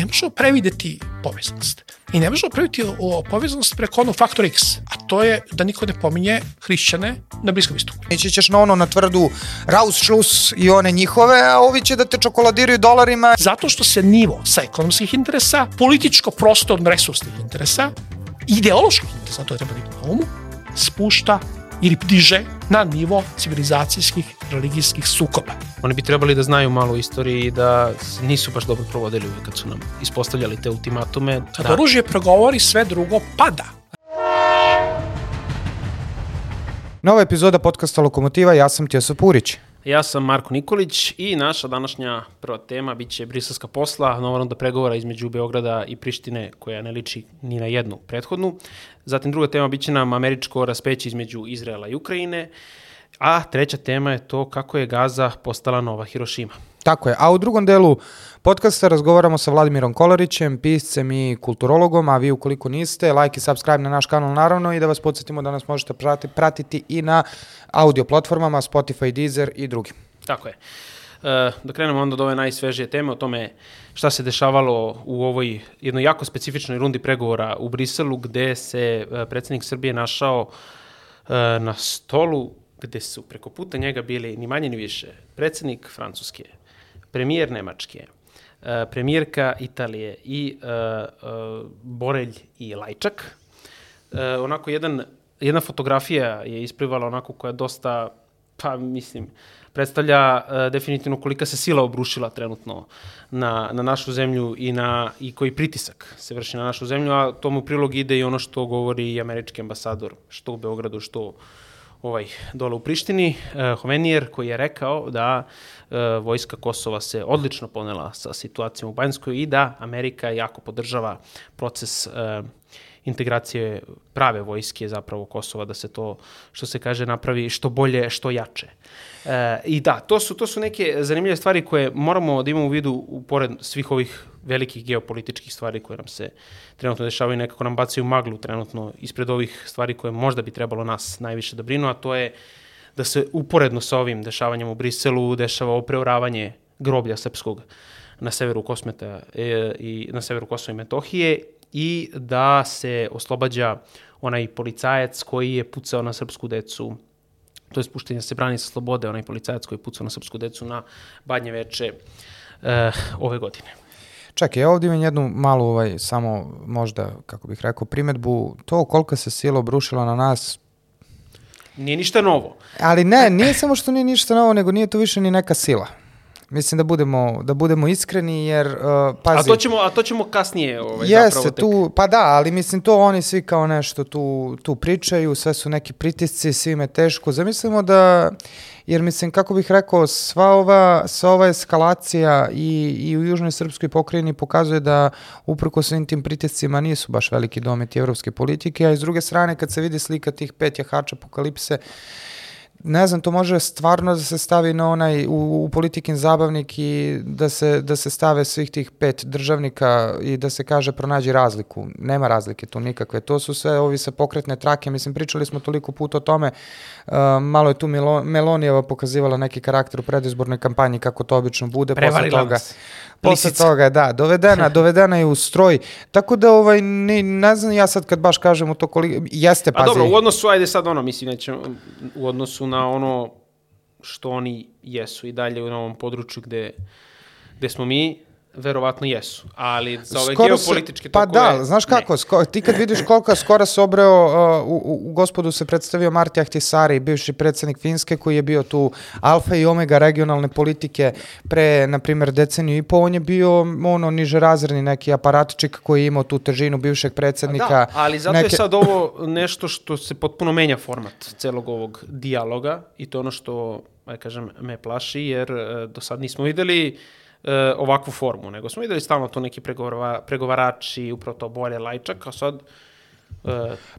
ne možemo prevideti povezanost. I ne možemo prevideti o, povezanost preko onog faktora X, a to je da niko ne pominje hrišćane na Bliskom istoku. Ići ćeš na ono na tvrdu Raus, Šlus i one njihove, a ovi će da te čokoladiraju dolarima. Zato što se nivo sa ekonomskih interesa, političko-prostorno-resursnih interesa, ideoloških interesa, to je treba da na umu, spušta ili diže na nivo civilizacijskih religijskih sukoba. Oni bi trebali da znaju malo istoriji i da nisu baš dobro provodili uvijek kad su nam ispostavljali te ultimatume. Kad da. oružje progovori, sve drugo pada. Nova epizoda podcasta Lokomotiva, ja sam Tjeso Purić. Ja sam Marko Nikolić i naša današnja prva tema biće briselska posla, nova runda pregovora između Beograda i Prištine koja ne liči ni na jednu prethodnu. Zatim druga tema biće nam američko raspeće između Izraela i Ukrajine. A treća tema je to kako je Gaza postala nova Hirošima. Tako je. A u drugom delu podcasta razgovaramo sa Vladimirom Kolarićem, piscem i kulturologom, a vi ukoliko niste, like i subscribe na naš kanal naravno i da vas podsjetimo da nas možete pratiti, pratiti i na audio platformama Spotify, Deezer i drugim. Tako je. E, da krenemo onda od ove najsvežije teme o tome šta se dešavalo u ovoj jednoj jako specifičnoj rundi pregovora u Briselu gde se e, predsednik Srbije našao e, na stolu gde su preko puta njega bili ni manje ni više predsednik Francuske, premijer Nemačke, premijerka Italije i uh, uh, Borelj i Lajčak. Onako jedan, jedna fotografija je isplivala onako koja dosta, pa mislim, predstavlja uh, definitivno kolika se sila obrušila trenutno na, na našu zemlju i, na, i koji pritisak se vrši na našu zemlju, a tomu prilog ide i ono što govori i američki ambasador, što u Beogradu, što ovaj, dole u Prištini, uh, Hovenijer, koji je rekao da vojska Kosova se odlično ponela sa situacijom u Banjskoj i da Amerika jako podržava proces uh, integracije prave vojske zapravo Kosova, da se to, što se kaže, napravi što bolje, što jače. E, I da, to su, to su neke zanimljive stvari koje moramo da imamo u vidu u pored svih ovih velikih geopolitičkih stvari koje nam se trenutno dešavaju i nekako nam bacaju maglu trenutno ispred ovih stvari koje možda bi trebalo nas najviše da brinu, a to je da se uporedno sa ovim dešavanjem u Briselu dešava opreoravanje groblja srpskog na severu Kosmeta e, i na severu Kosova i Metohije i da se oslobađa onaj policajac koji je pucao na srpsku decu to je spuštenje se brani sa slobode, onaj policajac koji je pucao na srpsku decu na Badnje veče e, ove godine. Čekaj, ja ovdje imam jednu malu, ovaj, samo možda, kako bih rekao, primetbu. To koliko se sila obrušila na nas... Не е ништо ново. Али не, не е само што не е ништо ново, него ние тоа више ни нека сила. Mislim da budemo, da budemo iskreni jer, uh, pazi... A to ćemo, a to ćemo kasnije ovaj, jeste, zapravo tek... tu, pa da, ali mislim to oni svi kao nešto tu, tu pričaju, sve su neki pritisci, svime teško. Zamislimo da, jer mislim, kako bih rekao, sva ova, sva ova eskalacija i, i u Južnoj Srpskoj pokrajini pokazuje da uprko svim tim pritiscima nisu baš veliki dometi evropske politike, a iz druge strane kad se vidi slika tih pet jahača apokalipse, ne znam, to može stvarno da se stavi na onaj, u, u politikin zabavnik i da se, da se stave svih tih pet državnika i da se kaže pronađi razliku. Nema razlike tu nikakve. To su sve ovi sa pokretne trake. Mislim, pričali smo toliko puta o tome. Uh, malo je tu Melo, Melonijeva pokazivala neki karakter u predizbornoj kampanji, kako to obično bude. Prevarila posle toga, nas. Posle toga, da, dovedena, dovedena je u stroj. Tako da, ovaj, ne, ne znam ja sad kad baš kažem u to koliko, jeste, pazi. A dobro, u odnosu, ajde sad ono, mislim, nećemo, u odnosu na ono što oni jesu i dalje u ovom području gde, gde smo mi, verovatno jesu, ali za ove skoro geopolitičke se, pa tokove... Pa da, znaš kako, sko, ti kad vidiš koliko skoro se obreo, uh, u, u gospodu se predstavio Marti Ahtisari, bivši predsednik Finske, koji je bio tu alfa i omega regionalne politike pre, na primjer, deceniju i po, on je bio ono niže razredni neki aparatčik koji je imao tu težinu bivšeg predsednika. Da, ali zato neke... je sad ovo nešto što se potpuno menja format celog ovog dijaloga i to ono što, aj kažem, me plaši, jer uh, do sad nismo videli e, ovakvu formu, nego smo videli stalno to neki pregovara, pregovarači, upravo to bolje lajčak, a sad Uh,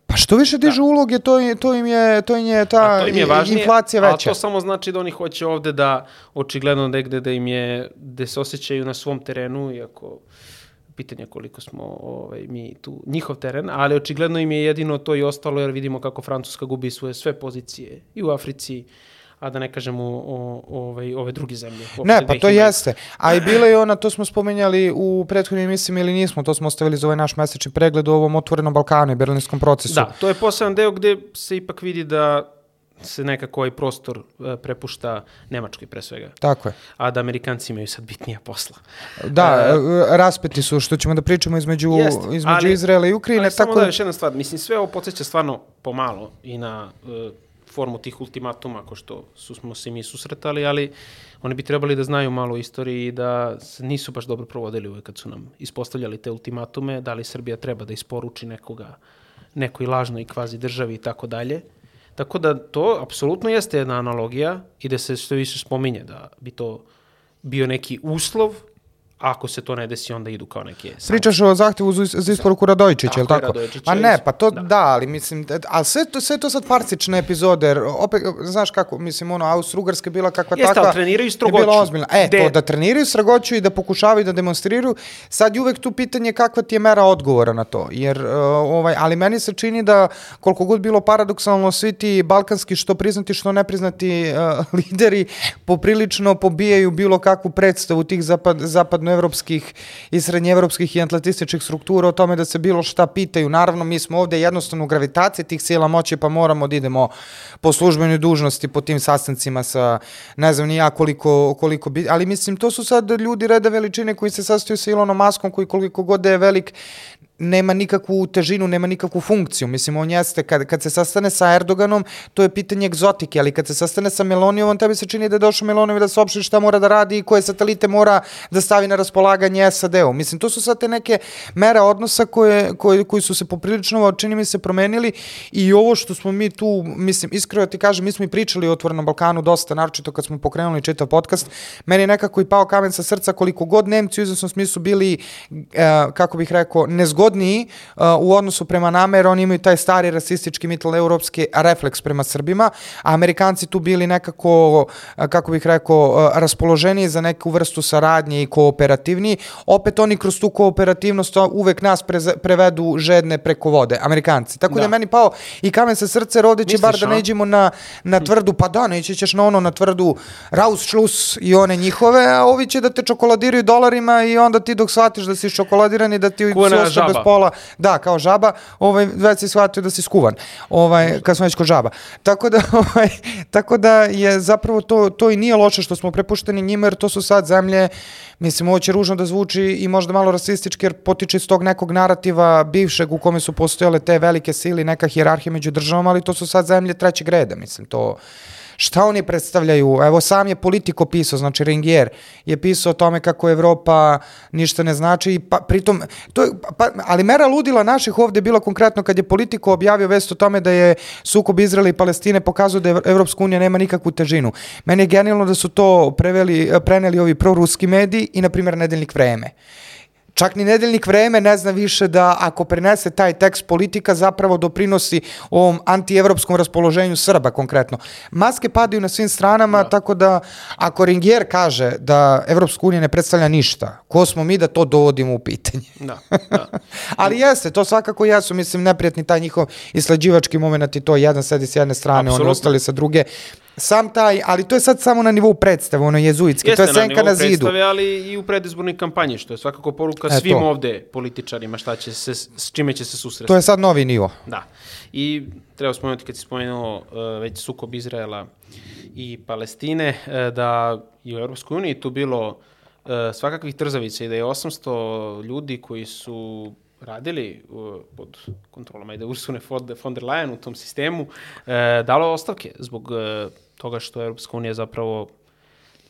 pa što više dižu da. uloge, to, je, to, im je, to im je ta im je važnije, inflacija veća. A to samo znači da oni hoće ovde da, očigledno negde da im je, da se osjećaju na svom terenu, iako pitanje koliko smo ovaj, mi tu njihov teren, ali očigledno im je jedino to i ostalo jer vidimo kako Francuska gubi svoje sve pozicije i u Africi, a da ne kažem o, o, o ove, ove druge zemlje. Ne, pa to jeste. A i bila je ona, to smo spomenjali u prethodnim emisijama ili nismo, to smo ostavili za ovaj naš mesečni pregled u ovom otvorenom Balkanu i berlinskom procesu. Da, to je poseban deo gde se ipak vidi da se nekako ovaj prostor uh, prepušta Nemačkoj pre svega. Tako je. A da Amerikanci imaju sad bitnija posla. Da, uh, raspeti su što ćemo da pričamo između, Jest, između ali- Izraela i Ukrajine. Ali samo tako da još jedna stvar, mislim sve ovo podsjeća stvarno pomalo i na uh, formu tih ultimatuma ko što su, smo se mi susretali, ali oni bi trebali da znaju malo istoriji i da se nisu baš dobro provodili uvek kad su nam ispostavljali te ultimatume, da li Srbija treba da isporuči nekoga nekoj lažnoj kvazi državi i tako dalje. Tako da to apsolutno jeste jedna analogija i da se što više spominje da bi to bio neki uslov, ako se to ne desi onda idu kao neke Pričaš o zahtevu za, za isporuku Radojičića, je li Tako je, Pa ne, pa to da, da. ali mislim, da- ali sve to, sve to sad farsične epizode, jer opet, znaš kako, mislim, ono, Austro-Ugarska je bila kakva Jeste, takva. ali treniraju je strogoću. bila ozbiljna. E, Gde- to da treniraju strogoću i da pokušavaju da demonstriraju, sad je uvek tu pitanje kakva ti je mera odgovora na to, jer, uh, ovaj, ali meni se čini da koliko god bilo paradoksalno, svi ti balkanski što priznati, što nepriznati uh, lideri poprilično pobijaju bilo kakvu predstavu tih zapad, zapadnoevropskih i srednjeevropskih i atlantističkih struktura o tome da se bilo šta pitaju. Naravno, mi smo ovde jednostavno u gravitaciji tih sila moći, pa moramo da idemo po službenoj dužnosti, po tim sastancima sa, ne znam ni ja koliko, koliko bi, ali mislim, to su sad ljudi reda veličine koji se sastoju sa Ilonom Maskom, koji koliko god da je velik, nema nikakvu težinu, nema nikakvu funkciju. Mislim, on jeste, kad, kad se sastane sa Erdoganom, to je pitanje egzotike, ali kad se sastane sa Melonijevom, tebi se čini da je došao Melonijev da saopšti šta mora da radi i koje satelite mora da stavi na raspolaganje SAD-u. Mislim, to su sad te neke mere odnosa koje, koje, koji su se poprilično, čini mi se, promenili i ovo što smo mi tu, mislim, iskreno ti kažem, mi smo i pričali o Otvorenom Balkanu dosta, naročito kad smo pokrenuli čitav podcast, meni je nekako i pao kamen sa srca koliko god Nemci u izvesnom smislu bili, e, kako bih rekao, nezgodniji uh, u odnosu prema nama, jer oni imaju taj stari rasistički mitteleuropski refleks prema Srbima, a Amerikanci tu bili nekako, uh, kako bih rekao, uh, raspoloženiji za neku vrstu saradnje i kooperativniji. Opet oni kroz tu kooperativnost uvek nas preze, prevedu žedne preko vode, Amerikanci. Tako da, da je meni pao i kamen sa jer ovde će Misliš, bar da a? ne iđemo na, na tvrdu, pa da, neće ćeš na ono, na tvrdu Rausschluss i one njihove, a ovi će da te čokoladiraju dolarima i onda ti dok shvatiš da si čokoladiran i da ti Ko žaba. pola, da, kao žaba, ovaj, već si shvatio da si skuvan, ovaj, kad smo već kod žaba. Tako da, ovaj, tako da je zapravo to, to i nije loše što smo prepušteni njima, jer to su sad zemlje, mislim, ovo će ružno da zvuči i možda malo rasistički, jer potiče iz tog nekog narativa bivšeg u kome su postojale te velike sile neka hijerarhija među državama, ali to su sad zemlje trećeg reda, mislim, to šta oni predstavljaju, evo sam je politiko pisao, znači Ringier je pisao o tome kako Evropa ništa ne znači, pa, pritom, to pa, ali mera ludila naših ovde je bila konkretno kad je politiko objavio vest o tome da je sukob Izraela i Palestine pokazuje da Ev- Evropska unija nema nikakvu težinu. Meni je genijalno da su to preveli, preneli ovi proruski mediji i, na primjer, nedeljnik vreme. Čak ni nedeljnik vreme ne zna više da ako prenese taj tekst politika zapravo doprinosi ovom antievropskom raspoloženju Srba konkretno. Maske padaju na svim stranama, da. tako da ako Ringier kaže da Evropska unija ne predstavlja ništa, ko smo mi da to dovodimo u pitanje? Da, da. Ali jeste, to svakako jesu, mislim, neprijatni taj njihov islađivački moment i to jedan sedi s jedne strane, oni Apsolutno. ostali sa druge. Sam taj, ali to je sad samo na nivou predstave, ono jezuitski, Jeste to je senka nivou na, zidu. predstave, ali i u predizbornoj kampanji, što je svakako poruka E, svim to. ovde političarima šta će se, s čime će se susresti. To je sad novi nivo. Da. I treba spomenuti kad si spomenuo uh, već sukob Izraela i Palestine, uh, da i u Europskoj uniji tu bilo uh, svakakvih trzavica i da je 800 ljudi koji su radili uh, pod kontrolom ajde Ursune von der- von der Leyen u tom sistemu, uh, dalo ostavke zbog uh, toga što Europska unija zapravo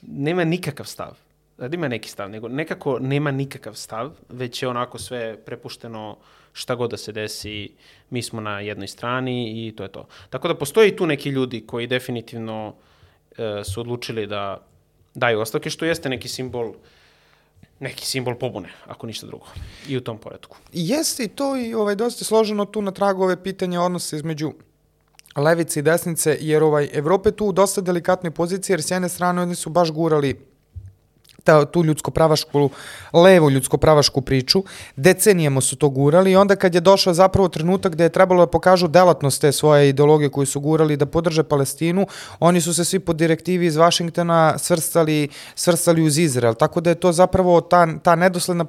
nema nikakav stav. Da ima neki stav, nego nekako nema nikakav stav, već je onako sve prepušteno šta god da se desi, mi smo na jednoj strani i to je to. Tako da postoji tu neki ljudi koji definitivno e, su odlučili da daju ostavke, što jeste neki simbol neki simbol pobune, ako ništa drugo. I u tom poredku. Jeste i to i ovaj, dosta složeno tu na tragu ove pitanja odnosa između levice i desnice, jer ovaj, Evropa je tu u dosta delikatnoj poziciji, jer s jedne strane oni su baš gurali ta, tu ljudsko-pravašku, levo ljudsko-pravašku priču. Decenijemo su to gurali i onda kad je došao zapravo trenutak gde je trebalo da pokažu delatnost te svoje ideologije koju su gurali da podrže Palestinu, oni su se svi po direktivi iz Vašingtona svrstali, svrstali uz Izrael. Tako da je to zapravo ta, ta nedosledna...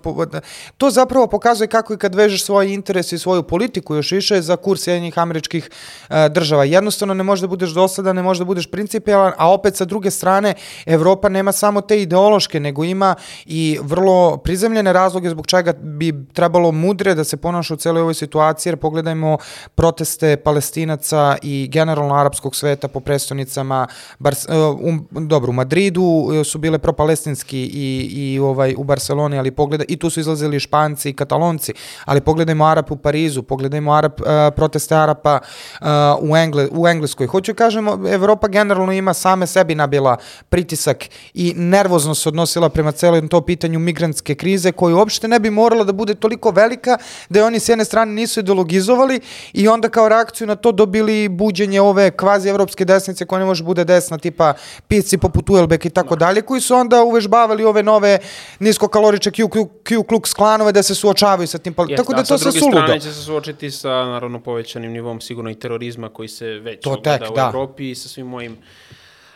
To zapravo pokazuje kako i kad vežeš svoje interese i svoju politiku još više za kurs jednih američkih e, država. Jednostavno ne možeš da budeš dosledan, ne možeš da budeš principijalan, a opet sa druge strane Evropa nema samo te ideološke nego ima i vrlo prizemljene razloge zbog čega bi trebalo mudre da se ponaša u celoj ovoj situaciji, jer pogledajmo proteste palestinaca i generalno arapskog sveta po prestonicama, bar, um, dobro, u Madridu uh, su bile propalestinski i, i ovaj, u Barceloni, ali pogledaj, i tu su izlazili Španci i Katalonci, ali pogledajmo Arap u Parizu, pogledajmo Arap, uh, proteste Arapa uh, u, Engle, u Engleskoj. Hoću kažemo, Evropa generalno ima same sebi nabila pritisak i nervozno se odnosi odnosila prema celom to pitanju migrantske krize koju uopšte ne bi morala da bude toliko velika da je oni s jedne strane nisu ideologizovali i onda kao reakciju na to dobili buđenje ove kvazi evropske desnice koja ne može bude desna tipa pisci poput Uelbek i tako dalje koji su onda uvežbavali ove nove niskokaloriče Q, Q, Q Klux klanove da se suočavaju sa tim. Jest, tako da to se suludo. Sa druge strane će se suočiti sa naravno povećanim nivom sigurno i terorizma koji se već to tek, u da. Evropi i sa svim mojim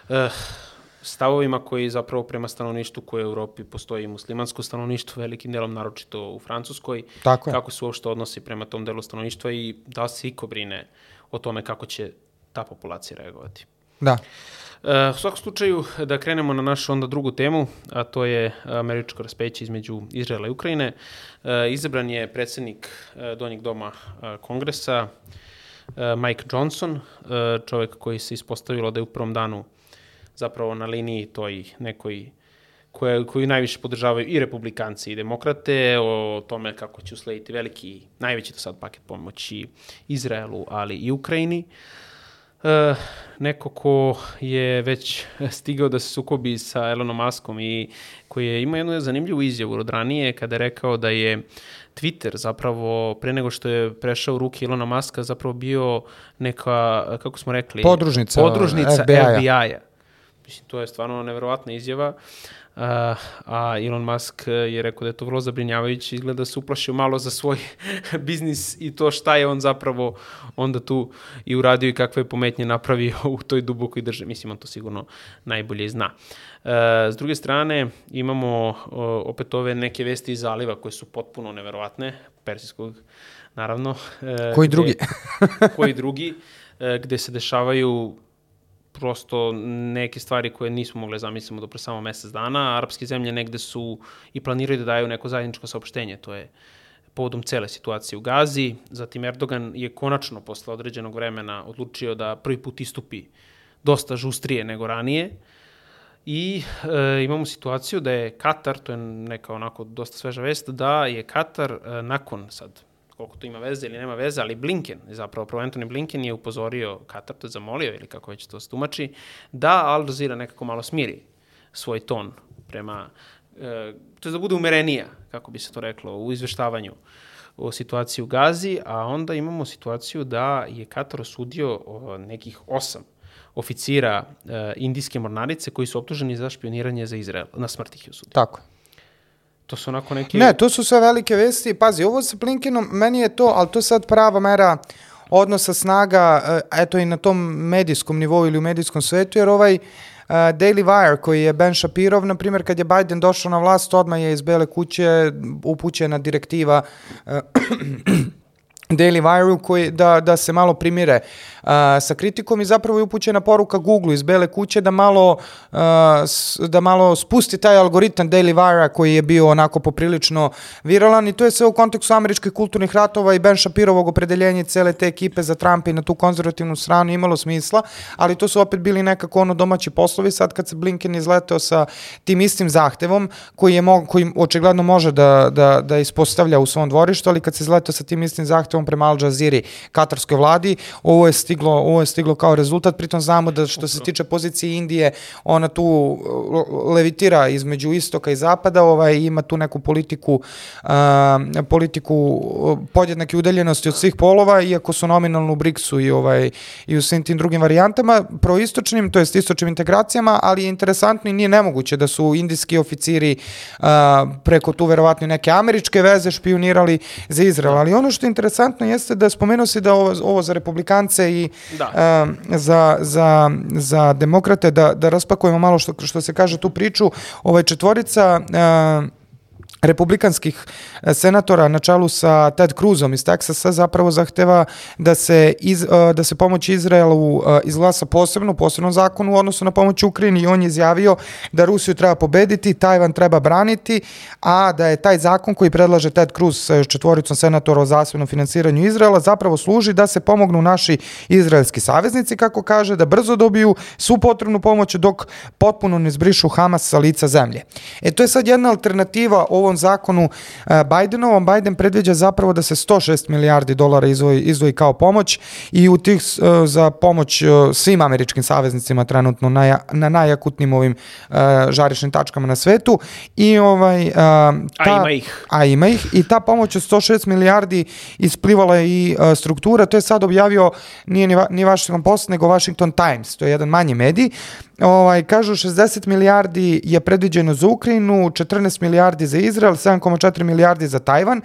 uh, stavovima koji zapravo prema stanovništvu koje u Europi postoji i muslimansko stanovništvo, velikim delom naročito u Francuskoj, Tako je. kako se uopšte odnosi prema tom delu stanovništva i da se iko brine o tome kako će ta populacija reagovati. Da. E, u svakom slučaju, da krenemo na našu onda drugu temu, a to je američko raspeće između Izraela i Ukrajine. E, izabran je predsednik e, Donjeg doma kongresa, Mike Johnson, čovek koji se ispostavilo da je u prvom danu zapravo na liniji toj nekoj koje, koju najviše podržavaju i republikanci i demokrate, o tome kako će uslediti veliki, najveći do sad paket pomoći Izraelu, ali i Ukrajini. E, neko ko je već stigao da se sukobi sa Elonom Muskom i koji je imao jednu zanimljivu izjavu od ranije kada je rekao da je Twitter zapravo pre nego što je prešao u ruke Ilona Maska zapravo bio neka, kako smo rekli, podružnica, podružnica FBI-a. FBI Mislim, to je stvarno neverovatna izjava. Uh, a Elon Musk je rekao da je to vrlo zabrinjavajuće, izgleda da se uplašio malo za svoj biznis i to šta je on zapravo onda tu i uradio i kakve je pometnje napravio u toj dubokoj državi. Mislim, on to sigurno najbolje zna. Uh, s druge strane, imamo uh, opet ove neke vesti iz zaliva koje su potpuno neverovatne, persijskog, naravno. Uh, koji drugi? gde, koji drugi, uh, gde se dešavaju prosto neke stvari koje nismo mogli da zamislimo do pre samo mesec dana. Arapske zemlje negde su i planiraju da daju neko zajedničko saopštenje, to je povodom cele situacije u Gazi. Zatim Erdogan je konačno posle određenog vremena odlučio da prvi put istupi dosta žustrije nego ranije. I e, imamo situaciju da je Katar, to je neka onako dosta sveža vest, da je Katar e, nakon sad koliko to ima veze ili nema veze, ali Blinken, zapravo prvo Anthony Blinken je upozorio Katar, to je zamolio ili kako već to stumači, da Al Jazeera nekako malo smiri svoj ton prema, e, to je da bude umerenija, kako bi se to reklo, u izveštavanju o situaciji u Gazi, a onda imamo situaciju da je Katar osudio nekih osam oficira e, indijske mornarice koji su optuženi za špioniranje za Izrael. Na smrt ih je osudio. Tako To su onako neki... Ne, to su sve velike vesti. Pazi, ovo sa Blinkenom, meni je to, ali to je sad prava mera odnosa snaga, eh, eto i na tom medijskom nivou ili u medijskom svetu, jer ovaj uh, Daily Wire koji je Ben Shapirov, na primjer, kad je Biden došao na vlast, odmah je iz Bele kuće upućena direktiva uh, Daily Wire koji da, da se malo primire uh, sa kritikom i zapravo je upućena poruka Google iz Bele kuće da malo, uh, da malo spusti taj algoritam Daily Wire koji je bio onako poprilično viralan i to je sve u kontekstu američkih kulturnih ratova i Ben Shapirovog opredeljenja cele te ekipe za Trumpa i na tu konzervativnu stranu imalo smisla, ali to su opet bili nekako ono domaći poslovi. Sad kad se Blinken izleteo sa tim istim zahtevom koji je mo, koji očigledno može da, da, da ispostavlja u svom dvorištu, ali kad se izleteo sa tim istim zahtevom zahtevom prema Al Jazeera katarskoj vladi. Ovo je stiglo, ovo je stiglo kao rezultat, pritom znamo da što se tiče pozicije Indije, ona tu levitira između istoka i zapada, ovaj, ima tu neku politiku, uh, politiku uh, podjednake udaljenosti od svih polova, iako su nominalno u BRICS-u i, ovaj, i u svim tim drugim varijantama, proistočnim, to jest istočnim integracijama, ali je interesantno i nije nemoguće da su indijski oficiri uh, preko tu verovatno neke američke veze špionirali za Izrael. Ali ono što je interesantno jeste da spomenuo se da ovo, ovo za republikance i da. uh, za, za, za demokrate, da, da raspakujemo malo što, što se kaže tu priču, ovaj četvorica uh, republikanskih e, senatora na čelu sa Ted Cruzom iz Teksasa zapravo zahteva da se, iz, e, da se pomoć Izraelu e, izglasa posebno, posebno zakonu u odnosu na pomoć Ukrajini i on je izjavio da Rusiju treba pobediti, Tajvan treba braniti, a da je taj zakon koji predlaže Ted Cruz sa četvoricom senatora o zasebnom finansiranju Izraela zapravo služi da se pomognu naši izraelski saveznici, kako kaže, da brzo dobiju svu potrebnu pomoć dok potpuno ne zbrišu Hamas sa lica zemlje. E to je sad jedna alternativa ovom ovom zakonu e, Bidenovom, Biden predviđa zapravo da se 106 milijardi dolara izvoji, izvoji kao pomoć i u tih e, za pomoć e, svim američkim saveznicima trenutno na, na najakutnim ovim žarišnim tačkama na svetu i ovaj ta, a ima ih. A ima ih i ta pomoć od 106 milijardi isplivala je i struktura. To je sad objavio nije ni, ni Washington Post nego Washington Times to je jedan manji medij ovaj, kažu 60 milijardi je predviđeno za Ukrajinu, 14 milijardi za Izrael, 7,4 milijardi za Tajvan,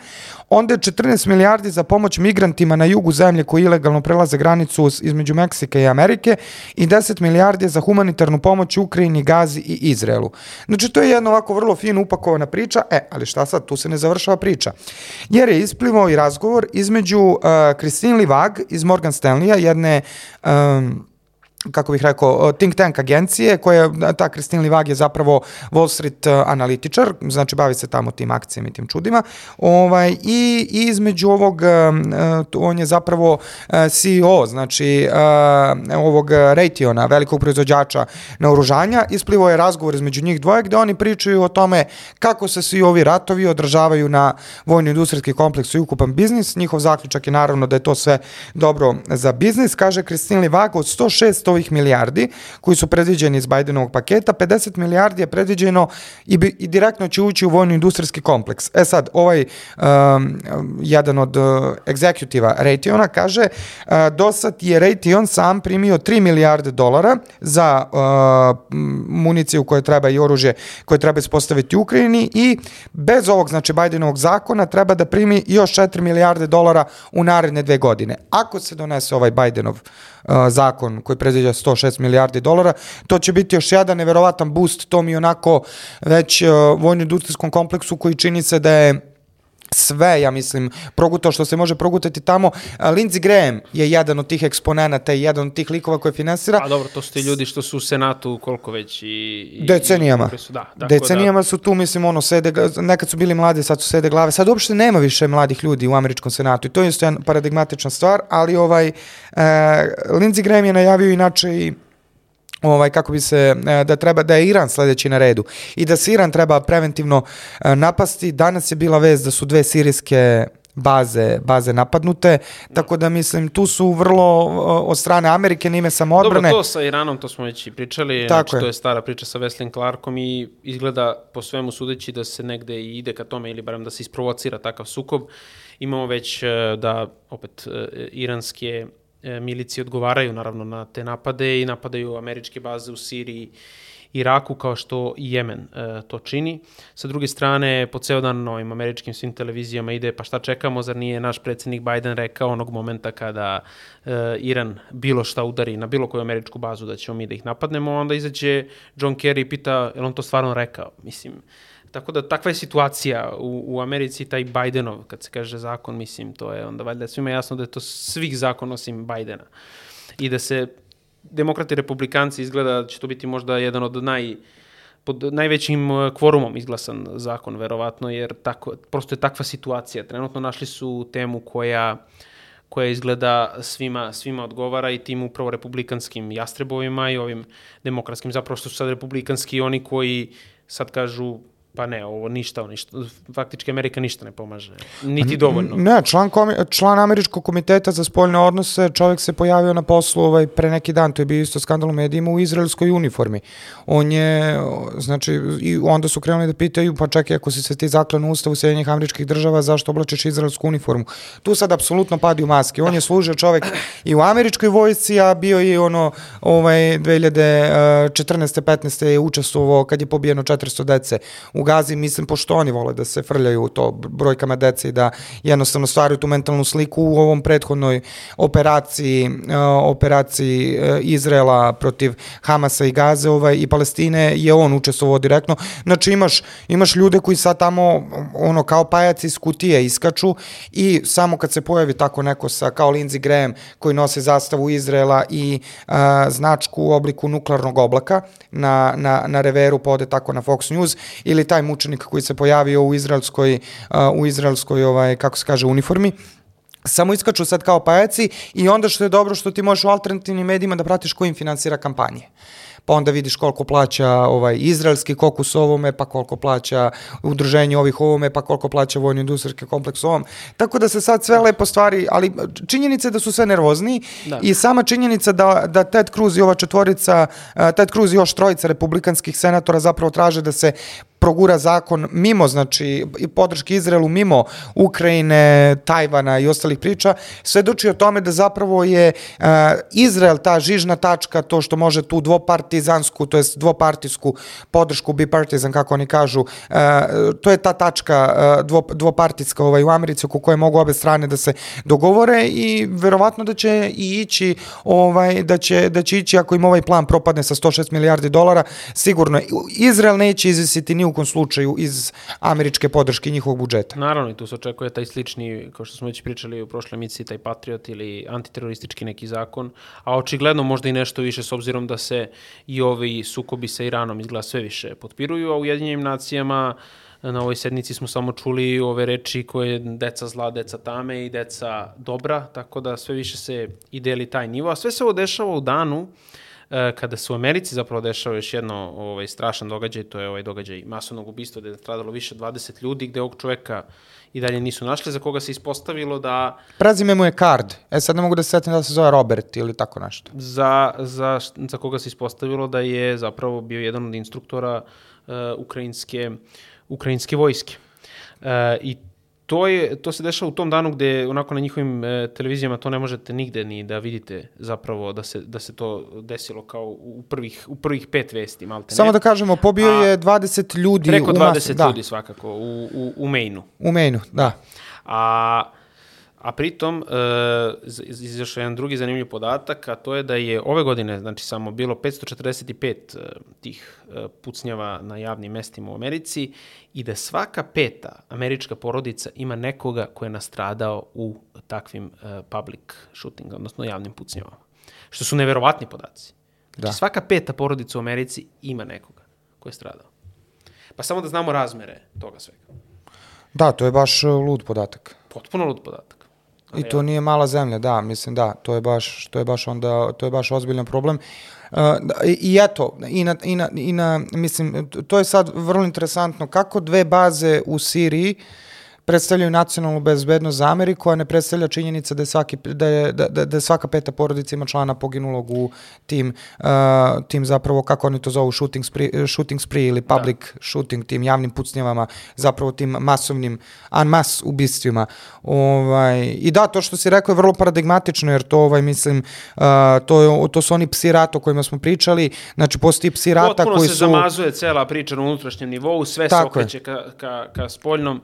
onda je 14 milijardi za pomoć migrantima na jugu zemlje koji ilegalno prelaze granicu između Meksika i Amerike i 10 milijardi za humanitarnu pomoć Ukrajini, Gazi i Izraelu. Znači to je jedna ovako vrlo fino upakovana priča, e, ali šta sad, tu se ne završava priča. Jer je isplivao i razgovor između uh, Christine Livag iz Morgan Stanleya, jedne um, kako bih rekao, think tank agencije, koja, ta Christine Livag je zapravo Wall Street uh, analitičar, znači bavi se tamo tim akcijama i tim čudima, ovaj, i, i između ovog, uh, on je zapravo CEO, znači ovog Raytheona, velikog proizvođača naoružanja, isplivo je razgovor između njih dvoje, gde oni pričaju o tome kako se svi ovi ratovi održavaju na vojno-industrijski kompleks i ukupan biznis, njihov zaključak je naravno da je to sve dobro za biznis, kaže Christine Livag, od 106 ovih milijardi koji su predviđeni iz Bidenovog paketa, 50 milijardi je predviđeno i, bi, i direktno će ući u vojno-industrijski kompleks. E sad, ovaj um, jedan od uh, egzekutiva Raytheona kaže uh, do sad je Raytheon sam primio 3 milijarde dolara za uh, municiju koje treba i oružje koje treba ispostaviti u Ukrajini i bez ovog, znači Bidenovog zakona treba da primi još 4 milijarde dolara u naredne dve godine. Ako se donese ovaj Bidenov uh, zakon koji predviđa 106 milijardi dolara. To će biti još jedan neverovatan boost tom i onako već uh, vojno-industrijskom kompleksu koji čini se da je sve, ja mislim, progutao što se može progutati tamo. Lindsey Graham je jedan od tih eksponenata i jedan od tih likova koje finansira. A dobro, to su ti ljudi što su u Senatu koliko već i... i Decenijama. I su, da, da, Decenijama da... su tu, mislim, ono, sede, nekad su bili mladi, sad su sede glave. Sad uopšte nema više mladih ljudi u američkom Senatu i to je isto jedna paradigmatična stvar, ali ovaj, uh, Lindsey Graham je najavio inače i ovaj kako bi se e, da treba da je Iran sledeći na redu i da se Iran treba preventivno e, napasti. Danas je bila vez da su dve sirijske baze, baze napadnute, tako da mislim tu su vrlo od strane Amerike nime samoodbrane. Dobro, to sa Iranom, to smo već i pričali, tako znači je. to je stara priča sa Wesley Clarkom i izgleda po svemu sudeći da se negde i ide ka tome ili barem da se isprovocira takav sukob. Imamo već e, da opet iranske milicije odgovaraju naravno na te napade i napadaju američke baze u Siriji Iraku kao što i Jemen e, to čini. Sa druge strane, po ceo dan na ovim američkim svim televizijama ide pa šta čekamo, zar nije naš predsednik Biden rekao onog momenta kada e, Iran bilo šta udari na bilo koju američku bazu da ćemo mi da ih napadnemo, onda izađe John Kerry i pita je on to stvarno rekao. Mislim, Tako da takva je situacija u, u Americi, taj Bidenov, kad se kaže zakon, mislim, to je onda valjda svima jasno da je to svih zakon osim Bidena. I da se demokrati i republikanci izgleda da će to biti možda jedan od naj, pod najvećim uh, kvorumom izglasan zakon, verovatno, jer tako, prosto je takva situacija. Trenutno našli su temu koja koja izgleda svima, svima odgovara i tim upravo republikanskim jastrebovima i ovim demokratskim, zapravo što su sad republikanski oni koji sad kažu pa ne, ovo ništa, ništa, faktički Amerika ništa ne pomaže, niti dovoljno. Ne, član, komi, član Američkog komiteta za spoljne odnose, čovjek se pojavio na poslu ovaj, pre neki dan, to je bio isto skandal u medijima, u izraelskoj uniformi. On je, znači, i onda su krenuli da pitaju, pa čekaj, ako si se ti zaklan u ustavu Sjedinjenih američkih država, zašto oblačiš izraelsku uniformu? Tu sad apsolutno padi u maske. On je služio čovjek i u američkoj vojsci, a bio je ono, ovaj, 2014. 15. je učestvovao kad je pobijeno 400 dece u Gazi, mislim, pošto oni vole da se frljaju to brojkama dece i da jednostavno stvaraju tu mentalnu sliku u ovom prethodnoj operaciji, uh, operaciji uh, Izrela protiv Hamasa i Gaze ovaj, i Palestine je on učestvovao direktno. Znači imaš, imaš ljude koji sad tamo ono kao pajaci iz kutije iskaču i samo kad se pojavi tako neko sa kao Lindsey Graham koji nosi zastavu Izrela i uh, značku u obliku nuklearnog oblaka na, na, na reveru pode tako na Fox News ili taj mučenik koji se pojavio u izraelskoj, u izraelskoj ovaj, kako se kaže, uniformi, samo iskaču sad kao pajaci i onda što je dobro što ti možeš u alternativnim medijima da pratiš ko im finansira kampanje pa onda vidiš koliko plaća ovaj izraelski kokus ovome, pa koliko plaća udruženje ovih ovome, pa koliko plaća vojno-industrijski kompleks ovom. Tako da se sad sve lepo stvari, ali činjenica je da su sve nervozni da. i sama činjenica da, da Ted Cruz i ova četvorica, Ted Cruz i još trojica republikanskih senatora zapravo traže da se progura zakon mimo, znači, podrške Izraelu mimo Ukrajine, Tajvana i ostalih priča, svedoči o tome da zapravo je uh, Izrael ta žižna tačka, to što može tu dvopartizansku, to jest dvopartijsku podršku, bipartizan, kako oni kažu, uh, to je ta tačka uh, dvo, dvopartijska ovaj, u Americi oko koje mogu obe strane da se dogovore i verovatno da će i ići ovaj, da će, da će ići ako im ovaj plan propadne sa 106 milijardi dolara, sigurno. Izrael neće izvisiti ni kom slučaju iz američke podrške njihovog budžeta. Naravno, i tu se očekuje taj slični, kao što smo već pričali u prošloj emisiji, taj Patriot ili antiteroristički neki zakon, a očigledno možda i nešto više s obzirom da se i ovi sukobi sa Iranom izgleda sve više potpiruju, a u Ujedinjenim nacijama na ovoj sednici smo samo čuli ove reči koje deca zla, deca tame i deca dobra, tako da sve više se i deli taj nivo. A sve se ovo dešava u danu kada se u Americi zapravo dešava još jedno ovaj, strašan događaj, to je ovaj događaj masovnog ubistva gde je stradalo više 20 ljudi, gde ovog čoveka i dalje nisu našli, za koga se ispostavilo da... Prezime mu je Card. E sad ne mogu da se setim da se zove Robert ili tako nešto. Za, za, za koga se ispostavilo da je zapravo bio jedan od instruktora uh, ukrajinske, ukrajinske vojske. Uh, I to, je, to se dešava u tom danu gde onako na njihovim e, televizijama to ne možete nigde ni da vidite zapravo da se, da se to desilo kao u prvih, u prvih pet vesti, malte ne. Samo da kažemo, pobio A, je 20 ljudi. Preko 20 da. ljudi svakako u, u, u Mainu. U Mainu, da. A A pritom, e, izašao jedan drugi zanimljiv podatak, a to je da je ove godine, znači samo bilo 545 e, tih e, pucnjava na javnim mestima u Americi i da svaka peta američka porodica ima nekoga ko je nastradao u takvim e, public shooting, odnosno javnim pucnjavama. Što su neverovatni podaci. Znači da. svaka peta porodica u Americi ima nekoga ko je stradao. Pa samo da znamo razmere toga svega. Da, to je baš lud podatak. Potpuno lud podatak. I to nije mala zemlja, da, mislim da, to je baš, to je baš onda, to je baš ozbiljan problem. Uh, i, I eto, i na, i, na, i na, mislim, to je sad vrlo interesantno, kako dve baze u Siriji uh, predstavljaju nacionalnu bezbednost za Ameriku, a ne predstavlja činjenica da je, svaki, da je, da, da, da je svaka peta porodica ima člana poginulog u tim, uh, tim zapravo, kako oni to zovu, shooting spree, shooting spree ili public da. shooting, tim javnim pucnjavama, zapravo tim masovnim, an mas ubistvima. Ovaj, I da, to što si rekao je vrlo paradigmatično, jer to, ovaj, mislim, uh, to, je, to su oni psi rata o kojima smo pričali, znači postoji psi rata Potpuno koji su... Potpuno se zamazuje cela priča na unutrašnjem nivou, sve se okreće ka, ka, ka spoljnom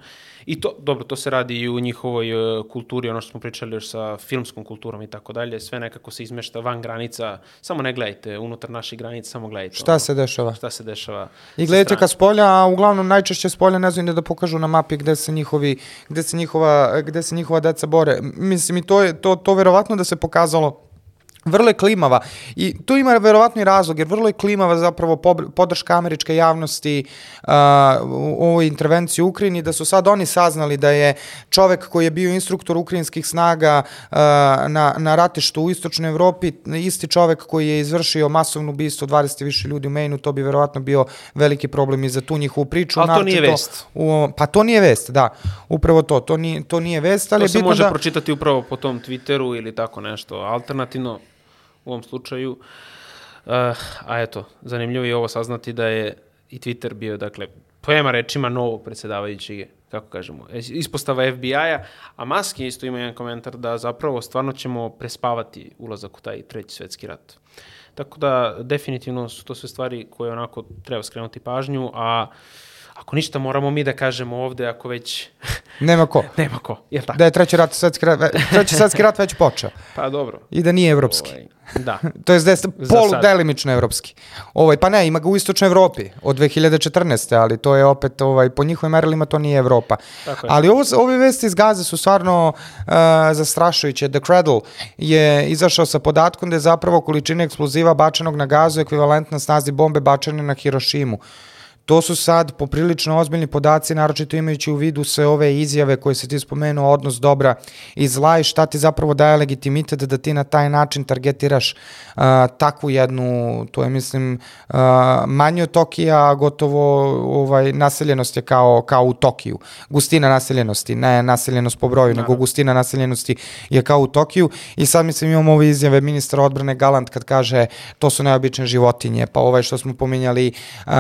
I to, dobro, to se radi i u njihovoj uh, kulturi, ono što smo pričali još sa filmskom kulturom i tako dalje, sve nekako se izmešta van granica, samo ne gledajte unutar naših granica, samo gledajte. Šta ono, se dešava? Šta se dešava. I gledajte ka spolja, a uglavnom najčešće spolja ne znaju da pokažu na mapi gde se njihovi, gde se njihova, gde se njihova deca bore. Mislim, i to je, to, to verovatno da se pokazalo vrlo je klimava i tu ima verovatno i razlog jer vrlo je klimava zapravo podrška američke javnosti uh, u ovoj intervenciji u Ukrajini da su sad oni saznali da je čovek koji je bio instruktor ukrajinskih snaga uh, na, na ratištu u istočnoj Evropi isti čovek koji je izvršio masovno ubistvo 20 više ljudi u Mainu to bi verovatno bio veliki problem i za tu njihovu priču. Ali to nije vest. U, pa to nije vest, da. Upravo to. To nije, to nije vest, ali to se može da... pročitati upravo po tom Twitteru ili tako nešto. Alternativno, u ovom slučaju. Uh, a eto, zanimljivo je ovo saznati da je i Twitter bio, dakle, poema rečima novog predsedavajućeg, kako kažemo, ispostava FBI-a, a Musk isto ima jedan komentar da zapravo stvarno ćemo prespavati ulazak u taj treći svetski rat. Tako da, definitivno su to sve stvari koje onako treba skrenuti pažnju, a ako ništa moramo mi da kažemo ovde, ako već... Nema ko. Nema ko, je tako? Da je treći, rat, svetski, rat, treći svetski rat već počeo. Pa dobro. I da nije evropski. Ovaj, Da. to je da polu delimično evropski. Ovaj pa ne, ima ga u istočnoj Evropi od 2014. ali to je opet ovaj po njihovim merilima to nije Evropa. Tako je. Ali ovo ove vesti iz Gaze su stvarno uh, zastrašujuće. The Cradle je izašao sa podatkom da je zapravo količina eksploziva bačenog na Gazu ekvivalentna snazi bombe bačene na Hirošimu. To su sad poprilično ozbiljni podaci, naročito imajući u vidu sve ove izjave koje se ti spomenuo, odnos dobra i zla i šta ti zapravo daje legitimitet da ti na taj način targetiraš uh, takvu jednu, to je mislim uh, manje od Tokija, gotovo ovaj, naseljenost je kao, kao u Tokiju. Gustina naseljenosti, ne naseljenost po broju, nego gustina naseljenosti je kao u Tokiju i sad mislim imamo ove izjave ministra odbrane Galant kad kaže to su neobične životinje, pa ovaj što smo pominjali uh,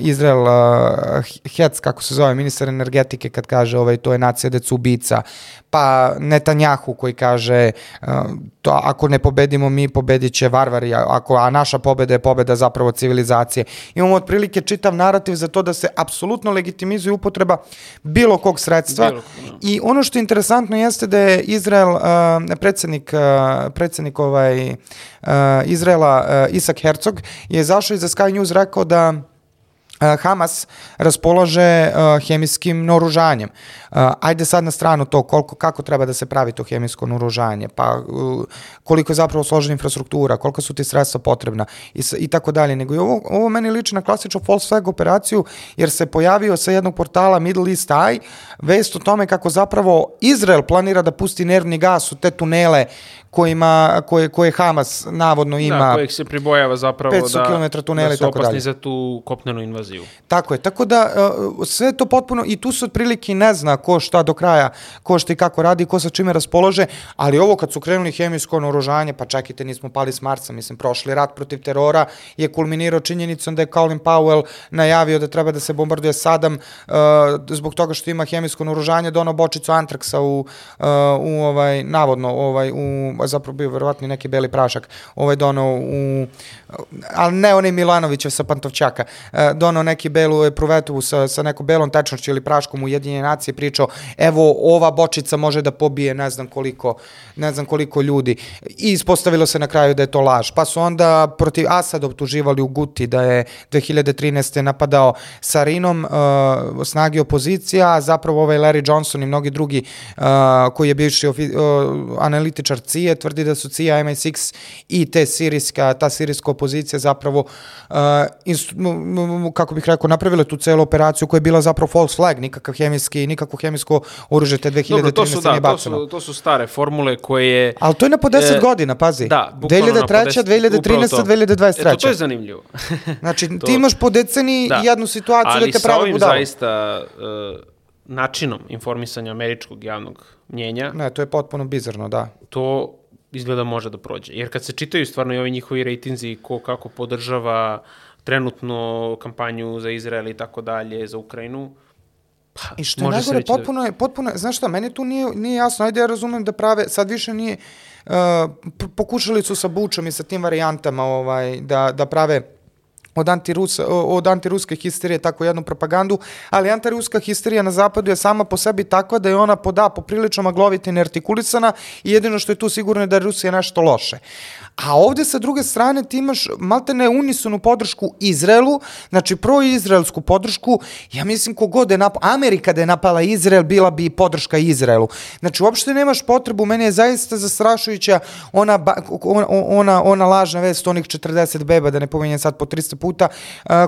Izrael uh, Hec, kako se zove, ministar energetike kad kaže ovaj, to je nacija deca ubica, pa Netanjahu koji kaže uh, to ako ne pobedimo mi, pobedit će varvari, ako, a naša pobeda je pobeda zapravo civilizacije. Imamo otprilike čitav narativ za to da se apsolutno legitimizuje upotreba bilo kog sredstva bilo, no. i ono što je interesantno jeste da je Izrael, uh, predsednik, uh, predsednik ovaj, uh, Izraela uh, Isak Herzog je zašao iza Sky News rekao da Hamas raspolaže uh, hemijskim naoružanjem. Uh, ajde sad na stranu to koliko, kako treba da se pravi to hemijsko naoružanje, pa uh, koliko je zapravo složena infrastruktura, koliko su ti sredstva potrebna i, i tako dalje. Nego i ovo, ovo meni liči na klasičnu flag operaciju jer se pojavio sa jednog portala Middle East Eye vest o tome kako zapravo Izrael planira da pusti nervni gas u te tunele kojima, koje, koje Hamas navodno ima. Da, kojih se pribojava zapravo 500 da, km tunela da su opasni za tu kopnenu invaziju. Tako je, tako da uh, sve to potpuno, i tu se otprilike ne zna ko šta do kraja, ko šta i kako radi, ko sa čime raspolože, ali ovo kad su krenuli hemijsko naoružanje, pa čekajte, nismo pali s Marsa, mislim, prošli rat protiv terora je kulminirao činjenicom da je Colin Powell najavio da treba da se bombarduje Sadam uh, zbog toga što ima hemijsko naoružanje, dono bočicu antraksa u, uh, u ovaj, navodno, ovaj, u zapravo bio verovatno neki beli prašak, ovaj dono u, ali ne onaj Milanovićev sa Pantovčaka, e, dono neki belu pruvetu sa, sa nekom belom tečnošću ili praškom u jedinje nacije pričao, evo ova bočica može da pobije ne znam koliko, ne znam koliko ljudi i ispostavilo se na kraju da je to laž. Pa su onda protiv Asad optuživali u Guti da je 2013. napadao Sarinom uh, snagi opozicija, a zapravo ovaj Larry Johnson i mnogi drugi uh, koji je bivši uh, analitičar CIA tvrdi da su CIA, MI6 i te sirijska, ta sirijska opozicija zapravo, uh, inst, kako bih rekao, napravile tu celu operaciju koja je bila zapravo false flag, nikakav hemijski, nikakvo hemijsko oružje te 2013. Dobro, to su, da, to su, to su stare formule koje... Ali to je na po 10 e, godina, pazi. Da, 2003. 2013. 2023. Eto, to je zanimljivo. znači, to, ti imaš po deceniji da. jednu situaciju Ali da te prave budalo. Ali sa ovim zaista... Uh, načinom informisanja američkog javnog mnjenja. Ne, to je potpuno bizarno, da. To izgleda može da prođe. Jer kad se čitaju stvarno i ovi njihovi rejtinzi ko kako podržava trenutno kampanju za Izrael i tako dalje, za Ukrajinu, Pa, I što je najgore, da potpuno je, potpuno je, znaš šta, meni tu nije, nije jasno, ajde ja razumem da prave, sad više nije, uh, pokušali su sa Bučom i sa tim varijantama ovaj, da, da prave od, antirus, od antiruske histerije tako jednu propagandu, ali antiruska histerija na zapadu je sama po sebi takva da je ona poda poprilično maglovita i neartikulisana i jedino što je tu sigurno je da je Rusija nešto loše. A ovde sa druge strane ti imaš maltene unisonu podršku Izraelu, znači proizraelsku podršku, ja mislim kogod je napala, Amerika da je napala Izrael, bila bi podrška Izraelu. Znači uopšte nemaš potrebu, meni je zaista zastrašujuća ona, ona, ona, ona lažna vest onih 40 beba, da ne pominjem sad po 300 puta,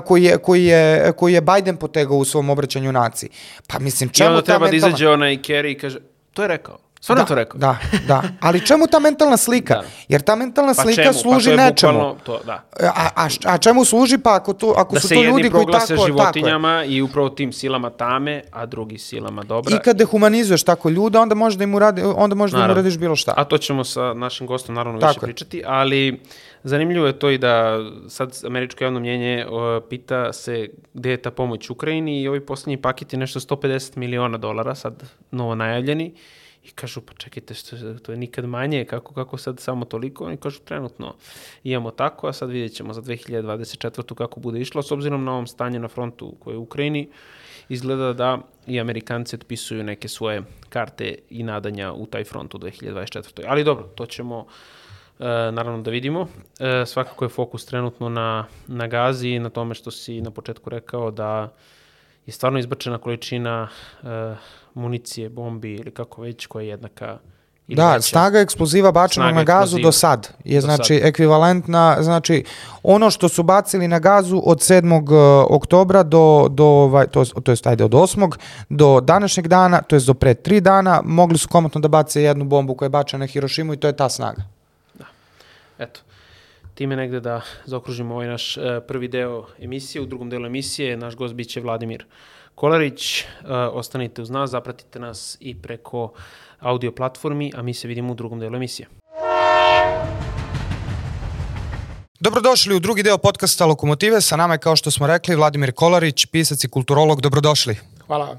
koji, je, koji, je, koji je Biden potegao u svom obraćanju naciji. Pa mislim, čemu I onda treba ta da mentalna... izađe onaj Kerry i kaže, to je rekao. Stvarno da, to rekao? Da, da. Ali čemu ta mentalna slika? Da. Jer ta mentalna Pa slika čemu? služi pa to je nečemu. bukvalno To, da. A, a, a čemu služi pa ako, to, ako Da su se to jedni ljudi koji tako, tako je. životinjama i upravo tim silama tame, a drugi silama dobra. I kad dehumanizuješ tako ljude, onda možeš da im, uradi, onda možeš da im uradiš bilo šta. A to ćemo sa našim gostom naravno Tako više je. pričati, ali zanimljivo je to i da sad američko javno mnjenje o, pita se gde je ta pomoć Ukrajini i ovi poslednji paket je nešto 150 miliona dolara, sad novo najavljeni. I kažu, pa čekajte, što, to je nikad manje, kako, kako sad samo toliko? Oni kažu, trenutno imamo tako, a sad vidjet ćemo za 2024. kako bude išlo, s obzirom na ovom stanje na frontu koje je u Ukrajini, izgleda da i Amerikanci otpisuju neke svoje karte i nadanja u taj front u 2024. Ali dobro, to ćemo e, naravno da vidimo. E, svakako je fokus trenutno na, na gazi i na tome što si na početku rekao da je stvarno izbačena količina e, municije, bombi ili kako već, koja je jednaka Da, veća. snaga eksploziva bačenog na gazu eksploziva. do sad je Do znači ekvivalentna, znači ono što su bacili na gazu od 7. uh, oktobra do, do ovaj, to, to jest ajde od 8. do današnjeg dana, to jest do pre 3 dana, mogli su komotno da bace jednu bombu koja je bačena na Hirošimu i to je ta snaga. Eto, time negde da zaokružimo ovaj naš e, prvi deo emisije. U drugom delu emisije naš gost biće Vladimir Kolarić. E, ostanite uz nas, zapratite nas i preko audio platformi, a mi se vidimo u drugom delu emisije. Dobrodošli u drugi deo podcasta Lokomotive. Sa nama je, kao što smo rekli, Vladimir Kolarić, pisac i kulturolog. Dobrodošli. Hvala.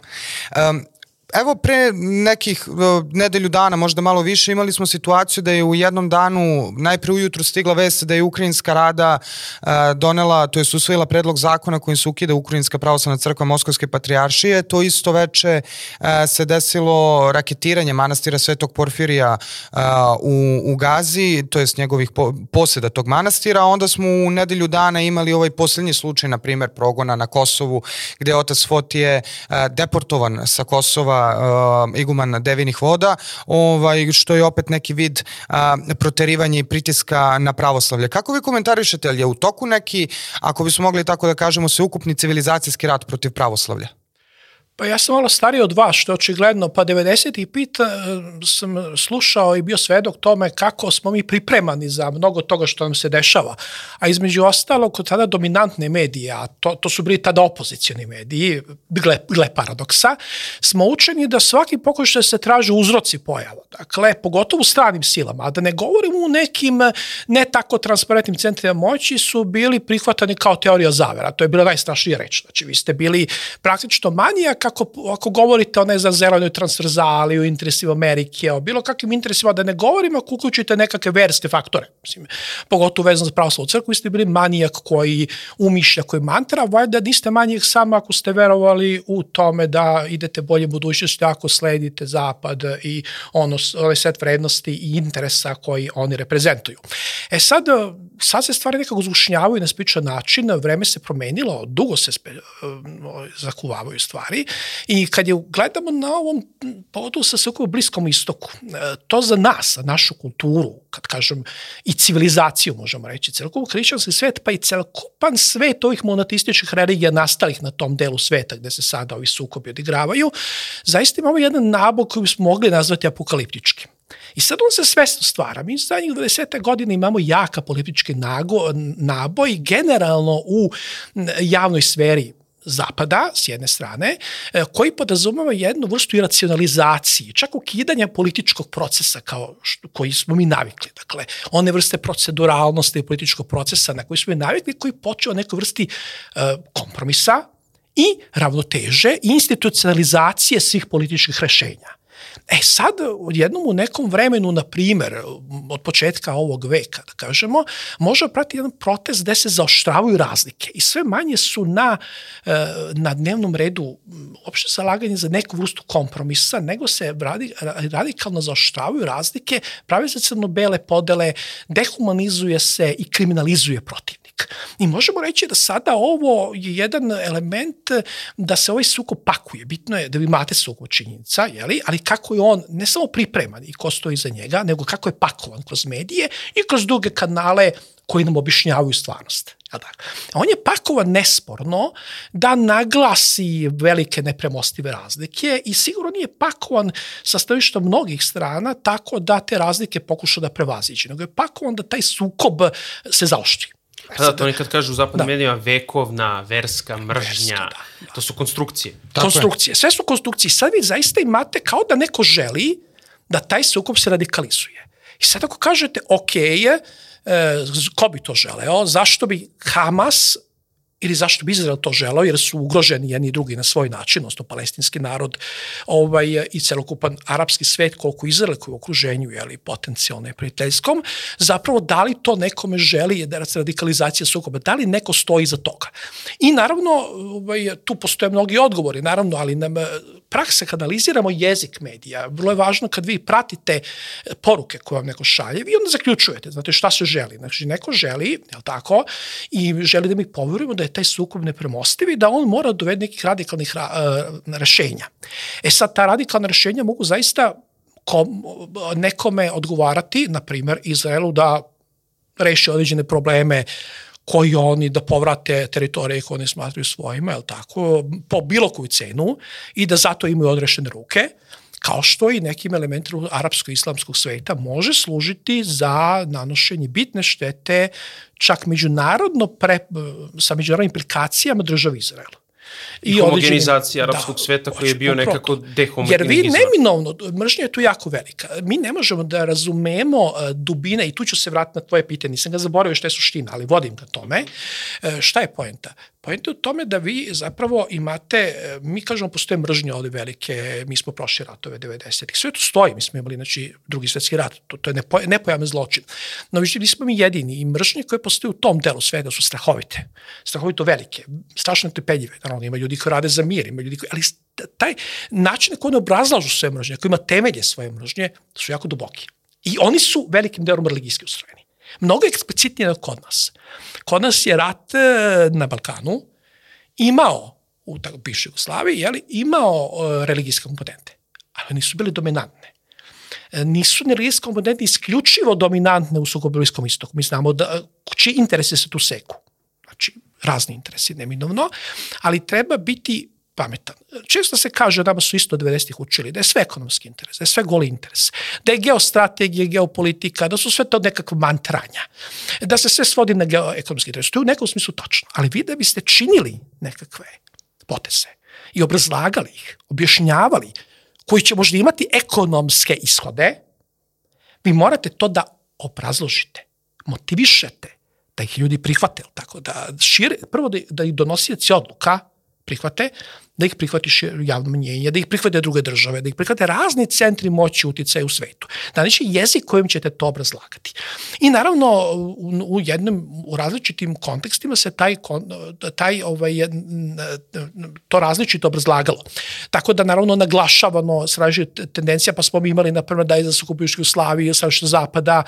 Um, Evo pre nekih uh, nedelju dana, možda malo više, imali smo situaciju da je u jednom danu najpre ujutru stigla vest da je Ukrajinska rada uh, donela, to je usvojila predlog zakona kojim se ukida Ukrajinska pravoslavna crkva Moskovske patrijaršije. To isto veče uh, se desilo raketiranje manastira Svetog Porfirija u, u Gazi, to jest njegovih po, poseda tog manastira, onda smo u nedelju dana imali ovaj poslednji slučaj, na primer, progona na Kosovu, gde je otac Fotije deportovan sa Kosova uh, iguman devinih voda, ovaj, što je opet neki vid uh, proterivanja i pritiska na pravoslavlje. Kako vi komentarišete, ali je u toku neki, ako bismo mogli tako da kažemo, sveukupni civilizacijski rat protiv pravoslavlja? Pa ja sam malo stariji od vas, što je očigledno, pa 95 eh, sam slušao i bio svedok tome kako smo mi pripremani za mnogo toga što nam se dešava. A između ostalog, kod tada dominantne medije, a to, to su bili tada opozicioni mediji, gle, gle paradoksa, smo učeni da svaki pokušaj se traže uzroci pojava. Dakle, pogotovo u stranim silama, a da ne govorimo u nekim eh, ne tako transparentnim centrima moći su bili prihvatani kao teorija zavera. To je bila najstrašnija reč. Znači, vi ste bili praktično manijak ako, ako govorite o ne znam zelenoj transverzali, o interesima Amerike, o bilo kakvim interesima, da ne govorimo ako uključite nekakve verske faktore. Mislim, pogotovo vezano za pravoslavnu crkvu, vi ste bili manijak koji umišlja, koji mantra, valjda niste manijak samo ako ste verovali u tome da idete bolje budućnosti ako sledite zapad i ono, ovaj set vrednosti i interesa koji oni reprezentuju. E sad, sad se stvari nekako zvušnjavaju na spičan način, vreme se promenilo, dugo se spe, zakuvavaju stvari i kad je gledamo na ovom povodu sa svakog bliskom istoku, e, to za nas, za našu kulturu, kad kažem i civilizaciju možemo reći, celokupan hrišćanski svet, pa i celokupan svet ovih monoteističkih religija nastalih na tom delu sveta gde se sada ovi sukobi odigravaju, zaista imamo jedan nabog koji bismo mogli nazvati apokaliptičkim. I sad on se svesno stvara. Mi zadnjih 20. godina imamo jaka politički nago, naboj generalno u javnoj sferi zapada, s jedne strane, e, koji podrazumava jednu vrstu iracionalizacije, čak ukidanja političkog procesa kao što, koji smo mi navikli. Dakle, one vrste proceduralnosti političkog procesa na koji smo mi navikli, koji počeo nekoj vrsti uh, kompromisa i ravnoteže i institucionalizacije svih političkih rešenja. E sad, odjednom u nekom vremenu, na primer, od početka ovog veka, da kažemo, može prati jedan protest gde se zaoštravaju razlike i sve manje su na, e, na dnevnom redu uopšte zalaganje za neku vrstu kompromisa, nego se radi, radikalno zaoštravaju razlike, pravi se crno-bele podele, dehumanizuje se i kriminalizuje protivnik. I možemo reći da sada ovo je jedan element da se ovaj suko pakuje. Bitno je da vi imate suko činjenica, jeli? ali kako je on ne samo pripreman i ko stoji za njega, nego kako je pakovan kroz medije i kroz druge kanale koji nam objašnjavaju stvarnost. On je pakovan nesporno da naglasi velike nepremostive razlike i sigurno nije pakovan sa stavišta mnogih strana tako da te razlike pokuša da prevaziđe, nego je pakovan da taj sukob se zaoštri. Pa da, to oni kad kažu u zapadnim da. medijima vekovna, verska, mržnja, Verska, da, da. to su konstrukcije. Tako konstrukcije, je. sve su konstrukcije. Sad vi zaista imate kao da neko želi da taj sukob se radikalizuje. I sad ako kažete, ok, je, e, ko bi to želeo, zašto bi Hamas ili zašto bi Izrael to želao, jer su ugroženi jedni i drugi na svoj način, odnosno palestinski narod ovaj, i celokupan arapski svet, koliko Izrael koji je u okruženju, jeli, potencijalno neprijateljskom, zapravo da li to nekome želi da radikalizacija sukoba, da li neko stoji za toga. I naravno, ovaj, tu postoje mnogi odgovori, naravno, ali nam praksa kad analiziramo jezik medija, vrlo je važno kad vi pratite poruke koje vam neko šalje, vi onda zaključujete, znate šta se želi. Znači, neko želi, je li tako, i želi da mi poverujemo da je taj sukob nepremostiv i da on mora da dovede nekih radikalnih ra, uh, rešenja. E sad, ta radikalna rešenja mogu zaista kom, nekome odgovarati, na primer Izraelu, da reši određene probleme koji oni da povrate teritorije koje oni smatruju svojima, je tako, po bilo koju cenu i da zato imaju odrešene ruke, kao što i nekim elementima arapsko-islamskog sveta može služiti za nanošenje bitne štete čak međunarodno pre, sa međunarodnim implikacijama države Izraela i homogenizacija arapskog da, sveta koji je bio nekako dehomogeniziran. Jer vi neminovno, mržnja je tu jako velika. Mi ne možemo da razumemo uh, dubine, i tu ću se vratiti na tvoje pitanje, nisam ga zaboravio što je suština, ali vodim ka tome. Uh, šta je poenta? Poenta je u tome da vi zapravo imate, e, mi kažemo postoje mržnje ovde velike, mi smo prošli ratove 90-ih, sve to stoji, mi smo imali znači, drugi svetski rat, to, to je nepo, nepojavne zločin. No više nismo mi jedini i mržnje koje postoje u tom delu sveta su strahovite, strahovito velike, strašno trpeljive, naravno ima ljudi koji rade za mir, ima ljudi koji, ali taj način koji ne obrazlažu sve mržnje, koji ima temelje svoje mržnje, su jako duboki. I oni su velikim delom religijski ustrojeni. Mnogo eksplicitnije nego kod nas. Kod nas je rat e, na Balkanu imao, u tako piše Jugoslaviji, jeli, imao uh, religijske komponente, ali nisu bili dominantne. E, nisu religijske komponente isključivo dominantne u sukobu istoku. Mi znamo da, čiji interese se tu seku. Znači, razni interesi, neminovno, ali treba biti pametan. Često se kaže, nama su isto 90-ih učili, da je sve ekonomski interes, da je sve goli interes, da je geostrategija, geopolitika, da su sve to nekakva mantranja, da se sve svodi na geoekonomski interes. To je u nekom smislu tačno, ali vi da biste činili nekakve poteze i obrazlagali ih, objašnjavali, koji će možda imati ekonomske ishode, vi morate to da obrazložite, motivišete, da ih ljudi prihvate, tako da šire, prvo da, da ih donosioci odluka prihvate, da ih prihvatiš javno mnjenje, da ih prihvate druge države, da ih prihvate razni centri moći uticaja u svetu. Znači jezik kojim ćete to obrazlagati. I naravno u, jednom u različitim kontekstima se taj taj ovaj to različito obrazlagalo. Tako da naravno naglašavano sraži tendencija pa smo mi imali na prvo da je za sukobiški Slaviji sa što zapada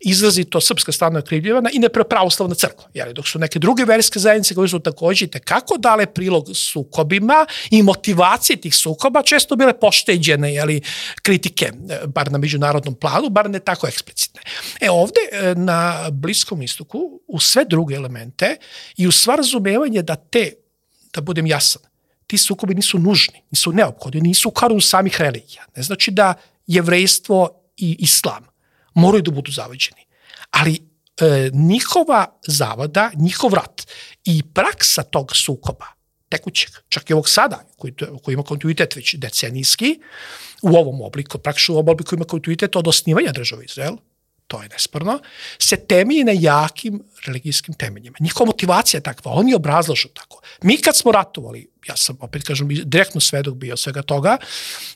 izrazito srpska strana okrivljivana i nepravoslavna crkva. Jer dok su neke druge verske zajednice koje su takođe kako dale prilog sukobima i motivacije tih sukoba često bile pošteđene jeli, kritike, e, bar na međunarodnom planu, bar ne tako eksplicitne. E ovde e, na Bliskom istoku, u sve druge elemente i u sva razumevanje da te, da budem jasan, ti sukobi nisu nužni, nisu neophodni, nisu u karu samih religija. Ne znači da jevrejstvo i islam moraju da budu zavađeni. Ali e, njihova zavada, njihov rat i praksa tog sukoba tekućeg, čak i ovog sada, koji, koji ima kontinuitet već decenijski, u ovom obliku, praktično u ovom obliku ima kontinuitet od osnivanja države Izrael, to je nesporno, se temelji na jakim religijskim temeljima. Njihova motivacija je takva, oni obrazlažu tako. Mi kad smo ratovali, ja sam opet kažem direktno svedok bio svega toga,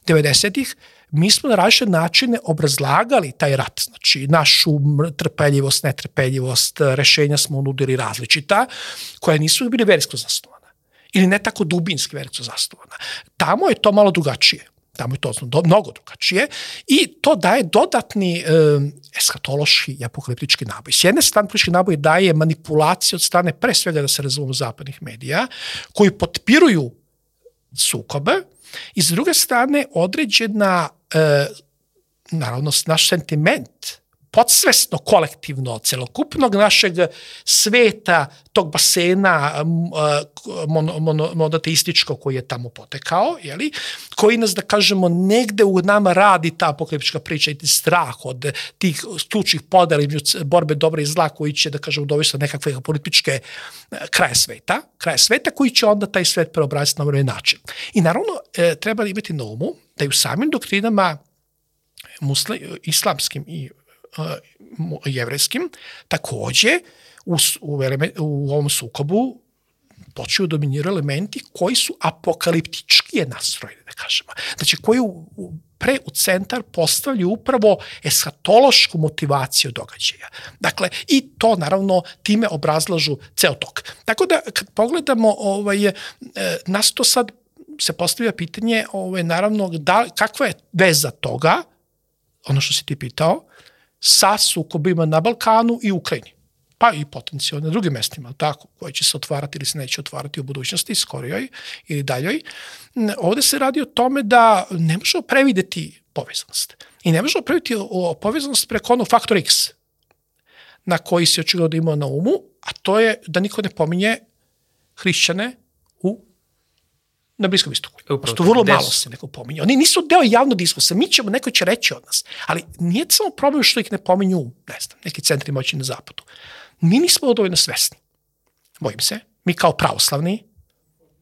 90-ih, mi smo na različite načine obrazlagali taj rat, znači našu trpeljivost, netrpeljivost, rešenja smo nudili različita, koja nisu bili versko zasnovana ili ne tako dubinski versko zasnovana. Tamo je to malo drugačije tamo je to do, mnogo drugačije i to daje dodatni e, eskatološki i apokaliptički naboj. S jedne strane, politički naboj daje manipulaciju od strane, pre svega da se razumemo zapadnih medija, koji potpiruju sukobe i s druge strane određena, e, naravno, naš sentiment podsvesno, kolektivno, celokupnog našeg sveta, tog basena mon, mon, monoteističkog koji je tamo potekao, jeli, koji nas, da kažemo, negde u nama radi ta apokaliptička priča i strah od tih ključnih podela borbe dobra i zla koji će, da kažemo, dovesti nekakve političke e, kraje sveta, kraje sveta koji će onda taj svet preobraziti na ovaj način. I naravno, e, treba imati na umu da i u samim doktrinama muslim, islamskim i jevrejskim, takođe u, u, u ovom sukobu počeo dominiraju elementi koji su apokaliptičkije nastrojeni, da kažemo. Znači, koji u, u, pre u centar postavljaju upravo eshatološku motivaciju događaja. Dakle, i to naravno time obrazlažu ceo tok. Tako da, kad pogledamo, ovaj, e, nas to sad se postavlja pitanje, ovaj, naravno, da, kakva je veza toga, ono što si ti pitao, sa sukobima na Balkanu i Ukrajini pa i potencijalno na drugim mestima, tako, koje će se otvarati ili se neće otvarati u budućnosti, skorijoj ili daljoj. Ovde se radi o tome da ne možemo prevideti povezanost. I ne možemo prevideti o povezanost preko onog faktora X, na koji se očigledno imao na umu, a to je da niko ne pominje hrišćane na Bliskom istoku. Upravo, što vrlo malo se neko pominje. Oni nisu deo javno diskursa, mi ćemo, neko će reći od nas, ali nije samo problem što ih ne pominju, ne znam, neki centri moći na zapadu. Mi nismo dovoljno svesni. Bojim se, mi kao pravoslavni,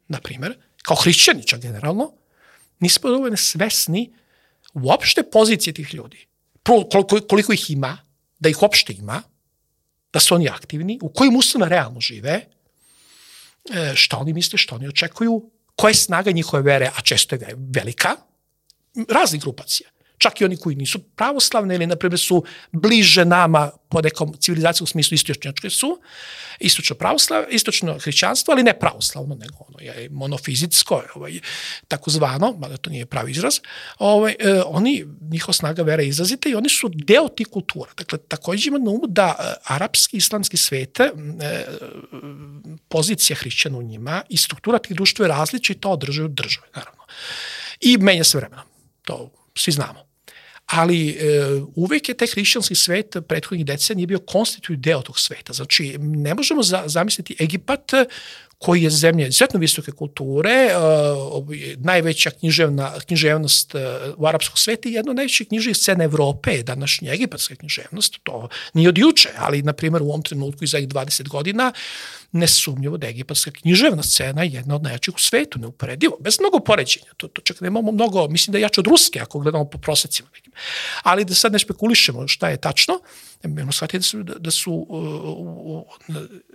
na primer, kao hrišćani čak generalno, nismo dovoljno svesni uopšte pozicije tih ljudi. Koliko, koliko ih ima, da ih uopšte ima, da su oni aktivni, u kojim uslovima realno žive, e, šta oni misle, šta oni očekuju, koja je snaga njihove vere, a često je velika, raznih grupacija. Čak i oni koji nisu pravoslavne ili, na primjer, su bliže nama po nekom civilizacijskom smislu istočnjačke su, istočno pravoslav, istočno hrišćanstvo, ali ne pravoslavno, nego ono je monofizitsko, ovaj, takozvano, mada to nije pravi izraz, ovaj, eh, oni, njihova snaga vera je izrazita i oni su deo tih kultura. Dakle, takođe ima na umu da eh, arapski, islamski svet, eh, pozicija hrišćana u njima i struktura tih društva je različita od države države, naravno. I menja se vremenom. To svi znamo ali e, uvek je taj hrišćanski svet prethodnih decenija bio konstitutivni deo tog sveta. Znači, ne možemo za, zamisliti Egipat koji je zemlja izuzetno visoke kulture, uh, najveća književna, književnost uh, u arapskog sveta i jedno od najvećih književnih scena Evrope je današnja egipatska književnost. To nije od juče, ali, na primjer, u ovom trenutku i za 20 godina nesumnjivo da je egipatska književna scena jedna od najjačih u svetu, neuporedivo, bez mnogo poređenja. To, to čak nemamo mnogo, mislim da je jače od ruske, ako gledamo po prosecima nekim. Ali da sad ne spekulišemo šta je tačno, Moramo shvatiti da su, da su uh,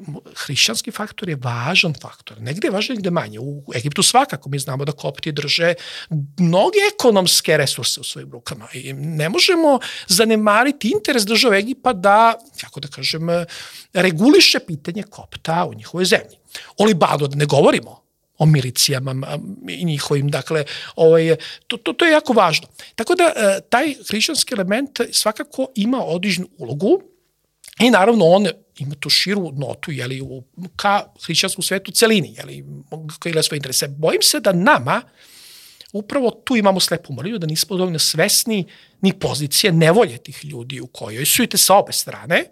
uh, hrišćanski faktor je važan faktor. Negde je važan, negde manje. U Egiptu svakako mi znamo da kopti drže mnoge ekonomske resurse u svojim rukama i ne možemo zanemariti interes države Egipa da, kako da kažem, reguliše pitanje kopta u njihovoj zemlji. O Libanu da ne govorimo, o milicijama i njihovim, dakle, ovaj, to, to, to je jako važno. Tako da, e, taj hrišćanski element svakako ima odličnu ulogu i naravno on ima tu širu notu, jeli, u, ka hrišćanskom svetu celini, jeli, koji gleda svoje interese. Bojim se da nama, upravo tu imamo slepu mrlju, da nismo dovoljno svesni ni pozicije nevolje tih ljudi u kojoj su i te sa obe strane,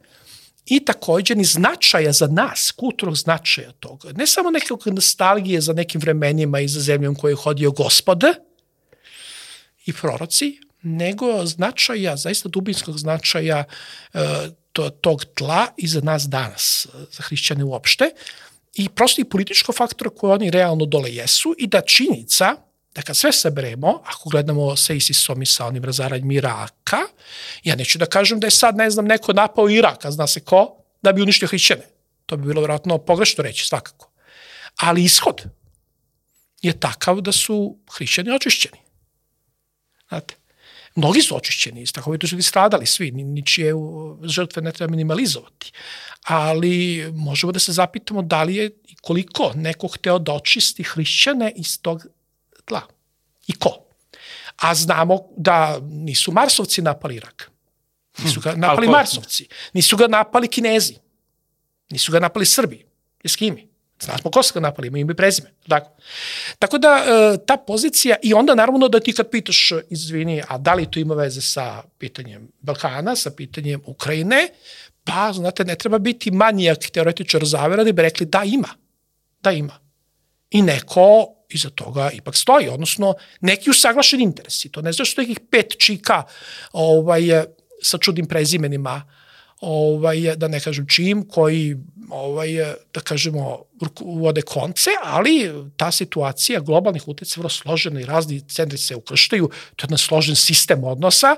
i takođe ni značaja za nas, kulturnog značaja toga. Ne samo nekog nostalgije za nekim vremenima i za zemljom koje je hodio gospod i proroci, nego značaja, zaista dubinskog značaja e, to, tog tla i za nas danas, za hrišćane uopšte, i prosto i političko faktora koje oni realno dole jesu i da činjenica da kad sve saberemo, ako gledamo sa ISIS-om i sa onim razaranjem Iraka, ja neću da kažem da je sad, ne znam, neko napao Irak, a zna se ko, da bi uništio hrišćane. To bi bilo vjerojatno pogrešno reći, svakako. Ali ishod je takav da su hrišćani očišćeni. Znate? Mnogi su očišćeni, strahovito su ljudi stradali svi, ničije žrtve ne treba minimalizovati. Ali možemo da se zapitamo da li je i koliko neko hteo da očisti hrišćane iz tog tla. I ko? A znamo da nisu Marsovci napali Irak. Nisu ga hm, napali Marsovci. Nisu ga napali Kinezi. Nisu ga napali Srbi. Eskimi. Znamo ko su ga napali, ima ime i prezime. Tako. tako da, e, ta pozicija, i onda naravno da ti kad pitaš, izvini, a da li to ima veze sa pitanjem Balkana, sa pitanjem Ukrajine, pa, znate, ne treba biti manijak teoretičar zavera da bi rekli da ima. Da ima. I neko iza toga ipak stoji, odnosno neki usaglašeni interesi. To ne znaš što nekih pet čika ovaj, sa čudim prezimenima ovaj, da ne kažem čim, koji, ovaj, da kažemo, vode konce, ali ta situacija globalnih utjeca je vrlo složena i razni centri se ukrštaju, to je jedan složen sistem odnosa,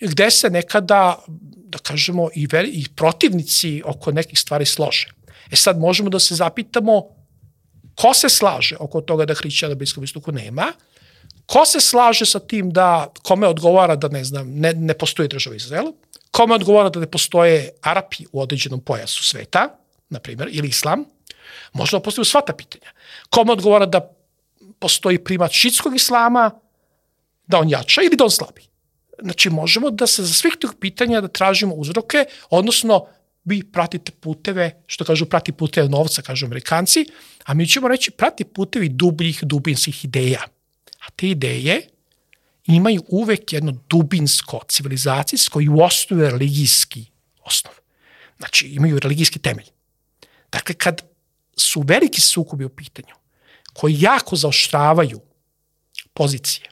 gde se nekada, da kažemo, i, veri, i protivnici oko nekih stvari slože. E sad možemo da se zapitamo ko se slaže oko toga da hrišćana na Bliskom istoku nema, ko se slaže sa tim da, kome odgovara da, ne znam, ne, ne postoji država Izraela, kome odgovara da ne postoje Arapi u određenom pojasu sveta, na primjer, ili Islam, možda postoju sva ta pitanja. Kome odgovara da postoji primat šitskog islama, da on jača ili da on slabi. Znači, možemo da se za svih tih pitanja da tražimo uzroke, odnosno vi pratite puteve, što kažu prati puteve novca, kažu amerikanci, a mi ćemo reći prati putevi dubljih, dubinskih ideja. A te ideje imaju uvek jedno dubinsko, civilizacijsko i u osnovu religijski osnov. Znači, imaju religijski temelj. Dakle, kad su veliki sukobi u pitanju, koji jako zaoštravaju pozicije,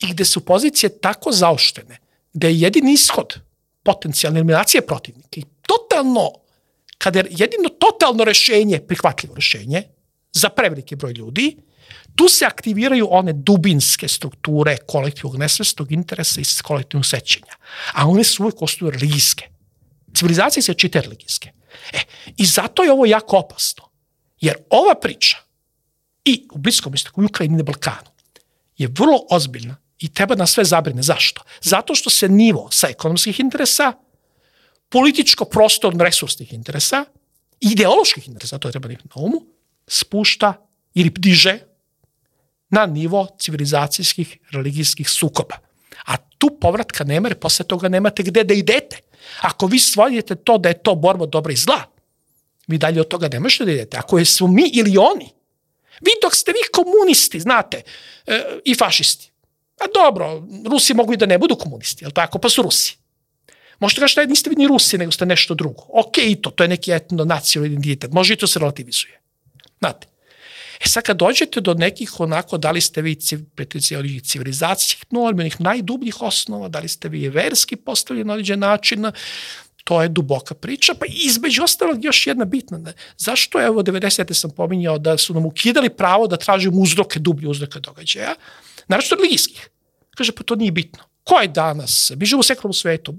i gde su pozicije tako zaoštene, da je jedini ishod potencijalne eliminacije protivnika i totalno, kada je jedino totalno rešenje, prihvatljivo rešenje, za preveliki broj ljudi, tu se aktiviraju one dubinske strukture kolektivnog nesvestog interesa i kolektivnog sećanja. A one su uvek ostaju religijske. Civilizacije se čite religijske. E, I zato je ovo jako opasno. Jer ova priča i u Bliskom istoku, u Ukrajini i na Balkanu je vrlo ozbiljna i treba nas sve zabrine. Zašto? Zato što se nivo sa ekonomskih interesa, političko-prostorno-resursnih interesa, ideoloških interesa, to je treba imati na umu, spušta ili diže na nivo civilizacijskih religijskih sukoba. A tu povratka nema, jer posle toga nemate gde da idete. Ako vi svojite to da je to borba dobra i zla, vi dalje od toga ne možete da idete. Ako je smo mi ili oni, vi dok ste vi komunisti, znate, e, i fašisti, a dobro, Rusi mogu i da ne budu komunisti, jel tako, pa su Rusi. Možete kažete da niste vi ni Rusi, nego ste nešto drugo. Ok, i to, to je neki etno nacionalni identitet. Može i to se relativizuje. Znate. E sad kad dođete do nekih onako, da li ste vi pretenzijali civilizacijskih normi, onih najdubljih osnova, da li ste vi verski postavljeni na određen način, to je duboka priča, pa između ostalog još jedna bitna. Ne? Zašto, evo, 90. sam pominjao da su nam ukidali pravo da tražimo uzroke, dublje uzroke događaja, naravno religijskih. Kaže, pa to nije bitno. Ko je danas? Mi živimo u sekularnom svetu.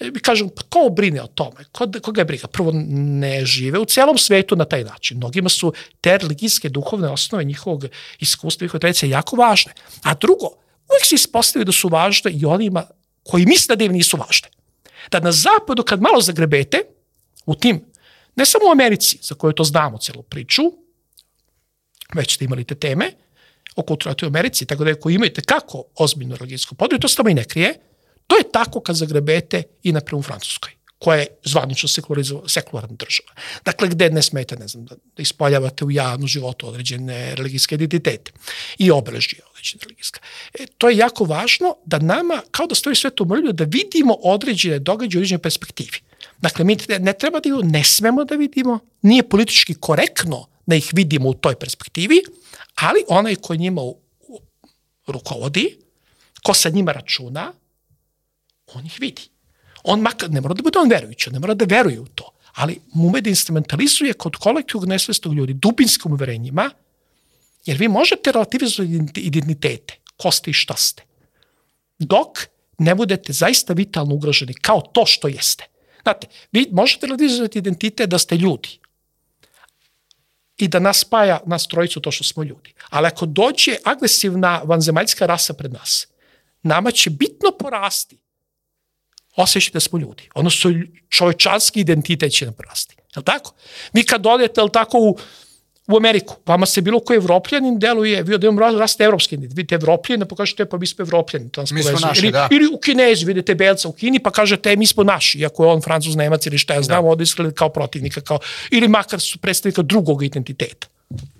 Mi kažemo, pa ko brine o tome? Ko, koga je briga? Prvo, ne žive u celom svetu na taj način. Mnogima su te religijske duhovne osnove njihovog iskustva, njihove tradicije jako važne. A drugo, uvijek se ispostavio da su važne i onima koji misle da im nisu važne. Da na zapadu, kad malo zagrebete, u tim, ne samo u Americi, za koju to znamo celu priču, već ste imali te teme, o kulturatu u Americi, tako da ako imate kako ozbiljno religijsko područje, to se tamo i ne krije, to je tako kad zagrebete i na u Francuskoj koja je zvanično sekularna država. Dakle, gde ne smete, ne znam, da, da ispoljavate u javnu životu određene religijske identitete i obeležije određene religijske. E, to je jako važno da nama, kao da stoji sve to mrlju, da vidimo određene događaje u određenoj perspektivi. Dakle, mi ne treba da ne smemo da vidimo, nije politički korektno da ih vidimo u toj perspektivi, ali onaj ko njima rukovodi, ko sa njima računa, on ih vidi. On makar, ne mora da bude on verujući, ne mora da veruje u to, ali ume da instrumentalizuje kod kolektivnog nesvestog ljudi dubinskim uverenjima, jer vi možete relativizovati identitete, ko ste i šta ste, dok ne budete zaista vitalno ugroženi kao to što jeste. Znate, vi možete relativizovati identitet da ste ljudi, i da nas spaja nas trojicu to što smo ljudi. Ali ako dođe agresivna vanzemaljska rasa pred nas, nama će bitno porasti osjećaj da smo ljudi. Odnosno, čovečanski identitet će nam porasti. Je li tako? Vi kad odete, je li tako, u, u Ameriku, vama se bilo koji evropljanin deluje, vi da imamo rast evropski vidite evropljanina, pa kažete, pa mi smo evropljani, to mi smo naši, ili, da. ili u Kinezi, vidite belca u Kini, pa kažete, e, mi smo naši, iako je on francuz, nemac ili šta ja znam, da. ovdje izgleda kao protivnika, kao, ili makar su predstavnika drugog identiteta.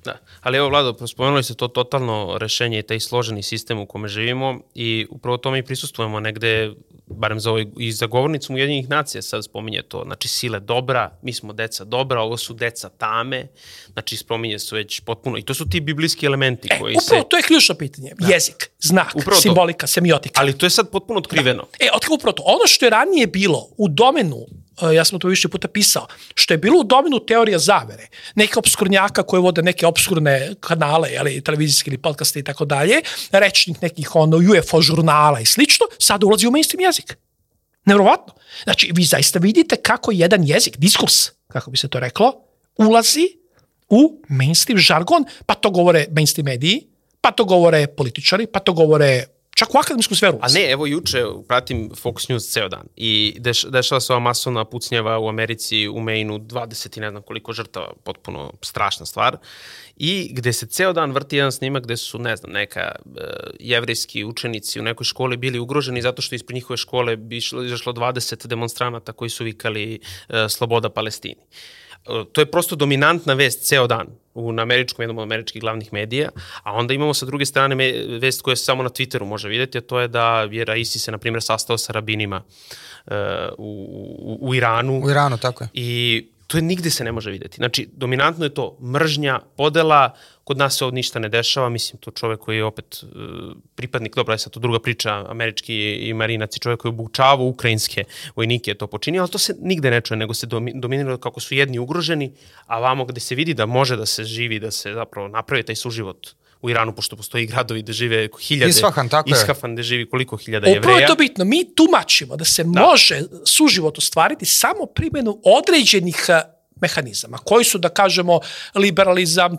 Da, ali evo Vlado, spomenuli se to totalno rešenje i taj složeni sistem u kome živimo i upravo tome i prisustujemo negde, barem za ovaj, i za govornicom Ujedinjenih nacija sad spominje to, znači sile dobra, mi smo deca dobra, ovo su deca tame, znači spominje se već potpuno, i to su ti biblijski elementi e, koji upravo, se... to je ključno pitanje, da. jezik, znak, upravo simbolika, to. semiotika. Ali to je sad potpuno otkriveno. Da. E, upravo to, ono što je ranije bilo u domenu E, ja sam to više puta pisao, što je bilo u domenu teorija zavere, neke obskurnjaka koje vode neke obskurne kanale, jeli, televizijski ili podcaste i tako dalje, rečnik nekih ono UFO žurnala i slično, sad ulazi u mainstream jezik. Nevrovatno. Znači, vi zaista vidite kako jedan jezik, diskurs, kako bi se to reklo, ulazi u mainstream žargon, pa to govore mainstream mediji, pa to govore političari, pa to govore Čak u akademsku sferu. A ne, evo juče pratim Fox News ceo dan i deš, dešava se ova masovna pucnjava u Americi, u Mainu, 20 i ne znam koliko žrtava, potpuno strašna stvar. I gde se ceo dan vrti jedan snimak gde su, ne znam, neka uh, jevrijski učenici u nekoj školi bili ugroženi zato što ispred njihove škole bi išlo, izašlo 20 demonstranata koji su vikali uh, sloboda Palestini. Uh, to je prosto dominantna vest ceo dan u na američkom, jednom od američkih glavnih medija, a onda imamo sa druge strane me, vest koja se samo na Twitteru može videti, a to je da je Raisi se, na primjer, sastao sa rabinima uh, u, u, u Iranu. U Iranu, tako je. I to je nigde se ne može videti. Znači, dominantno je to mržnja, podela, kod nas se ovdje ništa ne dešava, mislim, to čovek koji je opet uh, pripadnik, dobro je sad to druga priča, američki i marinac i čovek koji je obučavao ukrajinske vojnike je to počinio, ali to se nigde ne čuje, nego se dominira kako su jedni ugroženi, a vamo gde se vidi da može da se živi, da se zapravo napravi taj suživot u Iranu, pošto postoji gradovi gde žive hiljade... Isfahan, tako je. Isfahan, gde živi koliko hiljada jevreja. Upravo je to bitno. Mi tumačimo da se da. može suživot ostvariti samo primjenu određenih mehanizama, koji su, da kažemo, liberalizam,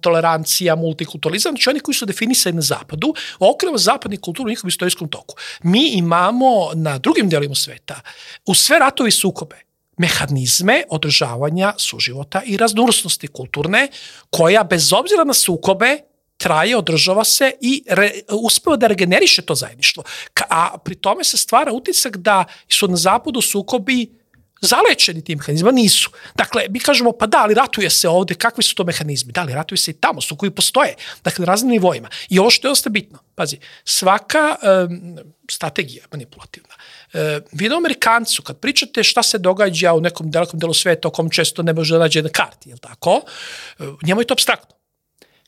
tolerancija, multikulturalizam, znači oni koji su definisani na zapadu, okreva zapadnih kultura u njihovom istorijskom toku. Mi imamo na drugim delima sveta, u sve ratovi sukobe, mehanizme održavanja suživota i raznovrsnosti kulturne, koja bez obzira na sukobe traje, održava se i re, uspeva da regeneriše to zajedništvo. A pri tome se stvara utisak da su na zapadu sukobi zalečeni tim mehanizma, nisu. Dakle, mi kažemo, pa da, ali ratuje se ovde, kakvi su to mehanizmi? Da, ali ratuje se i tamo, su koji postoje, dakle, na raznim nivoima. I ovo što je dosta bitno, pazi, svaka um, strategija manipulativna, uh, vi na Amerikancu, kad pričate šta se događa u nekom dalekom delu sveta, o kom često ne može da nađe na karti, je tako? Uh, njemu je to abstraktno.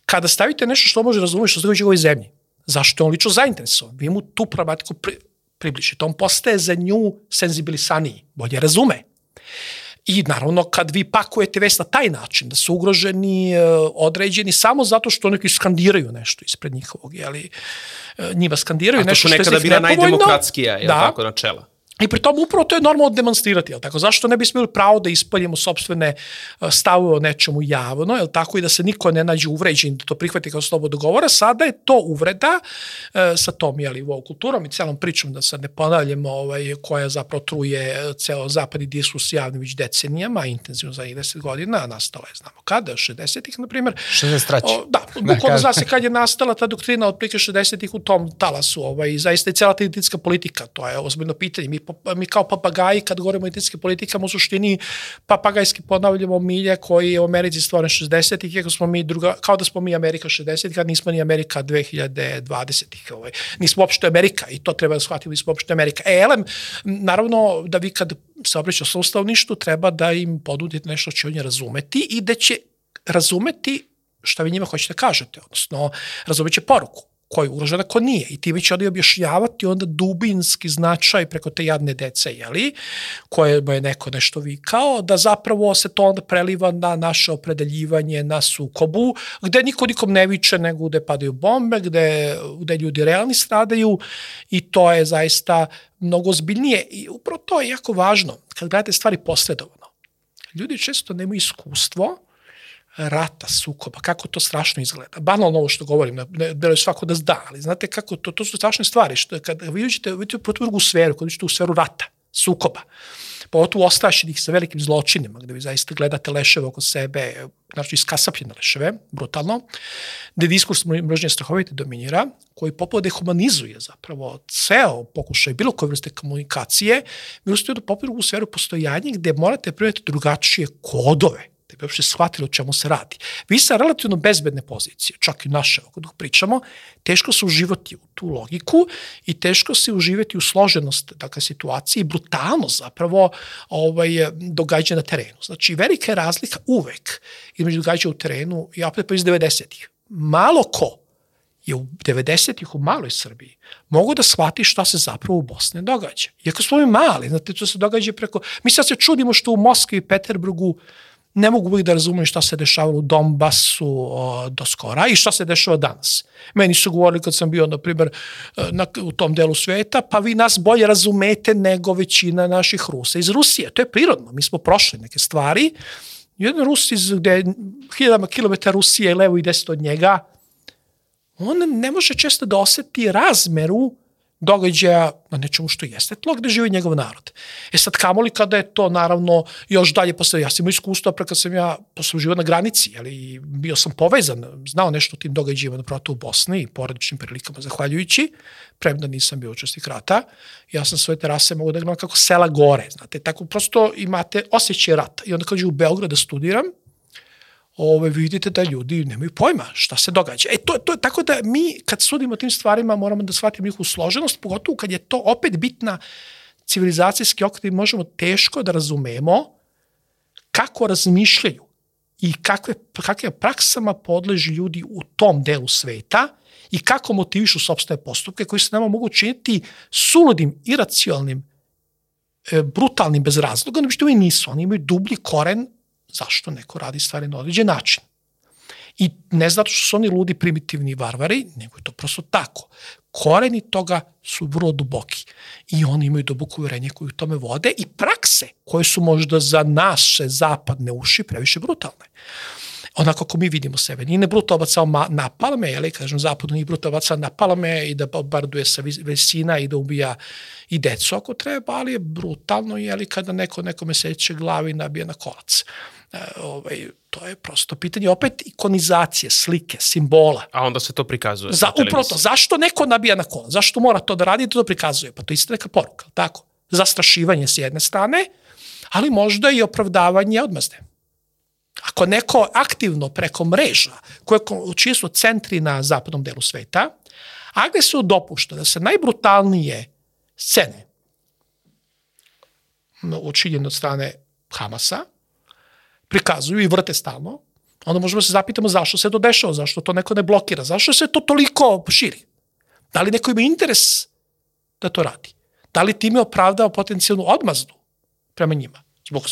Kada stavite nešto što može razumjeti što se događa u ovoj zemlji, zašto je on lično zainteresovan? Vi mu tu problematiku pri, približite. On postaje za nju senzibilisaniji, bolje razume. I naravno kad vi pakujete vest na taj način, da su ugroženi, e, određeni samo zato što neki skandiraju nešto ispred njihovog, jeli, e, njima skandiraju nešto što je nekada bila najdemokratskija, je da, tako, načela. I pri tom upravo to je normalno demonstrirati, jel tako? Zašto ne bismo imali pravo da ispaljemo sobstvene e, stavove o nečemu javno, jel tako? I da se niko ne nađe uvređen da to prihvati kao slobodu govora. Sada je to uvreda e, sa tom, jeli, wow kulturom i celom pričom, da sad ne ponavljamo, ovaj, koja zapravo truje ceo zapadni diskurs javni već decenijama, intenzivno za 10 godina, nastala je, znamo kada, 60-ih, na primjer. 63. O, da, bukvalno zna se kad je nastala ta doktrina od prike 60-ih u tom talasu, ovaj, zaista je cela ta identitetska politika, to je ozbiljno pitanje. Mi mi kao papagaji kad govorimo o identitetskim politikama u suštini papagajski ponavljamo milje koji je u Americi stvoren 60-ih, kako smo mi druga, kao da smo mi Amerika 60-ih, kad nismo ni Amerika 2020-ih. Ovaj. Nismo uopšte Amerika i to treba da shvatimo, nismo uopšte Amerika. E, elem, naravno da vi kad se obraća sa ustavništu, treba da im podudite nešto će oni razumeti i da će razumeti šta vi njima hoćete da kažete, odnosno razumeće poruku ko je ugrožena, ko nije. I time će oni objašnjavati onda dubinski značaj preko te jadne dece, jeli, koje je neko nešto vikao, da zapravo se to onda preliva na naše opredeljivanje na sukobu, gde niko nikom ne viče, nego gde padaju bombe, gde, gde ljudi realni stradaju i to je zaista mnogo zbiljnije. I upravo to je jako važno, kad gledate stvari posredovano. Ljudi često nemaju iskustvo rata, sukoba, kako to strašno izgleda. Banalno ovo što govorim, ne, ne svako da zna, ali znate kako, to, to su strašne stvari, što kad vi uđete, vidite u sferu, kad uđete u sferu rata, sukoba, pogotovo ostrašenih sa velikim zločinima, gde vi zaista gledate leševe oko sebe, znači iskasapljene leševe, brutalno, gde diskurs mržnje strahovite dominira, koji popolo dehumanizuje zapravo ceo pokušaj bilo koje vrste komunikacije, mi uspiju da popiru u sferu postojanja gde morate primjeti drugačije kodove da bi uopšte shvatili o čemu se radi. Vi sa relativno bezbedne pozicije, čak i naše, ako dok pričamo, teško se uživati u tu logiku i teško se uživati u složenost dakle, situacije i brutalnost zapravo ovaj, događa na terenu. Znači, velika je razlika uvek između događaja u terenu i opet pa iz 90-ih. Malo ko je u 90-ih u maloj Srbiji mogu da shvati šta se zapravo u Bosni događa. Iako smo mi mali, znate, to se događa preko... Mi sad se čudimo što u Moskvi i Peterburgu ne mogu uvijek da razumeju šta se dešavalo u Donbasu o, do skora i šta se dešava danas. Meni su govorili kad sam bio, na primjer, na, u tom delu sveta, pa vi nas bolje razumete nego većina naših Rusa iz Rusije. To je prirodno. Mi smo prošli neke stvari. Jedan Rus iz gde hiljadama kilometara Rusije levo i deset od njega, on ne može često da oseti razmeru događaja na nečemu što jeste tlo gde živi njegov narod. E sad kamoli kada je to naravno još dalje posle, ja sam imao iskustva pre kad sam ja, posle živo na granici, ali bio sam povezan, znao nešto o tim događajima naproto u Bosni i porodičnim prilikama zahvaljujući, premda nisam bio učestnik rata, ja sam svoje terase mogu da gledam kako sela gore, znate, tako prosto imate osjećaj rata. I onda kad u Beograd da studiram, ove, vidite da ljudi nemaju pojma šta se događa. E, to, to je tako da mi kad sudimo tim stvarima moramo da shvatimo njihovu složenost, pogotovo kad je to opet bitna civilizacijski okvir, možemo teško da razumemo kako razmišljaju i kakve, kakve praksama podleži ljudi u tom delu sveta i kako motivišu sobstvene postupke koji se nama mogu činiti suludim, iracionalnim, e, brutalnim bez razloga, no što oni nisu. Oni imaju dublji koren zašto neko radi stvari na određen način. I ne zato što su oni ludi, primitivni varvari, nego je to prosto tako. Koreni toga su vrlo duboki i oni imaju duboko uverenje koje u tome vode i prakse koje su možda za naše zapadne uši previše brutalne onako kako mi vidimo sebe. Nije ne brutalno bacao na palme, jel, kažem, zapadu nije brutalno bacao na palme i da bombarduje sa visina i da ubija i decu ako treba, ali je brutalno, jel, kada neko nekome seće glavi i nabije na kolac. E, ovaj, to je prosto pitanje opet ikonizacije, slike, simbola. A onda se to prikazuje. Za, upravo to, zašto neko nabija na kola? Zašto mora to da radi i da to prikazuje? Pa to je isto neka poruka, tako? Zastrašivanje s jedne strane, ali možda i opravdavanje odmazde. Ako neko aktivno preko mreža, koje, čije su centri na zapadnom delu sveta, agresiju dopušta da se najbrutalnije scene učinjene od strane Hamasa, prikazuju i vrte stalno, onda možemo se zapitamo zašto se to dešava, zašto to neko ne blokira, zašto se to toliko širi. Da li neko ima interes da to radi? Da li time opravdava potencijalnu odmazdu prema njima? Zbog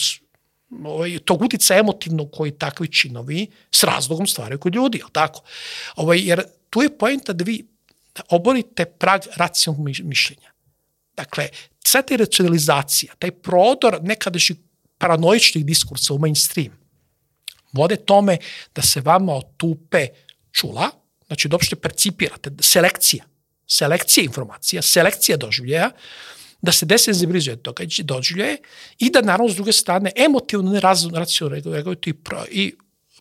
ovaj, tog utica emotivnog koji takvi činovi s razlogom stvaraju kod ljudi, je tako? Ovaj, jer tu je pojenta da vi oborite prag racionalnog mišljenja. Dakle, sve ta racionalizacija, taj prodor nekadašnjih paranoičnih diskursa u mainstream vode tome da se vama otupe čula, znači da uopšte percipirate, selekcija, selekcija informacija, selekcija doživljaja, da se desenzibilizuje doživljaje i da naravno s druge strane emotivno ne racionalno reagujete i, pro, i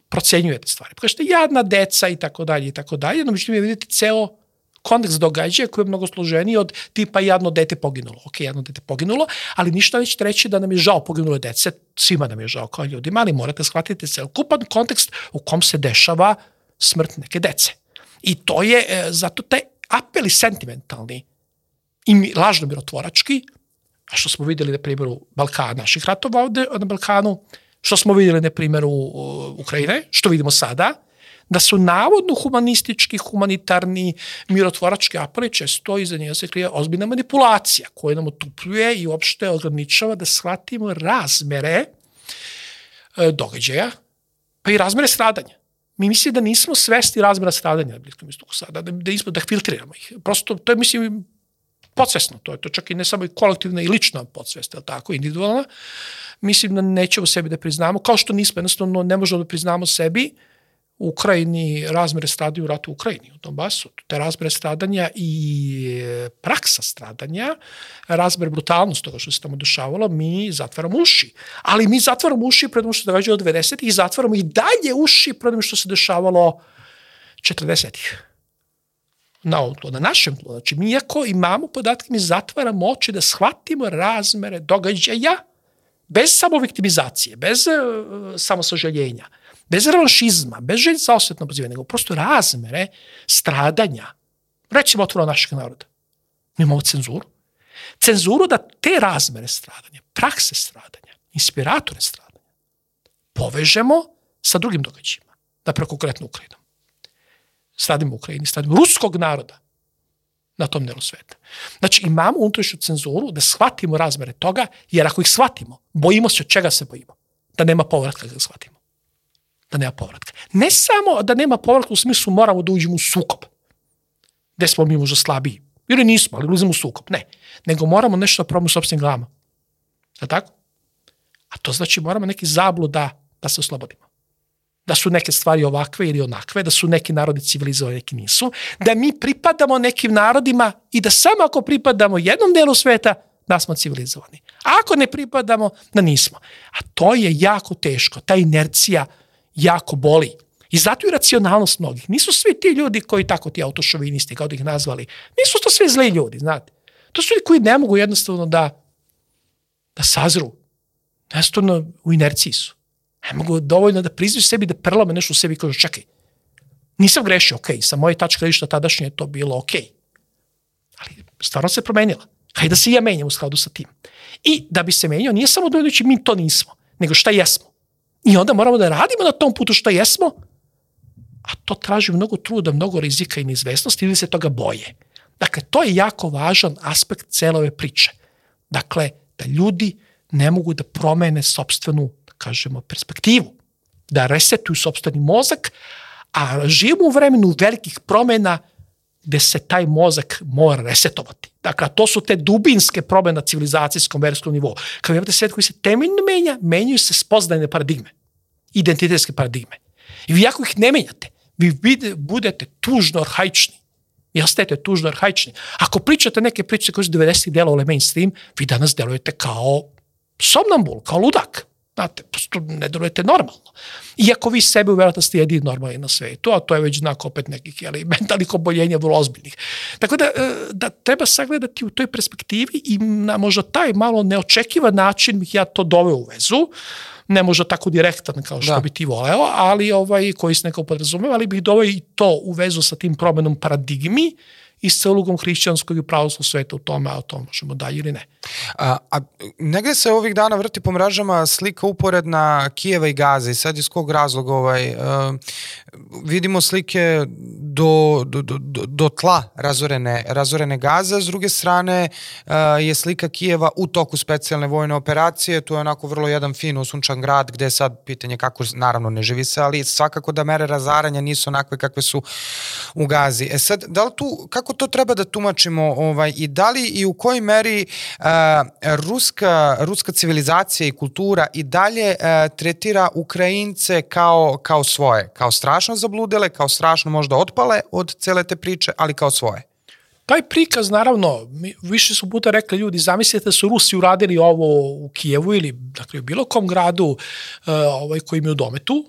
procenjujete stvari. Pa kažete jadna deca i tako dalje i tako dalje, no međutim vidite ceo kontekst događaja koji je mnogo složeniji od tipa jedno dete poginulo. Ok, jedno dete poginulo, ali ništa nećete reći da nam je žao poginule dece, svima nam je žao kao ljudima, ali morate shvatiti celokupan kontekst u kom se dešava smrt neke dece. I to je, e, zato taj apeli sentimentalni i lažno mirotvorački, a što smo videli na primjeru Balkana, naših ratova ovde na Balkanu, što smo videli na primjeru Ukrajine, što vidimo sada, da su navodno humanistički, humanitarni, mirotvorački apeli često iza njega se krije ozbiljna manipulacija koja nam otupljuje i uopšte ograničava da shvatimo razmere e, događaja, pa i razmere stradanja. Mi mislimo da nismo svesti razmera stradanja na Bliskom istoku sada, da, da, da filtriramo ih. Prosto, to je, mislim, podsvesno, to je to čak i ne samo i kolektivna i lična podsvest, ali tako, individualna, mislim da nećemo sebi da priznamo, kao što nismo, jednostavno ne možemo da priznamo sebi u Ukrajini razmere stradaju u ratu u Ukrajini, u Donbasu. Te razmere stradanja i e, praksa stradanja, razmere brutalnost toga što se tamo dešavalo, mi zatvaramo uši. Ali mi zatvaramo uši pred što se događa od 90. i zatvaramo i dalje uši pred što se dešavalo 40 na ovom tlu, na našem tlu. Znači, mi iako imamo podatke, mi zatvaramo oči da shvatimo razmere događaja bez samoviktimizacije, bez uh, samosažaljenja, bez revanšizma, bez želj za osvetno pozivanje, nego prosto razmere stradanja, recimo otvoreno našeg naroda. Mi imamo cenzuru. Cenzuru da te razmere stradanja, prakse stradanja, inspiratore stradanja, povežemo sa drugim događajima, da preko konkretno Ukrajinom stradimo u Ukrajini, stradimo ruskog naroda na tom delu sveta. Znači imamo unutrašnju cenzuru da shvatimo razmere toga, jer ako ih shvatimo, bojimo se od čega se bojimo. Da nema povratka da shvatimo. Da nema povratka. Ne samo da nema povratka u smislu moramo da uđemo u sukob, gde smo mi možda slabiji. Ili nismo, ali ulazimo u sukob. Ne. Nego moramo nešto da probamo u sobstvenim glavama. Je tako? A to znači moramo neki zablu da, da se oslobodimo da su neke stvari ovakve ili onakve, da su neki narodi civilizovani, neki nisu, da mi pripadamo nekim narodima i da samo ako pripadamo jednom delu sveta, da smo civilizovani. A ako ne pripadamo, da nismo. A to je jako teško, ta inercija jako boli. I zato i racionalnost mnogih. Nisu svi ti ljudi koji tako ti autošovinisti, kao da ih nazvali, nisu to svi zli ljudi, znate. To su ljudi koji ne mogu jednostavno da, da sazru. Jednostavno u inerciji su. Ne mogu dovoljno da priznaju sebi da prlame nešto u sebi i kažu čekaj, nisam grešio, ok, sa moje tačke gledišta tadašnje je to bilo ok. Ali stvarno se promenila. Hajde da se ja menjam u skladu sa tim. I da bi se menjao, nije samo dovoljnoći mi to nismo, nego šta jesmo. I onda moramo da radimo na tom putu šta jesmo, a to traži mnogo truda, mnogo rizika i neizvestnosti ili se toga boje. Dakle, to je jako važan aspekt cele ove priče. Dakle, da ljudi ne mogu da promene sobstvenu kažemo, perspektivu, da resetuju sobstveni mozak, a živimo u vremenu velikih promena gde se taj mozak mora resetovati. Dakle, to su te dubinske promene na civilizacijskom, verskom nivou. Kada imate svet koji se temeljno menja, menjaju se spoznajne paradigme, identitetske paradigme. I vi ako ih ne menjate, vi budete tužno arhaični. I ostajete tužno arhaični. Ako pričate neke priče koje su 90-ih delovale mainstream, vi danas delujete kao somnambul, kao ludak. Znate, prosto ne delujete normalno. Iako vi sebe uverate da ste jedini normalni na svetu, a to je već znak opet nekih jeli, mentalnih oboljenja vrlo ozbiljnih. Tako da, e, da treba sagledati u toj perspektivi i na možda taj malo neočekivan način bih ja to doveo u vezu, ne možda tako direktan kao što da. bi ti voleo, ali ovaj, koji se neko podrazumeva, ali bih doveo i to u vezu sa tim promenom paradigmi, i s celugom hrišćanskog i pravoslavnog sveta u tome, a o tom možemo dalje ili ne. A, a negde se ovih dana vrti po mrežama slika uporedna Kijeva i Gaza i sad iz kog razloga ovaj, uh, vidimo slike do, do, do, do tla razorene, razorene Gaza, s druge strane uh, je slika Kijeva u toku specijalne vojne operacije, to je onako vrlo jedan fin usunčan grad gde je sad pitanje kako, naravno ne živi se, ali svakako da mere razaranja nisu onakve kakve su u Gazi. E sad, da li tu, kako to treba da tumačimo ovaj, i da li i u kojoj meri uh, ruska, ruska civilizacija i kultura i dalje uh, tretira Ukrajince kao, kao svoje, kao strašno zabludele, kao strašno možda otpale od cele te priče, ali kao svoje? Taj prikaz, naravno, mi više su puta rekli ljudi, zamislite da su Rusi uradili ovo u Kijevu ili dakle, u bilo kom gradu uh, ovaj, koji je u dometu,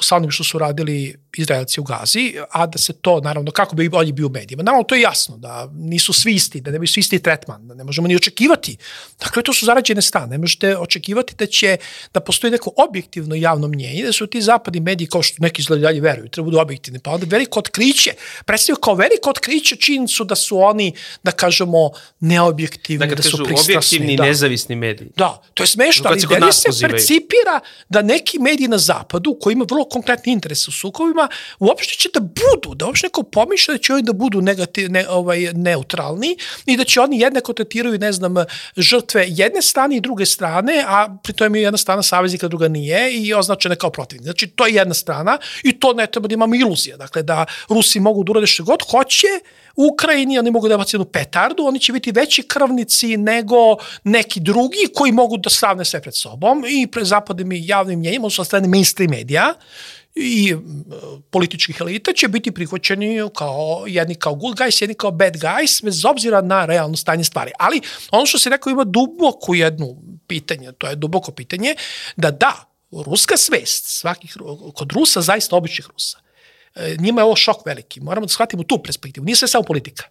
sa onim što su radili Izraelci u Gazi, a da se to, naravno, kako bi bolje bio u medijima. Naravno, to je jasno, da nisu svi isti, da nemaju svi isti tretman, da ne možemo ni očekivati. Dakle, to su zarađene stane. Ne možete očekivati da će, da postoji neko objektivno javno mnjenje, da su ti zapadni mediji, kao što neki izgledalji veruju, treba budu objektivni. Pa onda veliko otkriće, predstavljaju kao veliko otkriće činjenicu da su oni, da kažemo, neobjektivni, da, da su pristrasni. objektivni da. nezavisni mediji. Da, to je smešno, ali se, se percipira da neki mediji na zapadu, koji ima vrlo konkretni interes u sukovima, Rusima uopšte će da budu, da uopšte neko pomišlja da će oni da budu negativ, ne, ovaj, neutralni i da će oni jednako tretiraju, ne znam, žrtve jedne strane i druge strane, a pri tom je jedna strana saveznika, druga nije i označena kao protivnik. Znači, to je jedna strana i to ne treba da imamo iluzije. Dakle, da Rusi mogu da urade što god hoće, u Ukrajini oni mogu da baci jednu petardu, oni će biti veći krvnici nego neki drugi koji mogu da stavne sve pred sobom i pre zapadnim i javnim mjenjima, odnosno strane mainstream medija, i političkih elita će biti prihvaćeni kao jedni kao good guys, jedni kao bad guys, bez obzira na realno stanje stvari. Ali ono što se rekao ima duboko jednu pitanje, to je duboko pitanje, da da, ruska svest svakih, kod Rusa, zaista običnih Rusa, e, njima je ovo šok veliki. Moramo da shvatimo tu perspektivu. Nije sve samo politika.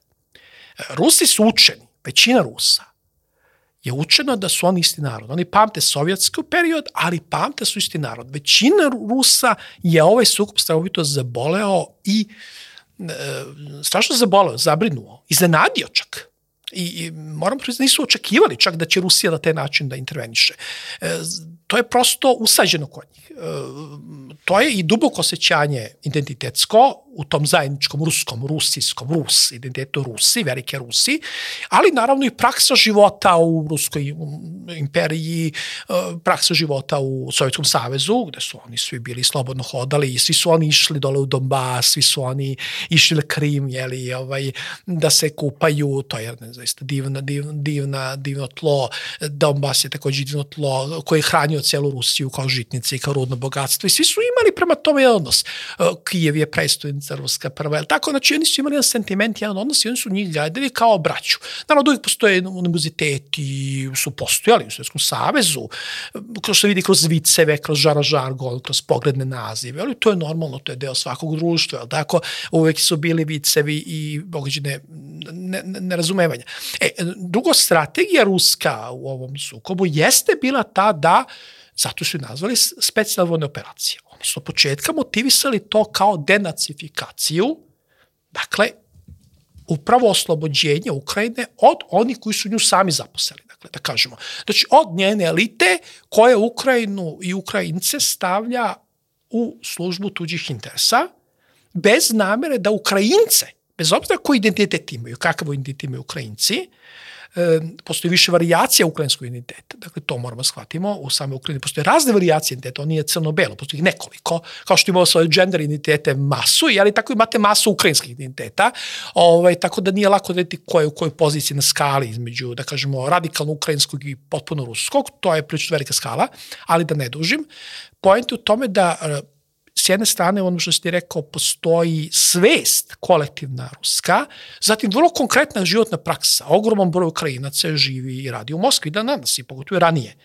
E, Rusi su učeni, većina Rusa, je učeno da su oni isti narod. Oni pamte sovjetski period, ali pamte su isti narod. Većina Rusa je ovaj sukup strahovito zaboleo i e, strašno zaboleo, zabrinuo, iznenadio čak. I, i moram priznati, nisu očekivali čak da će Rusija na taj način da interveniše. E, to je prosto usađeno kod njih. To je i duboko osjećanje identitetsko u tom zajedničkom ruskom, rusijskom, Rus, identitetu Rusi, velike Rusi, ali naravno i praksa života u Ruskoj imperiji, e, praksa života u Sovjetskom savezu, gde su oni svi bili slobodno hodali i svi su oni išli dole u Donbass, svi su oni išli na Krim, jeli, ovaj, da se kupaju, to je ne, zaista divna, divna, divna, divno tlo, Donbass je takođe divno tlo koje je hranio celu Rusiju kao žitnice i kao rudno bogatstvo i svi su imali prema tome odnos. E, Kijev je prestojenica Ruska prva, tako, znači oni su imali jedan sentiment, jedan odnos i oni su njih gledali kao braću. Naravno, uvijek postoje univerziteti, su postojali u Svjetskom savezu, kroz što vidi kroz viceve, kroz žara žargon, kroz pogledne nazive, ali to je normalno, to je deo svakog društva, ali tako, uvek su bili vicevi i bogađene nerazumevanja. Ne, e, drugo, strategija Ruska u ovom sukobu jeste bila ta da Zato su je nazvali specijalne vojne operacije. Oni su od početka motivisali to kao denacifikaciju, dakle, upravo oslobođenje Ukrajine od onih koji su nju sami zaposlili, dakle, da kažemo. Znači, od njene elite koje Ukrajinu i Ukrajince stavlja u službu tuđih interesa, bez namere da Ukrajince, bez obzira koji identitet imaju, kakav identitet imaju Ukrajinci, e, postoji više varijacija ukrajinskog identiteta. Dakle, to moramo da shvatimo. U same Ukrajini postoje razne varijacije identiteta, on nije crno-belo, postoji nekoliko, kao što imamo svoje gender identitete masu, ali tako imate masu ukrajinskih identiteta, ovaj, tako da nije lako vidjeti ko je u kojoj poziciji na skali između, da kažemo, radikalno ukrajinskog i potpuno ruskog, to je prilično velika skala, ali da ne dužim. Point je u tome da s jedne strane, ono što ste rekao, postoji svest kolektivna ruska, zatim vrlo konkretna životna praksa. Ogroman broj Ukrajinaca živi i radi u Moskvi da danas i pogotovo ranije,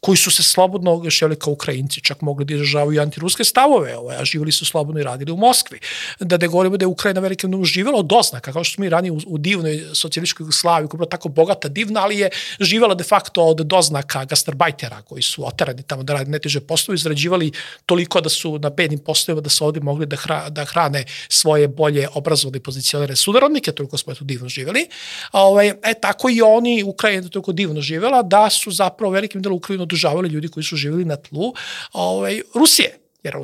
koji su se slobodno oglašali kao Ukrajinci, čak mogli da izražavaju antiruske stavove, ovaj, a živjeli su slobodno i radili u Moskvi. Da ne govorimo da je Ukrajina velike živjela od oznaka, kao što smo i ranije u, u divnoj socijalističkoj Jugoslaviji, koja je tako bogata, divna, ali je živjela de facto od doznaka gastarbajtera koji su oterani tamo da radi neteže poslove, izrađivali toliko da su na bednim postojima da su ovde mogli da, hra, da hrane svoje bolje obrazovne pozicionere sudarodnike, toliko smo eto divno živeli. Ovaj, e, tako i oni, Ukrajina toliko divno živela, da su zapravo velikim delu Ukrajinu održavali ljudi koji su živeli na tlu ovaj, Rusije. Jer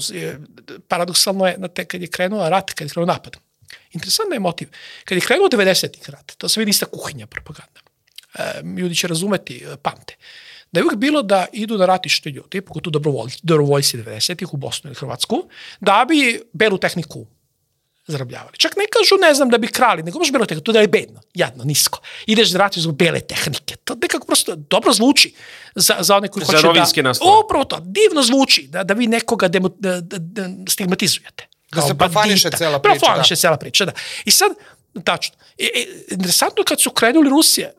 paradoksalno je na te kad je krenuo rat, kad je krenuo napad. Interesantan je motiv. Kad je krenuo 90. rat, to se vidi ista kuhinja propaganda. E, ljudi će razumeti, pamte da je uvijek bilo da idu na ratište ljudi, pogotovo dobrovoljci, dobrovoljci 90-ih u Bosnu i Hrvatsku, da bi belu tehniku zarabljavali. Čak ne kažu, ne znam, da bi krali, nego baš belu tehniku, to da je bedno, jadno, nisko. Ideš da ratiš zbog bele tehnike. To nekako prosto dobro zvuči za, za one koji za hoće da... Za nastave. Upravo to, divno zvuči, da, da vi nekoga demo, da, da, da stigmatizujete. Da se profaniše cela priča. Profaniše da. cela priča, da. I sad, tačno, e, e, interesantno kad su krenuli Rusije,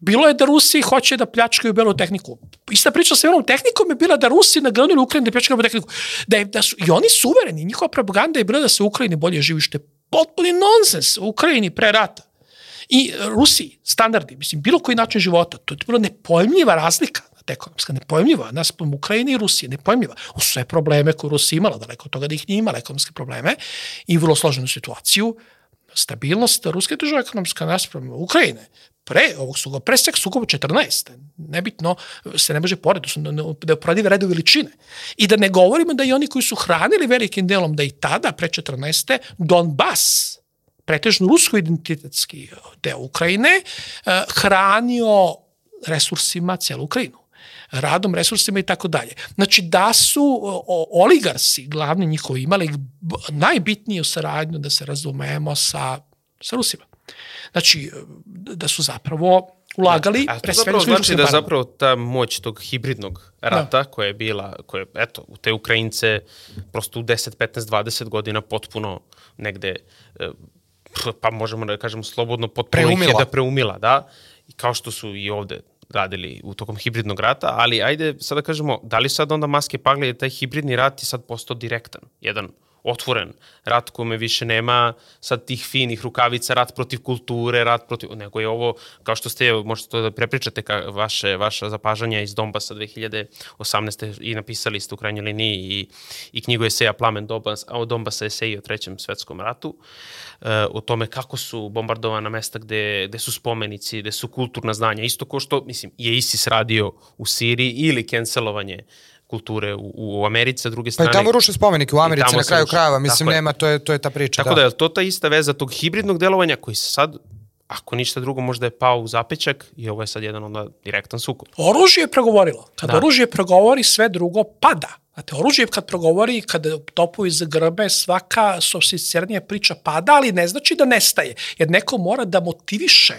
Bilo je da Rusi hoće da pljačkaju belu tehniku. Ista priča sa belom tehnikom je bila da Rusi nagranuli Ukrajinu da pljačkaju belu tehniku. Da, je, da su, I oni su uvereni, njihova propaganda je bila da se u Ukrajini bolje živi, što je potpuni nonsens u Ukrajini pre rata. I Rusi, standardi, mislim, bilo koji način života, to je bilo nepojmljiva razlika ekonomska, nepojmljiva, nas u Ukrajini i Rusiji, nepojmljiva. U sve probleme koje Rusija imala, daleko od toga da ih nije imala ekonomske probleme i vrlo složenu situaciju, stabilnost ruske države ekonomska naspram Ukrajine, pre ovog sukoba, pre sveg sukoba 14. Nebitno se ne može porediti, da je uporadive redu veličine. I da ne govorimo da i oni koji su hranili velikim delom da i tada, pre 14. Donbas, pretežno rusko-identitetski deo Ukrajine, eh, hranio resursima celu Ukrajinu radom, resursima i tako dalje. Znači da su oligarsi, glavni njihovi, imali najbitniju saradnju, da se razumemo, sa, sa Rusima. Znači, da su zapravo ulagali ja, pre svega znači da zapravo ta moć tog hibridnog rata da. koja je bila, koja je, eto, u te Ukrajince prosto u 10, 15, 20 godina potpuno negde e, pa možemo da kažemo slobodno potpuno preumila. ih je da preumila, da, i kao što su i ovde radili u tokom hibridnog rata, ali ajde sad da kažemo, da li sad onda maske pagle je taj hibridni rat je sad postao direktan, jedan otvoren rat kome više nema sad tih finih rukavica, rat protiv kulture, rat protiv, nego je ovo, kao što ste, možete to da prepričate ka vaše, vaša zapažanja iz Donbasa 2018. i napisali ste u krajnjoj liniji i, i knjigu eseja Plamen Donbas, o Donbasa eseji o trećem svetskom ratu, uh, o tome kako su bombardovana mesta gde, gde su spomenici, gde su kulturna znanja, isto ko što, mislim, je ISIS radio u Siriji ili cancelovanje kulture u, u Americi, sa druge strane... Pa i tamo ruše spomenike u Americi na kraju ruše. krajeva, mislim, nema, to je, to je ta priča. Tako da. da je to ta ista veza tog hibridnog delovanja koji se sad ako ništa drugo možda je pao u zapećak i ovo je sad jedan onda direktan sukob. Oružje je pregovorilo. Kad da. oružje pregovori, sve drugo pada. Znate, oružje kad progovori, kad topovi zagrbe, svaka sofisticirnija priča pada, ali ne znači da nestaje. Jer neko mora da motiviše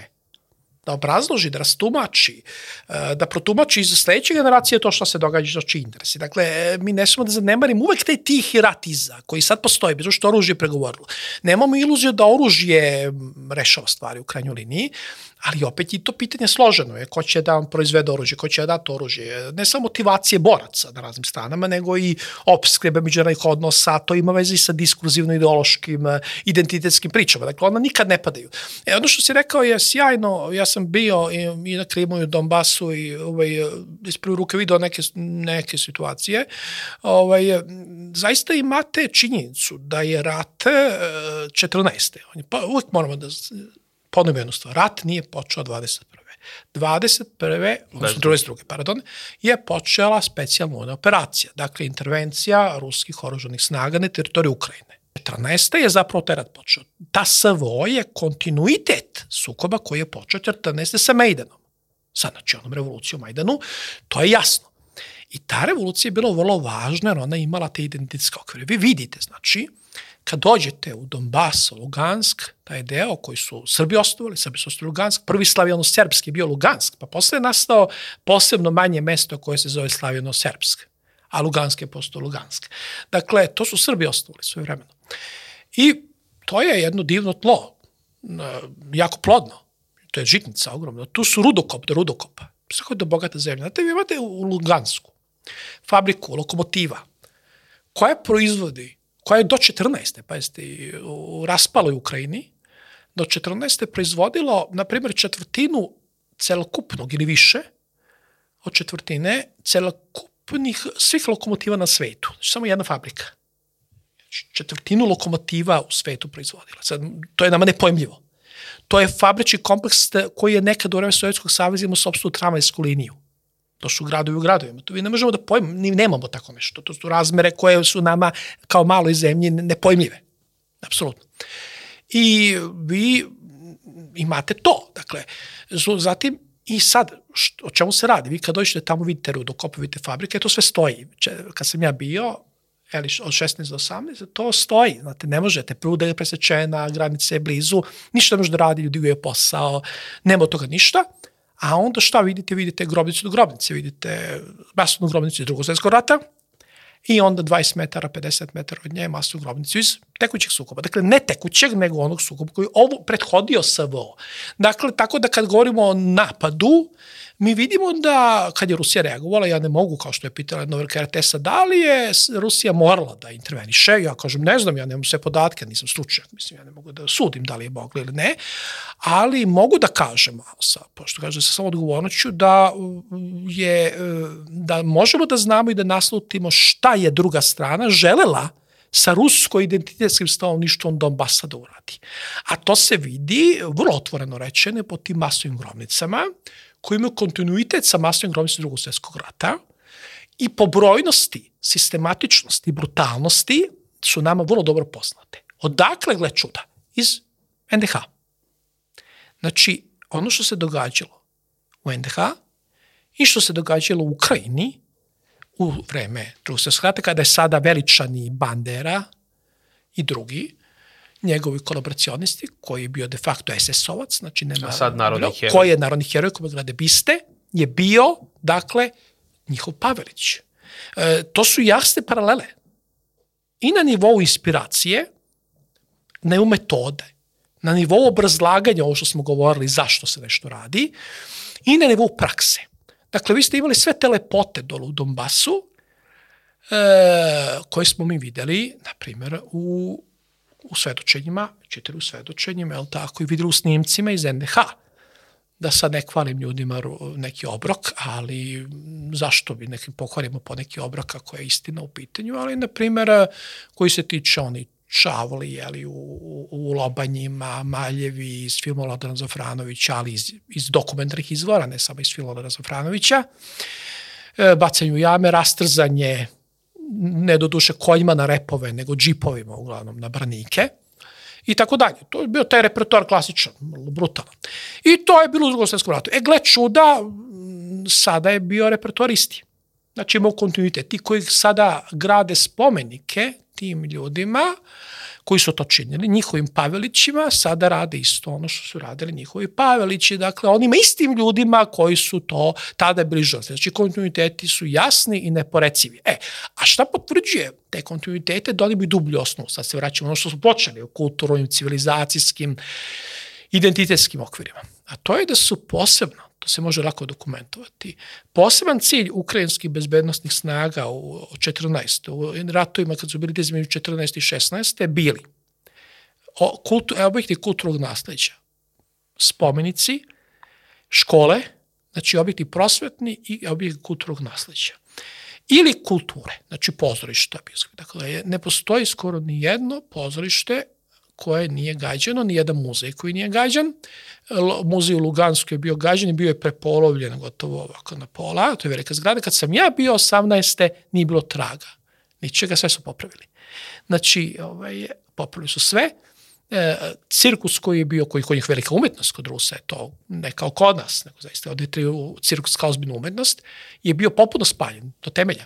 da obrazloži, da rastumači, e, da protumači za sledeće generacije to što se događa, što interesi. Dakle, mi ne smemo da zanemarimo uvek taj tihi rat iza, koji sad postoji, bez što oružje pregovorilo. Nemamo iluziju da oružje rešava stvari u krajnjoj liniji, Ali opet i to pitanje složeno je ko će da vam proizvede oružje, ko će da dati oružje. Ne samo motivacije boraca na raznim stranama, nego i opskrbe međunarodnih odnosa, to ima veze i sa diskurzivno-ideološkim, eh, identitetskim pričama. Dakle, ona nikad ne padaju. E, ono što si rekao je sjajno, ja sam bio i, i na Krimu i u Donbasu i ovaj, iz prve ruke video neke, neke situacije. Ovaj, zaista imate činjenicu da je rat 14. Eh, pa uvek moramo da ponovno jednu stvar, rat nije počeo 21. 21. odnosno 22. pardon, je počela specijalna vojna operacija, dakle intervencija ruskih oružanih snaga na teritoriju Ukrajine. 14. je zapravo taj rat počeo. Ta SVO je kontinuitet sukoba koji je počeo 14. sa Mejdanom. Sa znači onom revolucijom Majdanu, to je jasno. I ta revolucija je bila vrlo važna jer ona imala te identitetske okvire. Vi vidite, znači, kad dođete u Donbass, Lugansk, taj deo koji su Srbi osnovali, Srbi su osnovali Lugansk, prvi slavijano-serbski je bio Lugansk, pa posle je nastao posebno manje mesto koje se zove slavijano-serbsk, a Lugansk je postao Lugansk. Dakle, to su Srbi osnovali svoje vremeno. I to je jedno divno tlo, jako plodno. To je žitnica ogromna. Tu su rudokop do rudokopa. Je do bogata zemlja. Znate, vi imate u Lugansku fabriku lokomotiva koja proizvodi koja je do 14. pazite, u raspaloj Ukrajini, do 14. proizvodilo, na primjer, četvrtinu celokupnog ili više od četvrtine celokupnih svih lokomotiva na svetu. Znači, samo jedna fabrika. Znači, četvrtinu lokomotiva u svetu proizvodila. Sad, to je nama nepojmljivo. To je fabrični kompleks koji je nekad u vreme Sovjetskog savjeza imao sobstvenu tramvajsku liniju. To su gradovi u gradovima. To vi ne možemo da pojmimo, ni nemamo tako nešto. To su razmere koje su nama kao maloj zemlji nepojmljive. Apsolutno. I vi imate to. Dakle, zatim i sad, što, o čemu se radi? Vi kad dođete tamo vidite rudokop, vidite fabrike, to sve stoji. Kad sam ja bio, eli, od 16 do 18, to stoji. Znate, ne možete, pruda je presečena, granice je blizu, ništa ne može da radi, ljudi je posao, nema od toga ništa. A onda šta vidite? Vidite grobnicu do grobnice, vidite masovnu grobnicu iz drugog svjetskog rata i onda 20 metara, 50 metara od nje masovnu grobnicu iz tekućeg sukoba. Dakle, ne tekućeg, nego onog sukoba koji ovo prethodio SVO. Dakle, tako da kad govorimo o napadu, mi vidimo da kad je Rusija reagovala, ja ne mogu, kao što je pitala Novrka RTS-a, da li je Rusija morala da interveniše, ja kažem, ne znam, ja nemam sve podatke, nisam stručnjak, mislim, ja ne mogu da sudim da li je mogla ili ne, ali mogu da kažem, sa, pošto kažem sa samo odgovornoću, da je, da možemo da znamo i da naslutimo šta je druga strana želela sa rusko-identitetskim stanovništvom Donbasa da uradi. A to se vidi, vrlo otvoreno rečene, po tim masovim gromnicama, koji imaju kontinuitet sa masovim gromnicama drugog svjetskog rata i po brojnosti, sistematičnosti i brutalnosti su nama vrlo dobro poznate. Odakle, gle čuda? Iz NDH. Znači, ono što se događalo u NDH i što se događalo u Ukrajini u vreme drugog svjetskog rata, kada je sada veličani Bandera i drugi, njegovi kolaboracionisti, koji je bio de facto SS-ovac, znači nema... A sad narodni heroj. Koji je narodni heroj, koji grade biste, je bio, dakle, njihov Pavelić. E, to su jasne paralele. I na nivou inspiracije, ne u metode, na nivou obrazlaganja, ovo što smo govorili, zašto se nešto radi, i na nivou prakse. Dakle, vi ste imali sve te lepote dole u Donbasu, e, koje smo mi videli, na primjer, u, u svedočenjima, čitali u svedočenjima, je tako, i videli u snimcima iz NDH. Da sad ne kvalim ljudima neki obrok, ali zašto bi nekim pokvarimo po neki obrok ako je istina u pitanju, ali, na primjer, koji se tiče oni Čavli, jeli, u, u, u Lobanjima, Maljevi iz filma Lodana Zofranovića, ali iz, iz dokumentarnih izvora, ne samo iz filma Lodana Zofranovića, e, bacanju jame, rastrzanje, ne do duše konjima na repove, nego džipovima uglavnom na branike i tako dalje. To je bio taj repertoar klasičan, brutalan. I to je bilo u drugom svjetskom ratu. E, gle čuda, sada je bio repertoar isti. Znači imao kontinuitet. Ti koji sada grade spomenike tim ljudima koji su to činili, njihovim Pavelićima, sada rade isto ono što su radili njihovi Pavelići, dakle onima istim ljudima koji su to tada bili žrtve. Znači kontinuiteti su jasni i neporecivi. E, a šta potvrđuje te kontinuitete? Da oni bi dublju osnovu. Sad se vraćamo ono što su počeli u kulturnim, civilizacijskim, identitetskim okvirima. A to je da su posebno To se može lako dokumentovati. Poseban cilj ukrajinskih bezbednostnih snaga u 14. u ratovima kad su bili između 14. i 16. bili o, kultu, objekti kulturnog nasleđa, spomenici, škole, znači objekti prosvetni i objekti kulturnog nasleđa. Ili kulture, znači pozorišta. Dakle, ne postoji skoro ni jedno pozorište koje nije gađano, ni jedan muzej koji nije gađan. Muzej u Lugansku je bio gađan i bio je prepolovljen gotovo ovako na pola, to je velika zgrada. Kad sam ja bio 18. nije bilo traga, ničega, sve su popravili. Znači, ovaj, popravili su sve. E, cirkus koji je bio, koji kod njih velika umetnost kod Rusa, je to ne kao kod nas, nego zaista odete u cirkus kao ozbiljnu umetnost, je bio popuno spaljen do temelja.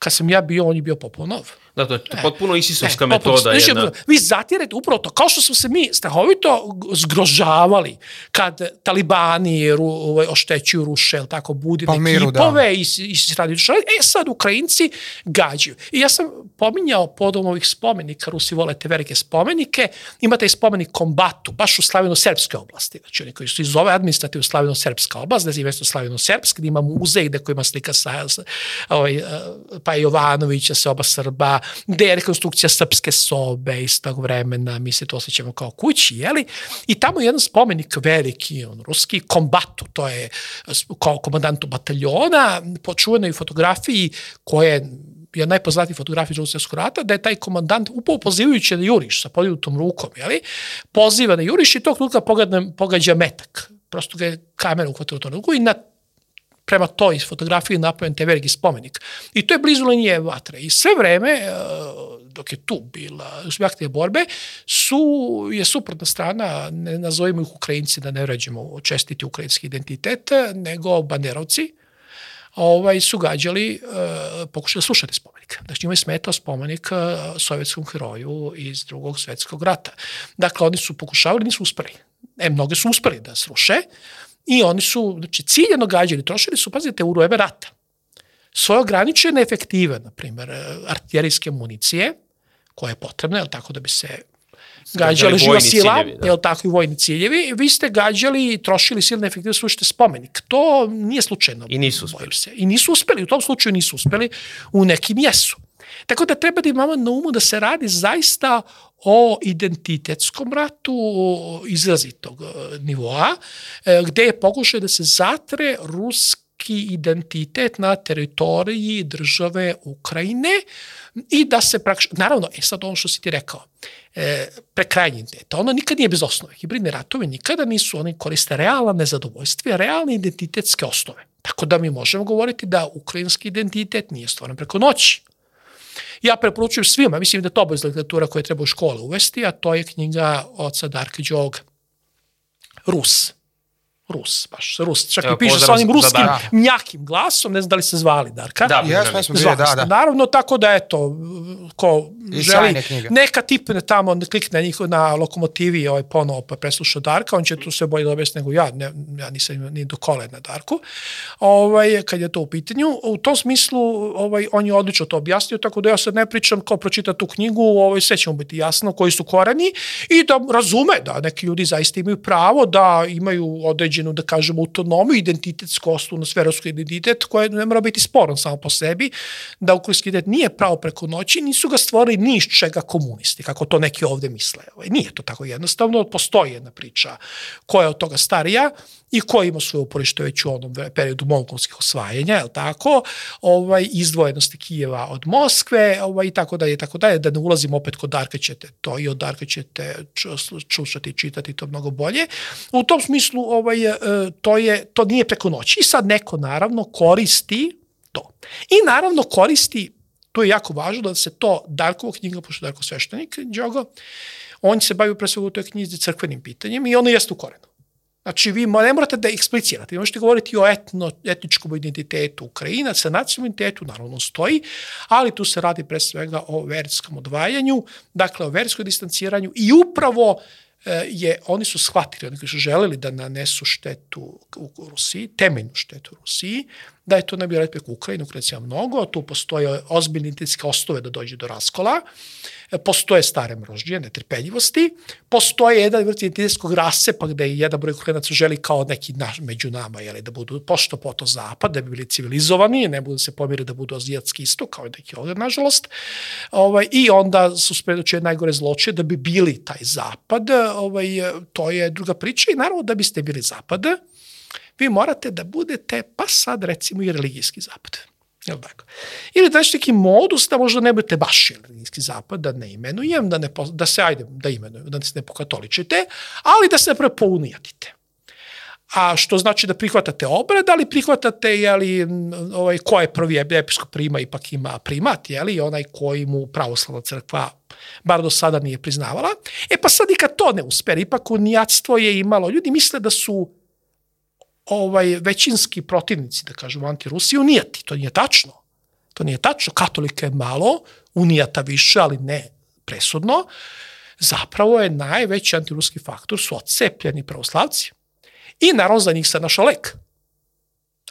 Kad sam ja bio, on je bio popuno nov. Da, to je e, potpuno isisovska e, metoda. Znači, jedna. Vi zatirete upravo to, kao što smo se mi strahovito zgrožavali kad talibani ru, ovaj, oštećuju, ruše, tako, budi Palmiru, kipove da. i, i radi E sad Ukrajinci gađaju. I ja sam pominjao podom ovih spomenika, Rusi vole te velike spomenike, imate i spomenik kombatu, baš u slavino-srpske oblasti. Znači oni koji su iz ove administrativno slavino-srpska oblast, da je mesto slavino-srpske, gde ima muzej gde koji ima slika sa, ovaj, eh, pa Jovanovića, se oba Srba, gde je rekonstrukcija srpske sobe iz tog vremena, mi se to osjećamo kao kući, jeli? I tamo je jedan spomenik veliki, on, ruski, kombatu, to je kao komandantu bataljona, po čuvenoj fotografiji koje je najpoznatiji fotografija drugog svjetskog rata, da je taj komandant upao pozivajući na juriš sa podignutom rukom, jeli? poziva na juriš i tog trenutka pogađa metak. Prosto ga je kamera uhvatila u to ruku i na prema toj fotografiji napravljen te veliki spomenik. I to je blizu linije vatre. I sve vreme, e, dok je tu bila subjektive borbe, su, je suprotna strana, ne nazovimo ih Ukrajinci da ne ređemo čestiti ukrajinski identitet, nego banderovci, ovaj, su gađali, uh, pokušali slušati spomenik. Znači njima je smetao spomenik uh, sovjetskom heroju iz drugog svetskog rata. Dakle, oni su pokušavali, nisu uspeli. E, mnoge su uspeli da sruše, I oni su, znači, ciljeno gađali, trošili su, pazite, u vreme rata. Svoje ograničene efektive, na primjer, artiljerijske municije, koje je potrebna, je tako, da bi se gađali živa sila, ciljevi, da. je tako i vojni ciljevi, vi ste gađali i trošili silne efektive, slušajte spomenik. To nije slučajno. I nisu uspeli. Se. I nisu uspeli, u tom slučaju nisu uspeli, u nekim jesu. Tako da treba da imamo na umu da se radi zaista o identitetskom ratu izrazitog e, nivoa, e, gde je pokušaj da se zatre ruski identitet na teritoriji države Ukrajine i da se praktično, naravno, e sad ono što si ti rekao, e, prekrajanje identiteta, ono nikad nije bez osnove. Hibridni ratovi nikada nisu, oni koriste realna nezadovoljstva i realne identitetske osnove. Tako da mi možemo govoriti da ukrajinski identitet nije stvoren preko noći. Ja preporučujem svima, mislim da to je literatura koja treba u škole uvesti, a to je knjiga oca Darka Đoga, Rus Rus, baš Rus. Čak Evo, i piše sa onim ruskim da. mjakim glasom, ne znam da li se zvali Darka. Da, ja, smo bili, da, da. Naravno, tako da eto, ko I želi, neka tipne tamo, klikne njih na lokomotivi ovaj, ponovo pa presluša Darka, on će tu sve bolje dobiti nego ja, ne, ja nisam ni do kole na Darku, ovaj, kad je to u pitanju. U tom smislu, ovaj, on je odlično to objasnio, tako da ja sad ne pričam kao pročita tu knjigu, ovaj, sve će mu biti jasno koji su koreni i da razume da neki ljudi zaista imaju pravo da imaju određen određenu, da kažemo, autonomiju, identitetsku osnovnu sferovsku identitet, koja ne mora biti sporan samo po sebi, da ukrajinski identitet nije pravo preko noći, nisu ga stvorili ni iz čega komunisti, kako to neki ovde misle. Ovaj, nije to tako jednostavno, postoji jedna priča koja je od toga starija, i koji ima svoje uporište već u onom periodu mongolskih osvajanja, je tako, ovaj, izdvojenosti Kijeva od Moskve, ovaj, i tako dalje, tako dalje, da ne ulazim opet kod Darka ćete to i od Darka ćete čušati čitati to mnogo bolje. U tom smislu ovaj, to, je, to nije preko noći. I sad neko naravno koristi to. I naravno koristi, to je jako važno da se to Darkova knjiga, pošto Darko sveštenik, Djogo, on se bavi pre svega u toj knjizi crkvenim pitanjem i ono jeste u korenu. Znači, vi ne morate da eksplicirate, vi možete govoriti o etno, etničkom identitetu Ukrajinaca, nacionalnom identitetu, naravno stoji, ali tu se radi pre svega o verskom odvajanju, dakle o verskoj distanciranju i upravo e, je, oni su shvatili, oni koji su želeli da nanesu štetu u Rusiji, temeljnu štetu u Rusiji, da je to ne bi raditi preko Ukrajine, Ukrajina mnogo, tu postoje ozbiljne identitetske osnove da dođe do raskola, postoje stare mrožđe, netrpeljivosti, postoje jedan vrst identitetskog rasepa gde je jedan broj Ukrajinaca želi kao neki naš, među nama, jeli, da budu pošto poto zapad, da bi bili civilizovani, ne budu se pomiri da budu azijatski isto, kao i neki ovde, nažalost. Ovaj, I onda su spredoće najgore zloče da bi bili taj zapad, ovaj, to je druga priča i naravno da biste bili zapad, vi morate da budete, pa sad recimo i religijski zapad. Jel tako? Ili da neki modus da možda ne budete baš religijski zapad, da ne imenujem, da, ne, da se, ajde, da imenujem, da se ne pokatoličite, ali da se napravo pounijatite. A što znači da prihvatate obred, ali prihvatate jeli, ovaj, ko je prvi episkop prima ipak ima primat, jeli, onaj koji mu pravoslavna crkva bar do sada nije priznavala. E pa sad i kad to ne uspe, ipak unijatstvo je imalo, ljudi misle da su ovaj, većinski protivnici, da kažemo, anti-Rusiji, unijati. To nije tačno. To nije tačno. Katolika je malo, unijata više, ali ne presudno. Zapravo je najveći antiruski faktor su odcepljeni pravoslavci. I naravno za njih se našao lek.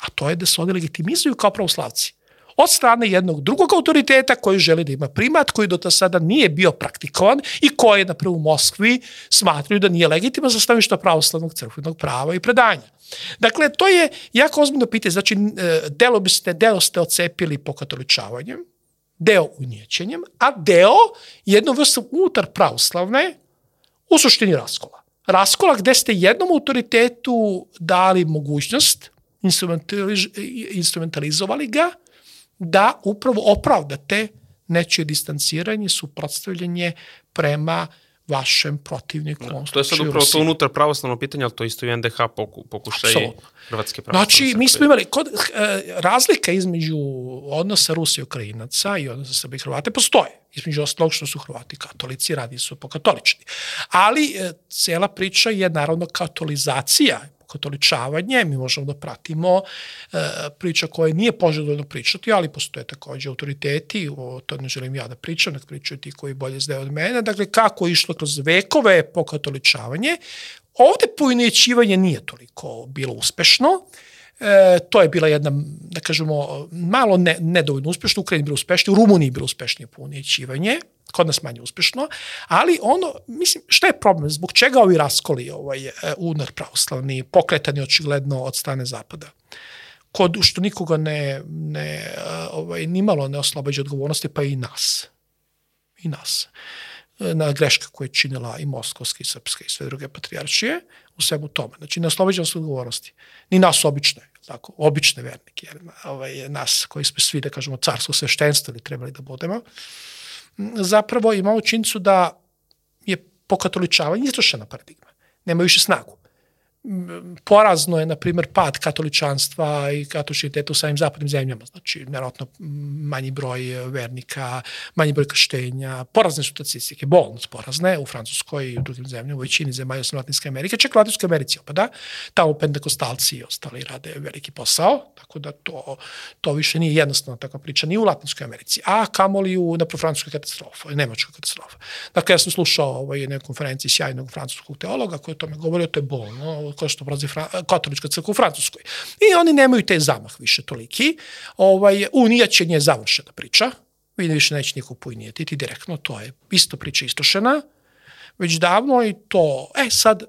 A to je da se oni legitimizuju kao pravoslavci od strane jednog drugog autoriteta koji želi da ima primat, koji do ta sada nije bio praktikovan i koji, na prvu Moskvi, smatruju da nije legitiman za stavišta pravoslavnog crkvenog prava i predanja. Dakle, to je jako ozbiljno pitanje. Znači, e, delo, biste, delo ste ocepili po katoličavanjem, deo unjećenjem, a deo jednom vrstom unutar pravoslavne u suštini raskola. Raskola gde ste jednom autoritetu dali mogućnost, instrumentaliz instrumentalizovali ga, da upravo opravdate nečije distanciranje, suprotstavljanje prema vašem protivniku. Da, to je sad upravo to unutar pravoslavno pitanje, ali to isto i NDH poku, pokušaj Absolutno. Hrvatske pravoslavne. Znači, mi smo imali, kod, e, razlika između odnosa Rusije i Ukrajinaca i odnosa Srbije i Hrvate postoje. Između ostalog što su Hrvati katolici, radi su po katolični. Ali e, cela priča je naravno katolizacija katoličavanje, mi možemo da pratimo e, priča koja nije poželjno pričati, ali postoje takođe autoriteti, o to ne želim ja da pričam, nek pričaju ti koji bolje znaju od mene, dakle kako je išlo kroz vekove po katoličavanje, ovde poinećivanje nije toliko bilo uspešno, E, to je bila jedna, da kažemo, malo ne, nedovoljno uspešno, u Ukrajini bilo uspešno, u Rumuniji bilo uspešnije punjećivanje, kod nas manje uspešno, ali ono, mislim, šta je problem? Zbog čega ovi raskoli ovaj, e, unar pravoslavni, pokretani očigledno od strane zapada? Kod, što nikoga ne, ne, e, ovaj, nimalo ne oslobađa odgovornosti, pa i nas. I nas. Na greška koje je činila i moskovska i srpska i sve druge patrijaršije u svemu tome. Znači, ne oslobođamo se odgovornosti. Ni nas obične, tako, obične vernike, jer ovaj, nas koji smo svi, da kažemo, carsko sveštenstvo ili trebali da budemo, zapravo imamo činjenicu da je pokatoličavanje izrašena paradigma. Nema više snagu porazno je, na primjer, pad katoličanstva i katoličiteta u samim zapadnim zemljama. Znači, nevjerojatno manji broj vernika, manji broj krštenja, porazne su statistike, bolno porazne u Francuskoj i u drugim zemljama, u većini zemalja u Latinske Amerike, čak u Latinskoj Americi opada, tamo pentekostalci i ostali rade veliki posao, tako da to, to više nije jednostavno takva priča ni u Latinskoj Americi, a kamoli u, na francuskoj katastrofu, nemačkoj katastrofu. Dakle, ja sam slušao ovaj, na konferenciji sjajnog francuskog teologa koji o tome govorio, to je bolno, kao što prolazi katolička crkva u Francuskoj. I oni nemaju te zamah više toliki. Ovaj, unijaćenje je završena priča. Vi više neće niko pojnijeti direktno, to je isto priča istošena. Već davno i to, e sad,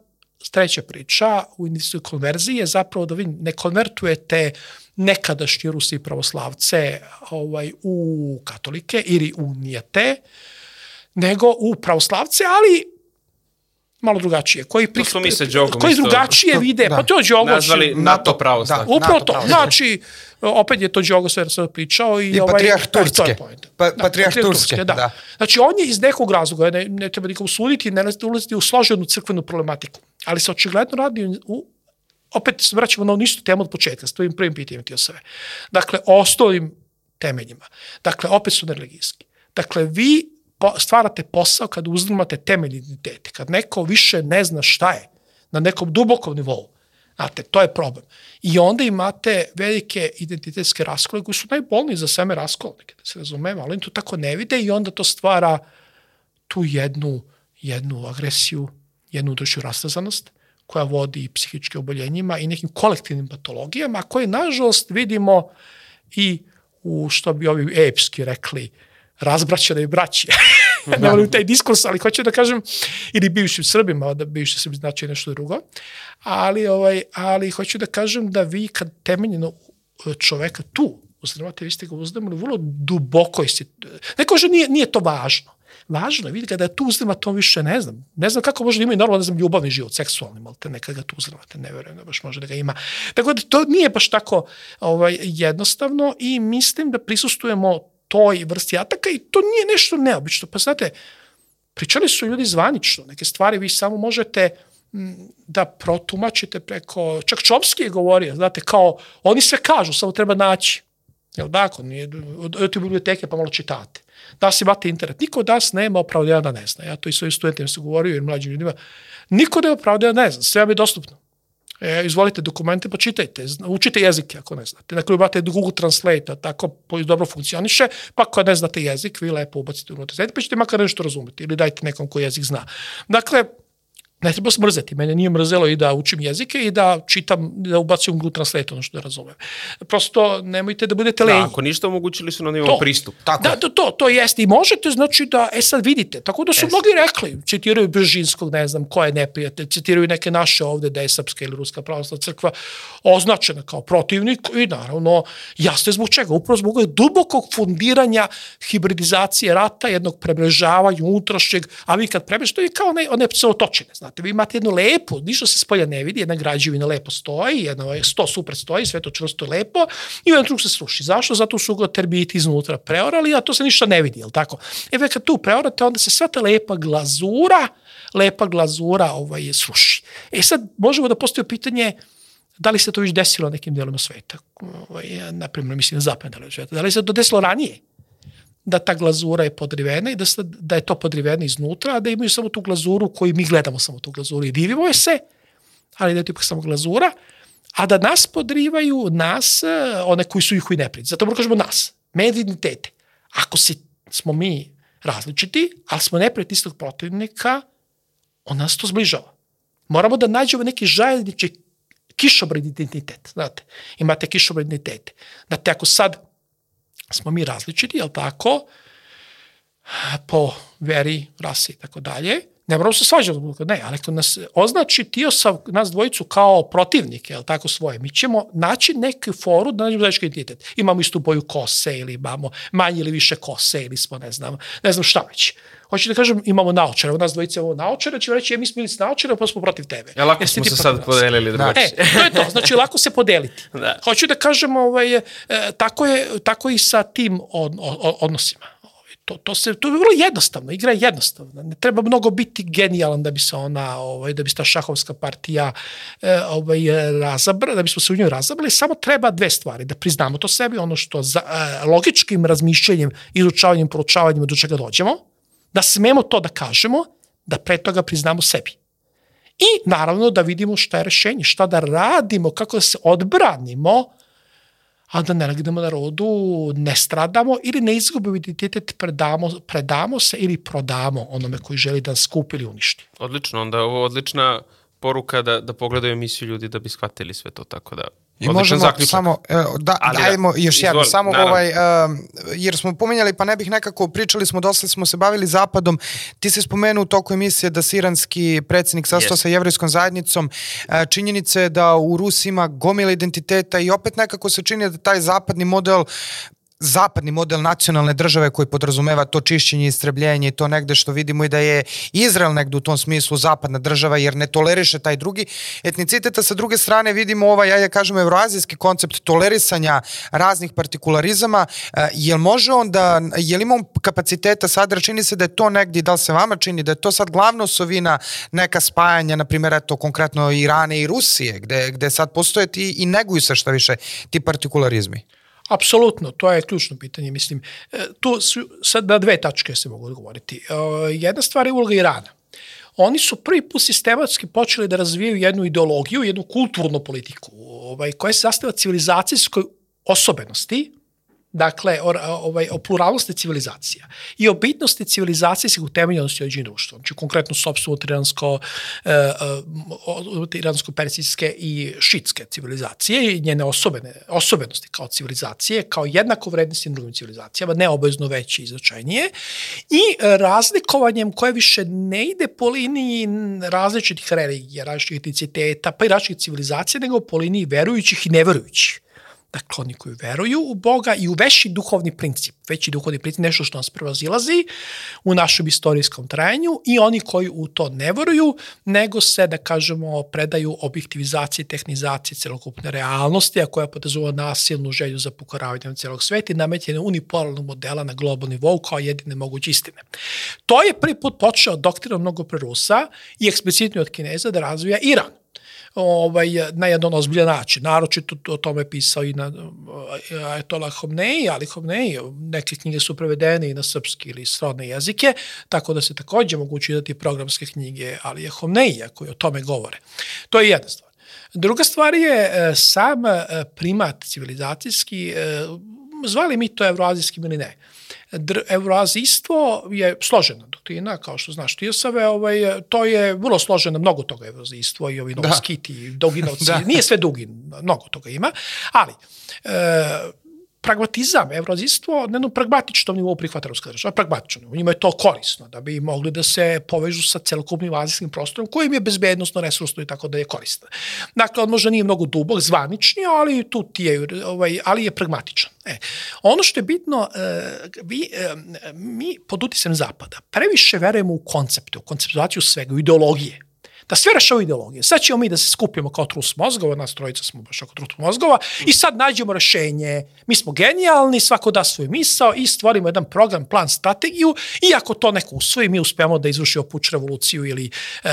treća priča u indijskoj konverziji je zapravo da vi ne konvertujete nekadašnji Rusi pravoslavce ovaj, u katolike ili u nijete, nego u pravoslavce, ali malo drugačije. Koji, pri, to mi se džogom koji drugačije to, vide, da. pa to je Đogo. Nazvali NATO pravoslav. Da, Upravo to. Znači, opet je to Đogo sve sad pričao. I, I ovaj, patrijarh Turske. Pa, da, patrijarh Turske, da. da. Znači, on je iz nekog razloga, ne, ne treba nikom suditi, ne ulaziti u složenu crkvenu problematiku. Ali se očigledno radi u opet se vraćamo na ništa temu od početka, s tvojim prvim pitanjem ti o sve. Dakle, osnovim temeljima. Dakle, opet su nereligijski. Dakle, vi stvarate posao kad uzdrmate temelj identitete, kad neko više ne zna šta je, na nekom dubokom nivou. Znate, to je problem. I onda imate velike identitetske raskole koji su najbolniji za same raskole, da se razumemo, ali oni to tako ne vide i onda to stvara tu jednu, jednu agresiju, jednu udošću rastazanost koja vodi psihičke oboljenjima i nekim kolektivnim patologijama koje, nažalost, vidimo i u, što bi ovi epski rekli, razbraćene braće. Da. ne volim taj diskurs, ali hoću da kažem, ili bivšim Srbima, da bivši Srbi znači nešto drugo, ali, ovaj, ali hoću da kažem da vi kad temeljeno čoveka tu uzdravate, vi ste ga uzdravili vrlo duboko. Ste, ne kaže nije, nije to važno. Važno je, vidite, kada je tu uzdravate, on više ne znam. Ne znam kako može da ima i normalno, ne znam, ljubavni život, seksualni, ali te nekada ga tu uzdravate, ne verujem da baš može da ga ima. Tako da to nije baš tako ovaj, jednostavno i mislim da prisustujemo toj vrsti ataka i to nije nešto neobično. Pa znate, pričali su ljudi zvanično, neke stvari vi samo možete da protumačite preko, čak Čomski je govorio, znate, kao, oni sve kažu, samo treba naći. Jel tako? Nije, od te biblioteke pa malo čitate. Da se imate internet. Niko od nas nema opravdanja da ne zna. Ja to i svojim studentima sam govorio i mlađim ljudima. Niko nema opravdanja da ne zna. Sve vam je dostupno. E, izvolite dokumente, pa čitajte, učite jezike ako ne znate. Dakle, imate Google Translate, tako dobro funkcioniše, pa ako ne znate jezik, vi lepo ubacite unutra, pa ćete makar nešto razumeti ili dajte nekom ko jezik zna. Dakle, ne treba smrzeti. Mene nije mrzelo i da učim jezike i da čitam, da ubacim Google Translate, ono što da razumem. Prosto nemojte da budete lenji. Da, ako ništa omogućili su na nivom pristup. Tako. Da, to, to, to jeste. I možete, znači da, e sad vidite, tako da su Jest. mnogi rekli, citiraju Bržinskog, ne znam ko je neprijatelj, citiraju neke naše ovde da je Srpska ili Ruska pravoslavna crkva označena kao protivnik i naravno jasno je zbog čega. Upravo zbog dubokog fundiranja hibridizacije rata, jednog prebrežavanja unutrašnjeg, a vi kad prebrežite, to je kao ne, one Znate, vi imate jednu lepu, ništa se s polja ne vidi, jedna građevina lepo stoji, jedna ovaj, sto super stoji, sve to čvrsto lepo i u jednom se sruši. Zašto? Zato su ga terbiti iznutra preorali, a to se ništa ne vidi, jel tako? E, ve kad tu preorate, onda se sva ta lepa glazura, lepa glazura ovaj, sruši. E sad, možemo da postavimo pitanje, da li se to već desilo nekim delima sveta, ovaj, naprimjer, mislim, na zapadnom delu sveta, da li se to desilo ranije? Da ta glazura je podrivena i da, se, da je to podriveno iznutra, a da imaju samo tu glazuru koju mi gledamo samo tu glazuru i divimo je se, ali da je to ipak samo glazura, a da nas podrivaju, nas, one koji su ih i neprijed. Zato moramo kažemo nas, identitete. Ako si, smo mi različiti, ali smo neprijed istog protivnika, on nas to zbližava. Moramo da nađemo neki žaljenički kišobred identitet, znate. Imate kišobred identitete. Znate, ako sad smo mi različiti, jel tako, po veri, rasi i tako dalje, Ne moramo se svađati, ne, ali ako nas označi Tiosav, nas dvojicu kao protivnike, jel tako svoje, mi ćemo naći neku foru da nađemo zajednički identitet. Imamo istu boju kose ili imamo manje ili više kose ili smo, ne znam, ne znam šta već. Hoću da kažem, imamo naočare, nas dvojice imamo naočare, će reći, je, mi smo bili s naočare, pa smo protiv tebe. Ja, lako smo se sad podelili drugačije. E, to je to, znači lako se podeliti. Da. Hoću da kažem, ovaj, e, tako, je, tako i sa tim od, od, odnosima. Ovaj, To, to, se, to je vrlo jednostavno, igra je jednostavna. Ne treba mnogo biti genijalan da bi se ona, ovaj, da bi se ta šahovska partija e, ovaj, razabra, da bismo se u njoj razabrali, samo treba dve stvari, da priznamo to sebi, ono što za, e, logičkim razmišljanjem, izučavanjem, proučavanjem do čega dođemo, da smemo to da kažemo, da pre toga priznamo sebi. I naravno da vidimo šta je rešenje, šta da radimo, kako da se odbranimo, a da ne nagnemo narodu, ne stradamo ili ne izgubimo identitet, predamo, predamo se ili prodamo onome koji želi da nas skupi ili uništi. Odlično, onda ovo je odlična poruka da, da pogledaju emisiju ljudi da bi shvatili sve to, tako da I odličan možemo zaključak. samo, evo, da, Ali da, dajmo još jedno, samo naravno. ovaj, um, jer smo pominjali, pa ne bih nekako, pričali smo, dosta smo se bavili zapadom, ti si spomenuo u toku emisije da si iranski predsjednik sastao Yes. sa jevrijskom zajednicom, e, činjenice je da u Rusiji ima gomila identiteta i opet nekako se čini da taj zapadni model zapadni model nacionalne države koji podrazumeva to čišćenje i istrebljenje i to negde što vidimo i da je Izrael negde u tom smislu zapadna država jer ne toleriše taj drugi etnicitet, a sa druge strane vidimo ovaj, ajde kažem, evroazijski koncept tolerisanja raznih partikularizama, e, jel može on da, jel ima on kapaciteta sad, čini se da je to negdje, da li se vama čini, da je to sad glavna osovina neka spajanja, na primjer, eto, konkretno Irane i Rusije, gde, gde sad postoje ti i neguju se šta više ti partikularizmi. Apsolutno, to je ključno pitanje. Mislim, e, tu su sad na dve tačke se mogu odgovoriti. E, Jedna stvar je uloga Irana. Oni su prvi put sistematski počeli da razvijaju jednu ideologiju, jednu kulturnu politiku, ovaj, koja se zastava civilizacijskoj osobenosti, dakle, o, ovaj, o pluralnosti civilizacija i o bitnosti civilizacijskih utemeljenosti određenih društva. Znači, konkretno sobstveno tiransko, e, e, tiransko-persijske i šitske civilizacije i njene osobene, osobenosti kao civilizacije, kao jednako vrednosti drugim civilizacijama, ne obavezno veće i značajnije, i razlikovanjem koje više ne ide po liniji različitih religija, različitih etniciteta, pa i različitih civilizacija, nego po liniji verujućih i neverujućih. Dakle, oni koji veruju u Boga i u veći duhovni princip. Veći duhovni princip, nešto što nas prevazilazi u našem istorijskom trajanju i oni koji u to ne veruju, nego se, da kažemo, predaju objektivizaciji, tehnizaciji celokupne realnosti, a koja podrazumeva nasilnu želju za pokoravanjem celog sveta i nametjenje unipolarnog modela na globalnom nivou kao jedine moguće istine. To je prvi put počeo doktrinom mnogo pre Rusa i eksplicitno od Kineza da razvija Iran ovaj, na jedan ozbiljan način. Naročito o tome pisao i na Ayatollah Homnei, ali Homnei, neke knjige su prevedene i na srpski ili srodne jezike, tako da se takođe mogu čitati programske knjige, ali je Homneija koji o tome govore. To je jedna stvar. Druga stvar je e, sam e, primat civilizacijski, e, zvali mi to evroazijskim ili ne. Dr evroazijstvo je složena doktrina, kao što znaš Tijosave, ovaj, to je vrlo složeno, mnogo toga je evroazijstvo i ovi novoskiti, da. doginovci, da. nije sve dugin, mnogo toga ima, ali e, pragmatizam, evroazijstvo na jednom pragmatičnom nivou prihvata ruska država, pragmatično. U njima je to korisno, da bi mogli da se povežu sa celokupnim azijskim prostorom, kojim je bezbednostno, resursno i tako da je korisno. Dakle, on možda nije mnogo dubog, zvanični, ali tu ti je, ovaj, ali je pragmatičan. E, ono što je bitno, e, vi, e, mi pod utisem zapada previše verujemo u koncepte, u konceptuaciju svega, u ideologije da sve rešava ideologije. Sad ćemo mi da se skupimo kao trus mozgova, nas trojica smo baš oko trus mozgova, i sad nađemo rešenje. Mi smo genijalni, svako da svoj misao i stvorimo jedan program, plan, strategiju i ako to neko usvoji, mi uspemo da izvršimo puč revoluciju ili e,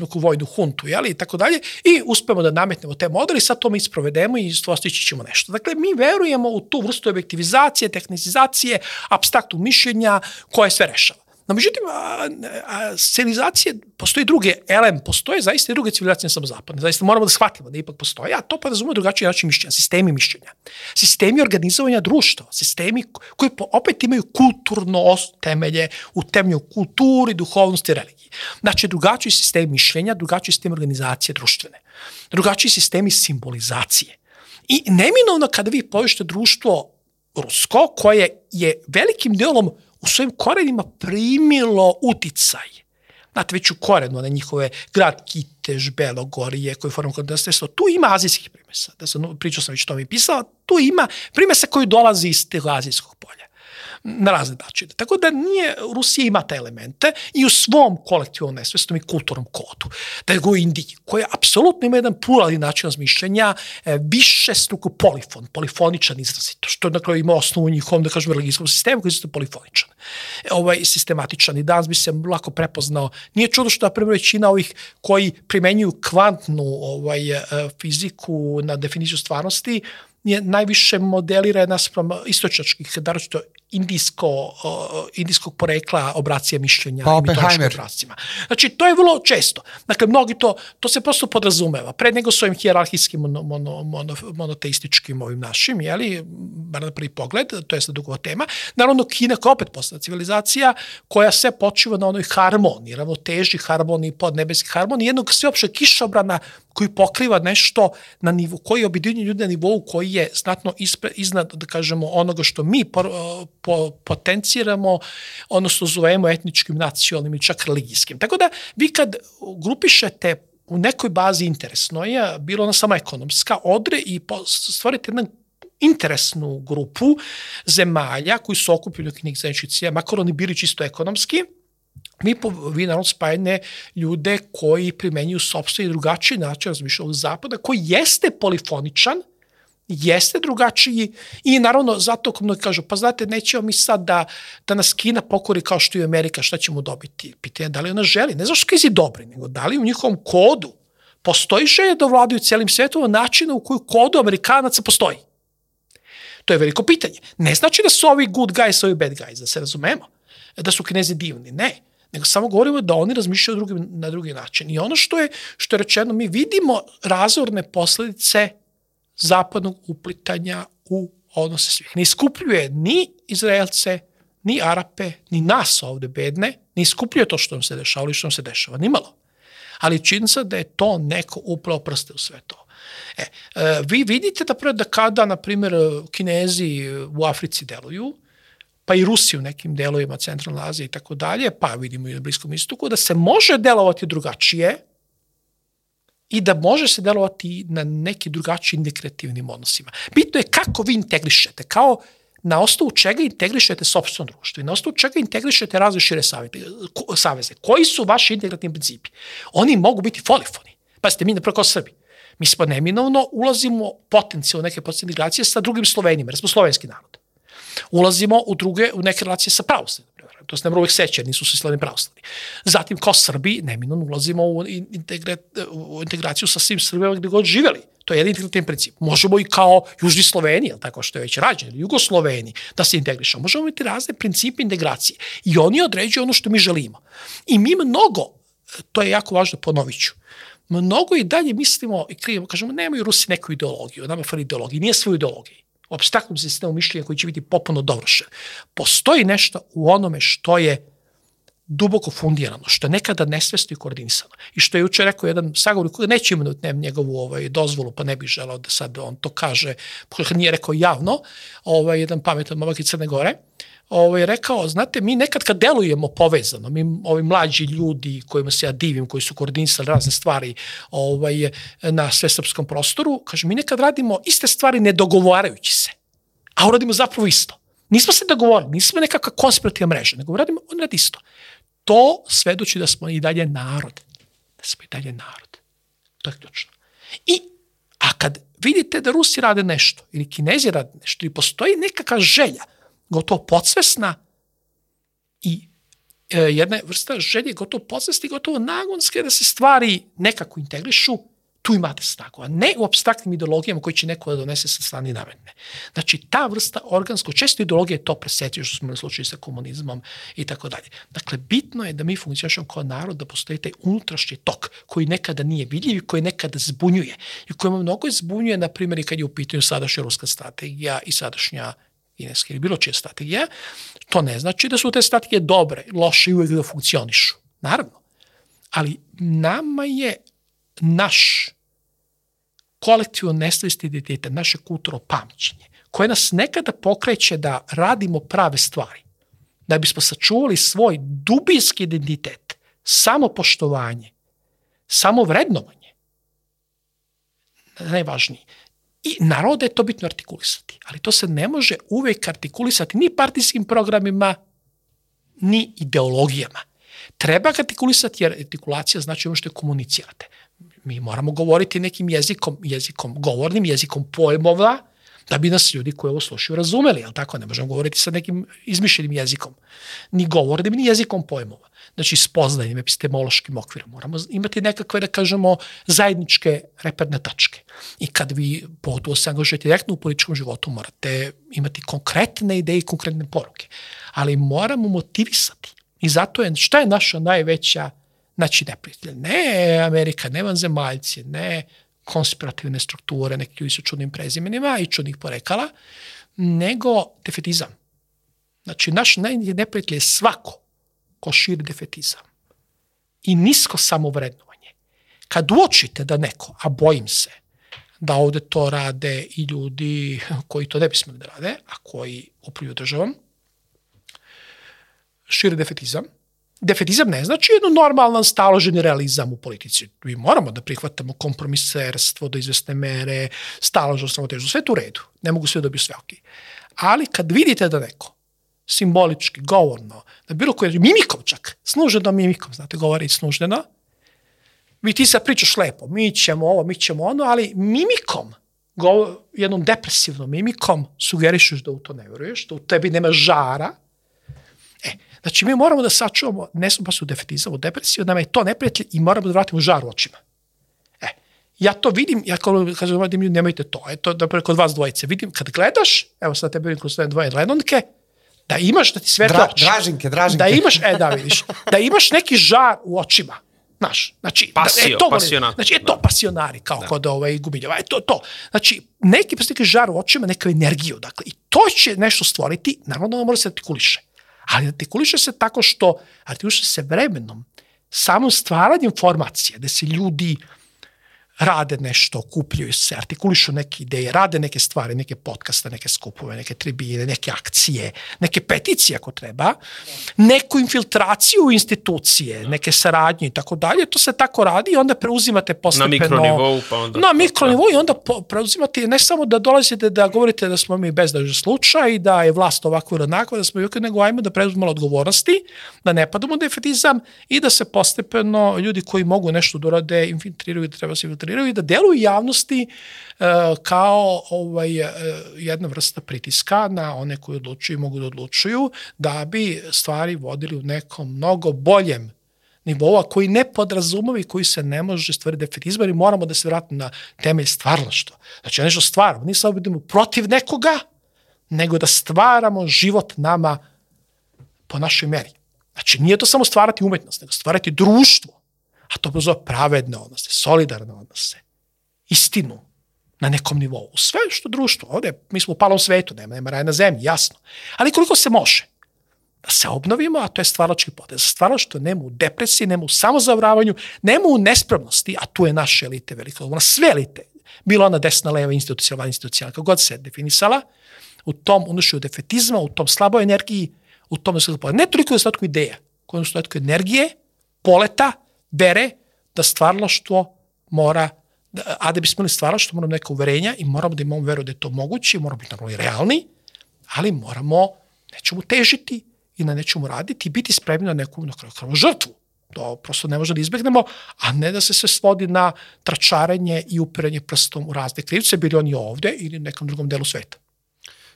neku vojnu huntu, jeli, i tako dalje, i uspemo da nametnemo te modeli, sad to mi isprovedemo i postići ćemo nešto. Dakle, mi verujemo u tu vrstu objektivizacije, tehnicizacije, abstraktnog mišljenja koje sve rešava. No, međutim, a, a, civilizacije, postoji druge, elem, postoje zaista i druge civilizacije, ne samo zapadne. Zaista moramo da shvatimo da ipak postoje, a to podrazumuje drugačiji način mišljenja, sistemi mišljenja. Sistemi organizovanja društva, sistemi koji opet imaju kulturno temelje u temelju kulturi, duhovnosti, religiji. Znači, drugačiji sistem mišljenja, drugačiji sistem organizacije društvene, drugačiji sistemi simbolizacije. I neminovno kada vi povište društvo rusko, koje je velikim delom u svojim korenima primilo uticaj. Znate, već u korenu, one njihove grad Kitež, Belogorije, koje formu kontinentalstva, tu ima azijskih primesa. Da sam, pričao sam već to mi pisao, tu ima primesa koji dolazi iz teg azijskog polja na razne načine. Tako da nije, Rusija ima te elemente i u svom kolektivnom nesvestnom i kulturnom kodu. Da je go Indiji, koja apsolutno ima jedan pluralni način razmišljanja, e, više struku polifon, polifoničan izrazito, što na kraju ima osnovu u njihovom, da kažem, religijskom sistemu koji je polifoničan. E, ovaj sistematičan i danas bi se lako prepoznao. Nije čudo što, na primjer, većina ovih koji primenjuju kvantnu ovaj, e, fiziku na definiciju stvarnosti, je najviše modelira naspram istočačkih, naročito indijsko, uh, indijskog porekla obracija mišljenja pa, i obracima. Znači, to je vrlo često. Dakle, mnogi to, to se prosto podrazumeva. Pred nego s ovim hjerarhijskim mono, mono, mono, monoteističkim ovim našim, jeli, bar na prvi pogled, to je sad dugova tema. Naravno, Kina kao opet postala civilizacija koja se počiva na onoj harmoniji, ravnoteži harmoniji, podnebeski harmoniji, jednog sveopšte kišobrana koji pokriva nešto na nivu, koji objedinjuje ljude na nivou koji je znatno ispre, iznad, da kažemo, onoga što mi por, po, potenciramo, odnosno zovemo etničkim, nacionalnim i čak religijskim. Tako da vi kad grupišete u nekoj bazi interesno je, bilo ona samo ekonomska, odre i stvorite jedan interesnu grupu zemalja koji su okupili u knjih zajedničicija, makar oni bili čisto ekonomski, mi, po, vi naravno spajne ljude koji primenjuju sobstveni drugačiji način razmišljanja od zapada, koji jeste polifoničan, jeste drugačiji i naravno zato mnogi kažu, pa znate, nećemo mi sad da, da nas Kina pokori kao što i Amerika, šta ćemo dobiti? Pitanje da li ona želi, ne zašto krizi dobri, nego da li u njihovom kodu postoji želje da vladaju cijelim svetom načina u koju kodu Amerikanaca postoji. To je veliko pitanje. Ne znači da su ovi good guys, ovi bad guys, da se razumemo. Da su kinezi divni, ne nego samo govorimo da oni razmišljaju drugi, na drugi način. I ono što je, što je rečeno, mi vidimo razorne posledice zapadnog uplitanja u odnose svih. Ne iskupljuje ni Izraelce, ni Arape, ni nas ovde bedne, ne iskupljuje to što nam se dešava ili što nam se dešava, ni malo. Ali se da je to neko upravo prste u sve to. E, e, vi vidite da prvo da kada, na primjer, Kinezi u Africi deluju, pa i Rusi u nekim delovima Centralne Azije i tako dalje, pa vidimo i na Bliskom istoku, da se može delovati drugačije i da može se delovati na neki drugačiji indikretivnim odnosima. Bitno je kako vi integrišete, kao na osnovu čega integrišete sobstveno društvo i na osnovu čega integrišete razne saveze. Koji su vaši integrativni principi? Oni mogu biti folifoni. Pazite, mi napravo kao Srbi. Mi smo neminovno ulazimo potencijalno neke potencijalne integracije sa drugim Slovenima, jer smo slovenski narod ulazimo u druge, u neke relacije sa pravoslavnim to se ne mora uvek seća, nisu se slavni pravoslavni. Zatim, kao Srbi, neminon ulazimo u, integre, u integraciju sa svim Srbima gde god živeli. To je jedan integrativni princip. Možemo i kao Južni Sloveni, tako što je već rađen, ili Jugosloveni, da se integrišemo. Možemo imati razne principe integracije. I oni određuju ono što mi želimo. I mi mnogo, to je jako važno, ponovit ću, mnogo i dalje mislimo i krivimo, kažemo, nemaju Rusi neku ideologiju, nama fali ideologiju, nije svoju ideologiju abstraktnom sistemu mišljenja koji će biti popuno dovršen. Postoji nešto u onome što je duboko fundirano, što je nekada nesvesno i koordinisano. I što je juče rekao jedan sagovornik koji neće imenuti ne, njegovu ovaj, dozvolu, pa ne bih želao da sad on to kaže, pošto nije rekao javno, ovaj, jedan pametan momak iz Crne Gore, ovaj, rekao, znate, mi nekad kad delujemo povezano, mi ovi mlađi ljudi kojima se ja divim, koji su koordinisali razne stvari ovaj, na svesrpskom prostoru, kaže, mi nekad radimo iste stvari ne dogovarajući se, a uradimo zapravo isto. Nismo se dogovorili, nismo nekakva konspirativna mreža, nego radimo on radi isto. To svedoči da smo i dalje narod. Da smo i dalje narod. To je ključno. I, a kad vidite da Rusi rade nešto, ili Kinezi rade nešto, i postoji nekakva želja gotovo podsvesna i e, jedna vrsta želje gotovo podsvesni, gotovo nagonske da se stvari nekako integrišu, tu imate snagu, a ne u abstraktnim ideologijama koji će neko da donese sa strane i nametne. Znači, ta vrsta organsko, često ideologije to presetio što smo na slučaju sa komunizmom i tako dalje. Dakle, bitno je da mi funkcionišemo kao narod, da postoji taj unutrašnji tok koji nekada nije vidljiv i koji nekada zbunjuje. I koji mnogo zbunjuje, na primjer, i kad je u pitanju sadašnja ruska strategija i sadašnja kineska ili bilo čija strategija, to ne znači da su te strategije dobre, loše i uvek da funkcionišu. Naravno. Ali nama je naš kolektivno nesvest identiteta, naše kulturo pamćenje, koje nas nekada pokreće da radimo prave stvari, da bismo sačuvali svoj dubinski identitet, samo poštovanje, samo vrednovanje, najvažniji. I naravno da je to bitno artikulisati, ali to se ne može uvek artikulisati ni partijskim programima, ni ideologijama. Treba artikulisati jer artikulacija znači ono što je komunicirate. Mi moramo govoriti nekim jezikom, jezikom govornim, jezikom pojmova, da bi nas ljudi koji ovo slušaju razumeli, jel tako? Ne možemo govoriti sa nekim izmišljenim jezikom, ni govornim, ni jezikom pojmova. Znači, spoznajnim epistemološkim okvirom. Moramo imati nekakve, da kažemo, zajedničke reperne tačke. I kad vi pogotovo se angažujete direktno u političkom životu, morate imati konkretne ideje i konkretne poruke. Ali moramo motivisati. I zato je, šta je naša najveća znači neprijatelj? Ne Amerika, ne vanzemaljci, ne konspirativne strukture, neki ljudi sa čudnim prezimenima i čudnih porekala, nego defetizam. Znači, naš neprijatelj je svako ko širi defetizam i nisko samovrednovanje. Kad uočite da neko, a bojim se, da ovde to rade i ljudi koji to ne bi smeli da rade, a koji upravljaju državom, šire defetizam, defetizam ne znači jedno normalan staloženi realizam u politici. Mi moramo da prihvatamo kompromiserstvo do izvesne mere, staložnost, samotežu, sve u redu. Ne mogu sve da bi sve ok. Ali kad vidite da neko simbolički, govorno, da bilo koje, mimikom čak, snuženo mimikom, znate, govori snuženo, vi ti sad pričaš lepo, mi ćemo ovo, mi ćemo ono, ali mimikom, go, jednom depresivnom mimikom sugerišeš da u to ne veruješ, da u tebi nema žara, Znači, mi moramo da sačuvamo, ne smo pa su defetizam, u depresiju, nama je to neprijatelj i moramo da vratimo žar u očima. E, ja to vidim, ja kao kažem, nemojte to, eto, da kod vas dvojice, vidim, kad gledaš, evo sad tebe vidim kroz dvoje gledonke, da imaš, da ti sve Dra, oči. Dražinke, dražinke. Da imaš, e, da vidiš, da imaš neki žar u očima. Znaš, znači, Pasio, da, e, to, pasionat. Znači, je to pasionari, kao da. kod ovaj, gubiljeva, je to, to. Znači, neki pa neki žar u očima, neku energiju, dakle, i to će nešto stvoriti, naravno da mora se artikuliše. Ali artikuliše se tako što artikuliše se vremenom, samo stvaranjem formacije, da se ljudi rade nešto, okupljaju se, artikulišu neke ideje, rade neke stvari, neke podcaste, neke skupove, neke tribine, neke akcije, neke peticije ako treba, neku infiltraciju u institucije, neke saradnje i tako dalje, to se tako radi i onda preuzimate postepeno... Na mikronivou pa onda... Na mikronivou i onda preuzimate ne samo da dolazite da govorite da smo mi bezdažni slučaj, da je vlast ovako ili onako, da smo i nego ajmo da preuzmemo odgovornosti, da ne padamo defetizam i da se postepeno ljudi koji mogu nešto da urade infiltriraju da treba se infiltrirati demonstriraju i da deluju javnosti uh, kao ovaj, uh, jedna vrsta pritiska na one koji odlučuju i mogu da odlučuju, da bi stvari vodili u nekom mnogo boljem nivoa koji ne podrazumovi, koji se ne može stvariti defetizma, ali moramo da se vratimo na temelj stvarlaštva. Znači, nešto stvaramo, nisam da budemo protiv nekoga, nego da stvaramo život nama po našoj meri. Znači, nije to samo stvarati umetnost, nego stvarati društvo a to zove pravedne odnose, solidarne odnose, istinu na nekom nivou. Sve što društvo, ovde, mi smo u palom svetu, nema, nema raja na zemlji, jasno. Ali koliko se može da se obnovimo, a to je stvarački potez. Stvaračko nema u depresiji, nema u samozavravanju, nema u nespravnosti, a tu je naše elite veliko, ona sve elite, bilo ona desna, leva, institucionalna, institucionalna, kako god se definisala, u tom unošaju defetizma, u tom slaboj energiji, u tom ne toliko nedostatku ideja, koje nedostatku energije, poleta, bere da stvarlaštvo mora da, a da bismo imali stvaralaštvo moramo neka uverenja i moramo da imamo veru da je to moguće, moramo biti naravno i realni, ali moramo nećemo težiti i na nečemu raditi i biti spremni na neku na kraju žrtvu. To prosto ne može da izbegnemo, a ne da se sve svodi na tračarenje i upiranje prstom u razne krivce, bili oni ovde ili nekom drugom delu sveta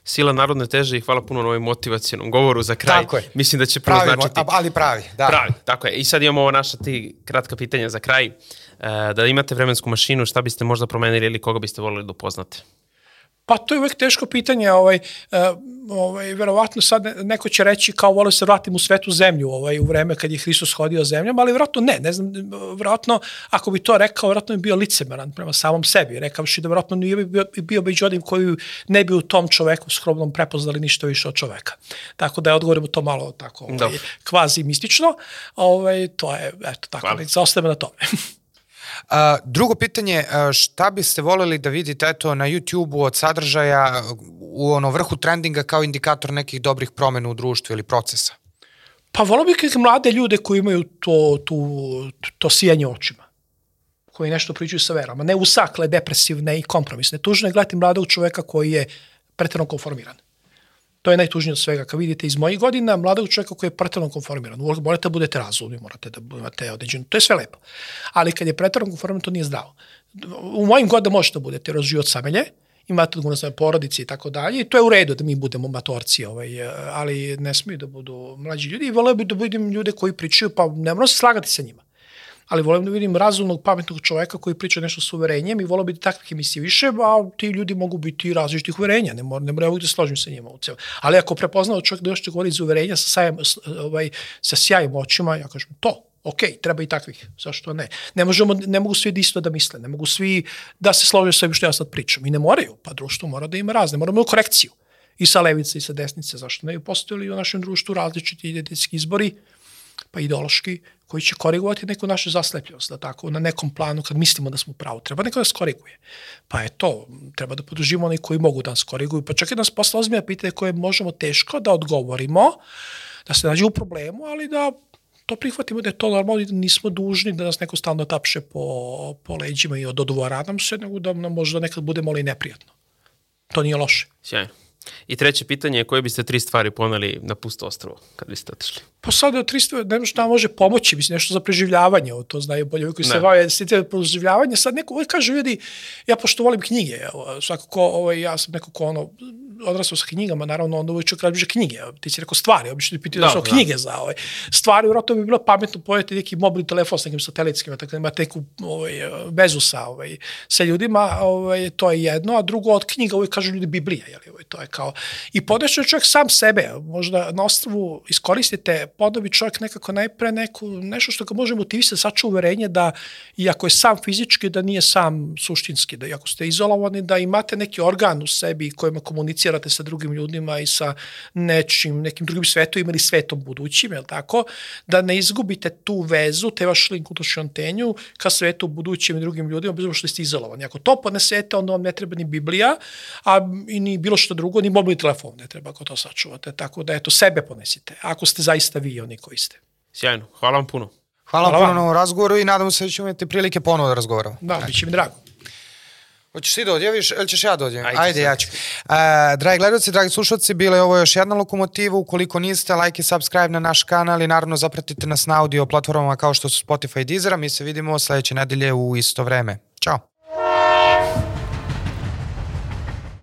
sila narodne teže i hvala puno na ovoj motivacijonom govoru za kraj. Tako je. Mislim da će prvo pravi, značiti... Ali pravi, da. Pravi, tako je. I sad imamo ovo naša ti kratka pitanja za kraj. E, da imate vremensku mašinu, šta biste možda promenili ili koga biste volili da upoznate? Pa to je uvek teško pitanje, ovaj, uh, ovaj, verovatno sad neko će reći kao vole se vratim u svetu zemlju ovaj, u vreme kad je Hristos hodio zemljom, ali verovatno ne, ne znam, verovatno ako bi to rekao, verovatno bi bio licemeran prema samom sebi, rekavši da verovatno nije bio, bio među onim koji ne bi u tom čoveku skromnom prepoznali ništa više od čoveka. Tako da je odgovorim to malo tako ovaj, kvazi mistično, ovaj, to je, eto, tako, Hvala. zaostavimo na tome. A, drugo pitanje, šta biste voleli da vidite eto, na YouTube-u od sadržaja u ono vrhu trendinga kao indikator nekih dobrih promena u društvu ili procesa? Pa volao bih mlade ljude koji imaju to, to, to sijanje očima koji nešto pričaju sa verama, ne usakle, depresivne i kompromisne. Tužno je gledati mladog čoveka koji je pretredno konformiran. To je najtužnije od svega. Kad vidite iz mojih godina mladog čoveka koji je pretredno konformiran, morate da budete razumni, morate da imate određenu, to je sve lepo. Ali kad je pretredno konformiran, to nije zdravo. U mojim godinama možete da budete rozživot samelje, imate odgovornost na porodici i tako dalje. I to je u redu da mi budemo matorci, ovaj, ali ne smiju da budu mlađi ljudi i voleo bih da budem ljude koji pričaju, pa ne moram se slagati sa njima. Ali volim da vidim razumnog, pametnog čoveka koji priča nešto s uverenjem i volio bih da takvih emisija više, a ti ljudi mogu biti različitih uverenja, ne moram, ne moram da složim sa njima u celu. Ali ako prepoznao čovjek da još će govoriti za uverenja sa, sajem, ovaj, sa sjajim očima, ja kažem to, ok, treba i takvih, zašto ne? Ne, možemo, ne mogu svi da isto da misle, ne mogu svi da se slože sa što ja sad pričam. I ne moraju, pa društvo mora da ima razne, moramo da korekciju. I sa levice i sa desnice, zašto ne? Postojali u našem društvu različiti identitetski izbori, pa ideološki, koji će korigovati neku našu zaslepljenost, da tako, na nekom planu kad mislimo da smo pravo. Treba neko da nas koriguje. Pa je to, treba da podržimo oni koji mogu da nas koriguju, pa čak i da nas posla ozbiljna pitanja koje možemo teško da odgovorimo, da se nađe u problemu, ali da to prihvatimo da je to normalno i da nismo dužni da nas neko stalno tapše po, po leđima i ododvora nam se, nego da nam možda nekad bude malo i neprijatno. To nije loše. Sjajno. I treće pitanje je koje biste tri stvari poneli na pusto ostrovo kad biste otišli? Pa sad je 300, ne šta može pomoći, mislim, nešto za preživljavanje, to znaju bolje koji se bave da preživljavanje. Sad neko kaže, vidi, ja pošto volim knjige, svakako, ovaj, ja sam neko ko ono, odrastao sa knjigama, naravno, onda uvijek čovjek kaže knjige, ti si rekao stvari, obično ti pitaju da, da su da. knjige za ovaj. Stvari, vjerojatno bi bilo pametno pojeti neki mobilni telefon s nekim satelitskim, tako da imate neku ovaj, vezu sa, ovaj, sa ljudima, ovaj, to je jedno, a drugo od knjiga uvijek kažu ljudi Biblija, jel, ovaj, to je kao, i podešao čovjek sam sebe, možda na ostrovu iskoristite podobi čovjek nekako najpre neku, nešto što ga može motivisati, da saču uverenje da, iako je sam fizički, da nije sam suštinski, da iako ste izolovani, da imate neki organ u sebi kojima komunicirate sa drugim ljudima i sa nečim, nekim drugim svetom ili svetom budućim, je tako? Da ne izgubite tu vezu, te vaš link u antenju ka svetu budućim i drugim ljudima, bez što ste izolovani. Ako to ponesete, onda vam ne treba ni Biblija, a i ni bilo što drugo, ni mobilni telefon ne treba ako to sačuvate. Tako da, eto, sebe ponesite. Ako ste zaista vi oni koji ste. Sjajno, hvala vam puno. Hvala, hvala vam puno na razgovoru i nadamo se da ćemo imati prilike ponovo da razgovaramo. Da, bit će mi drago. Hoćeš ti da odjaviš ili ćeš ja da odjavim? Ajde, Ajde ja ću. Uh, dragi gledalci, dragi slušalci, bila je ovo još jedna lokomotiva. Ukoliko niste, like i subscribe na naš kanal i naravno zapratite nas na audio platformama kao što su Spotify i Deezer. Mi se vidimo sledeće nedelje u isto vreme. Ćao.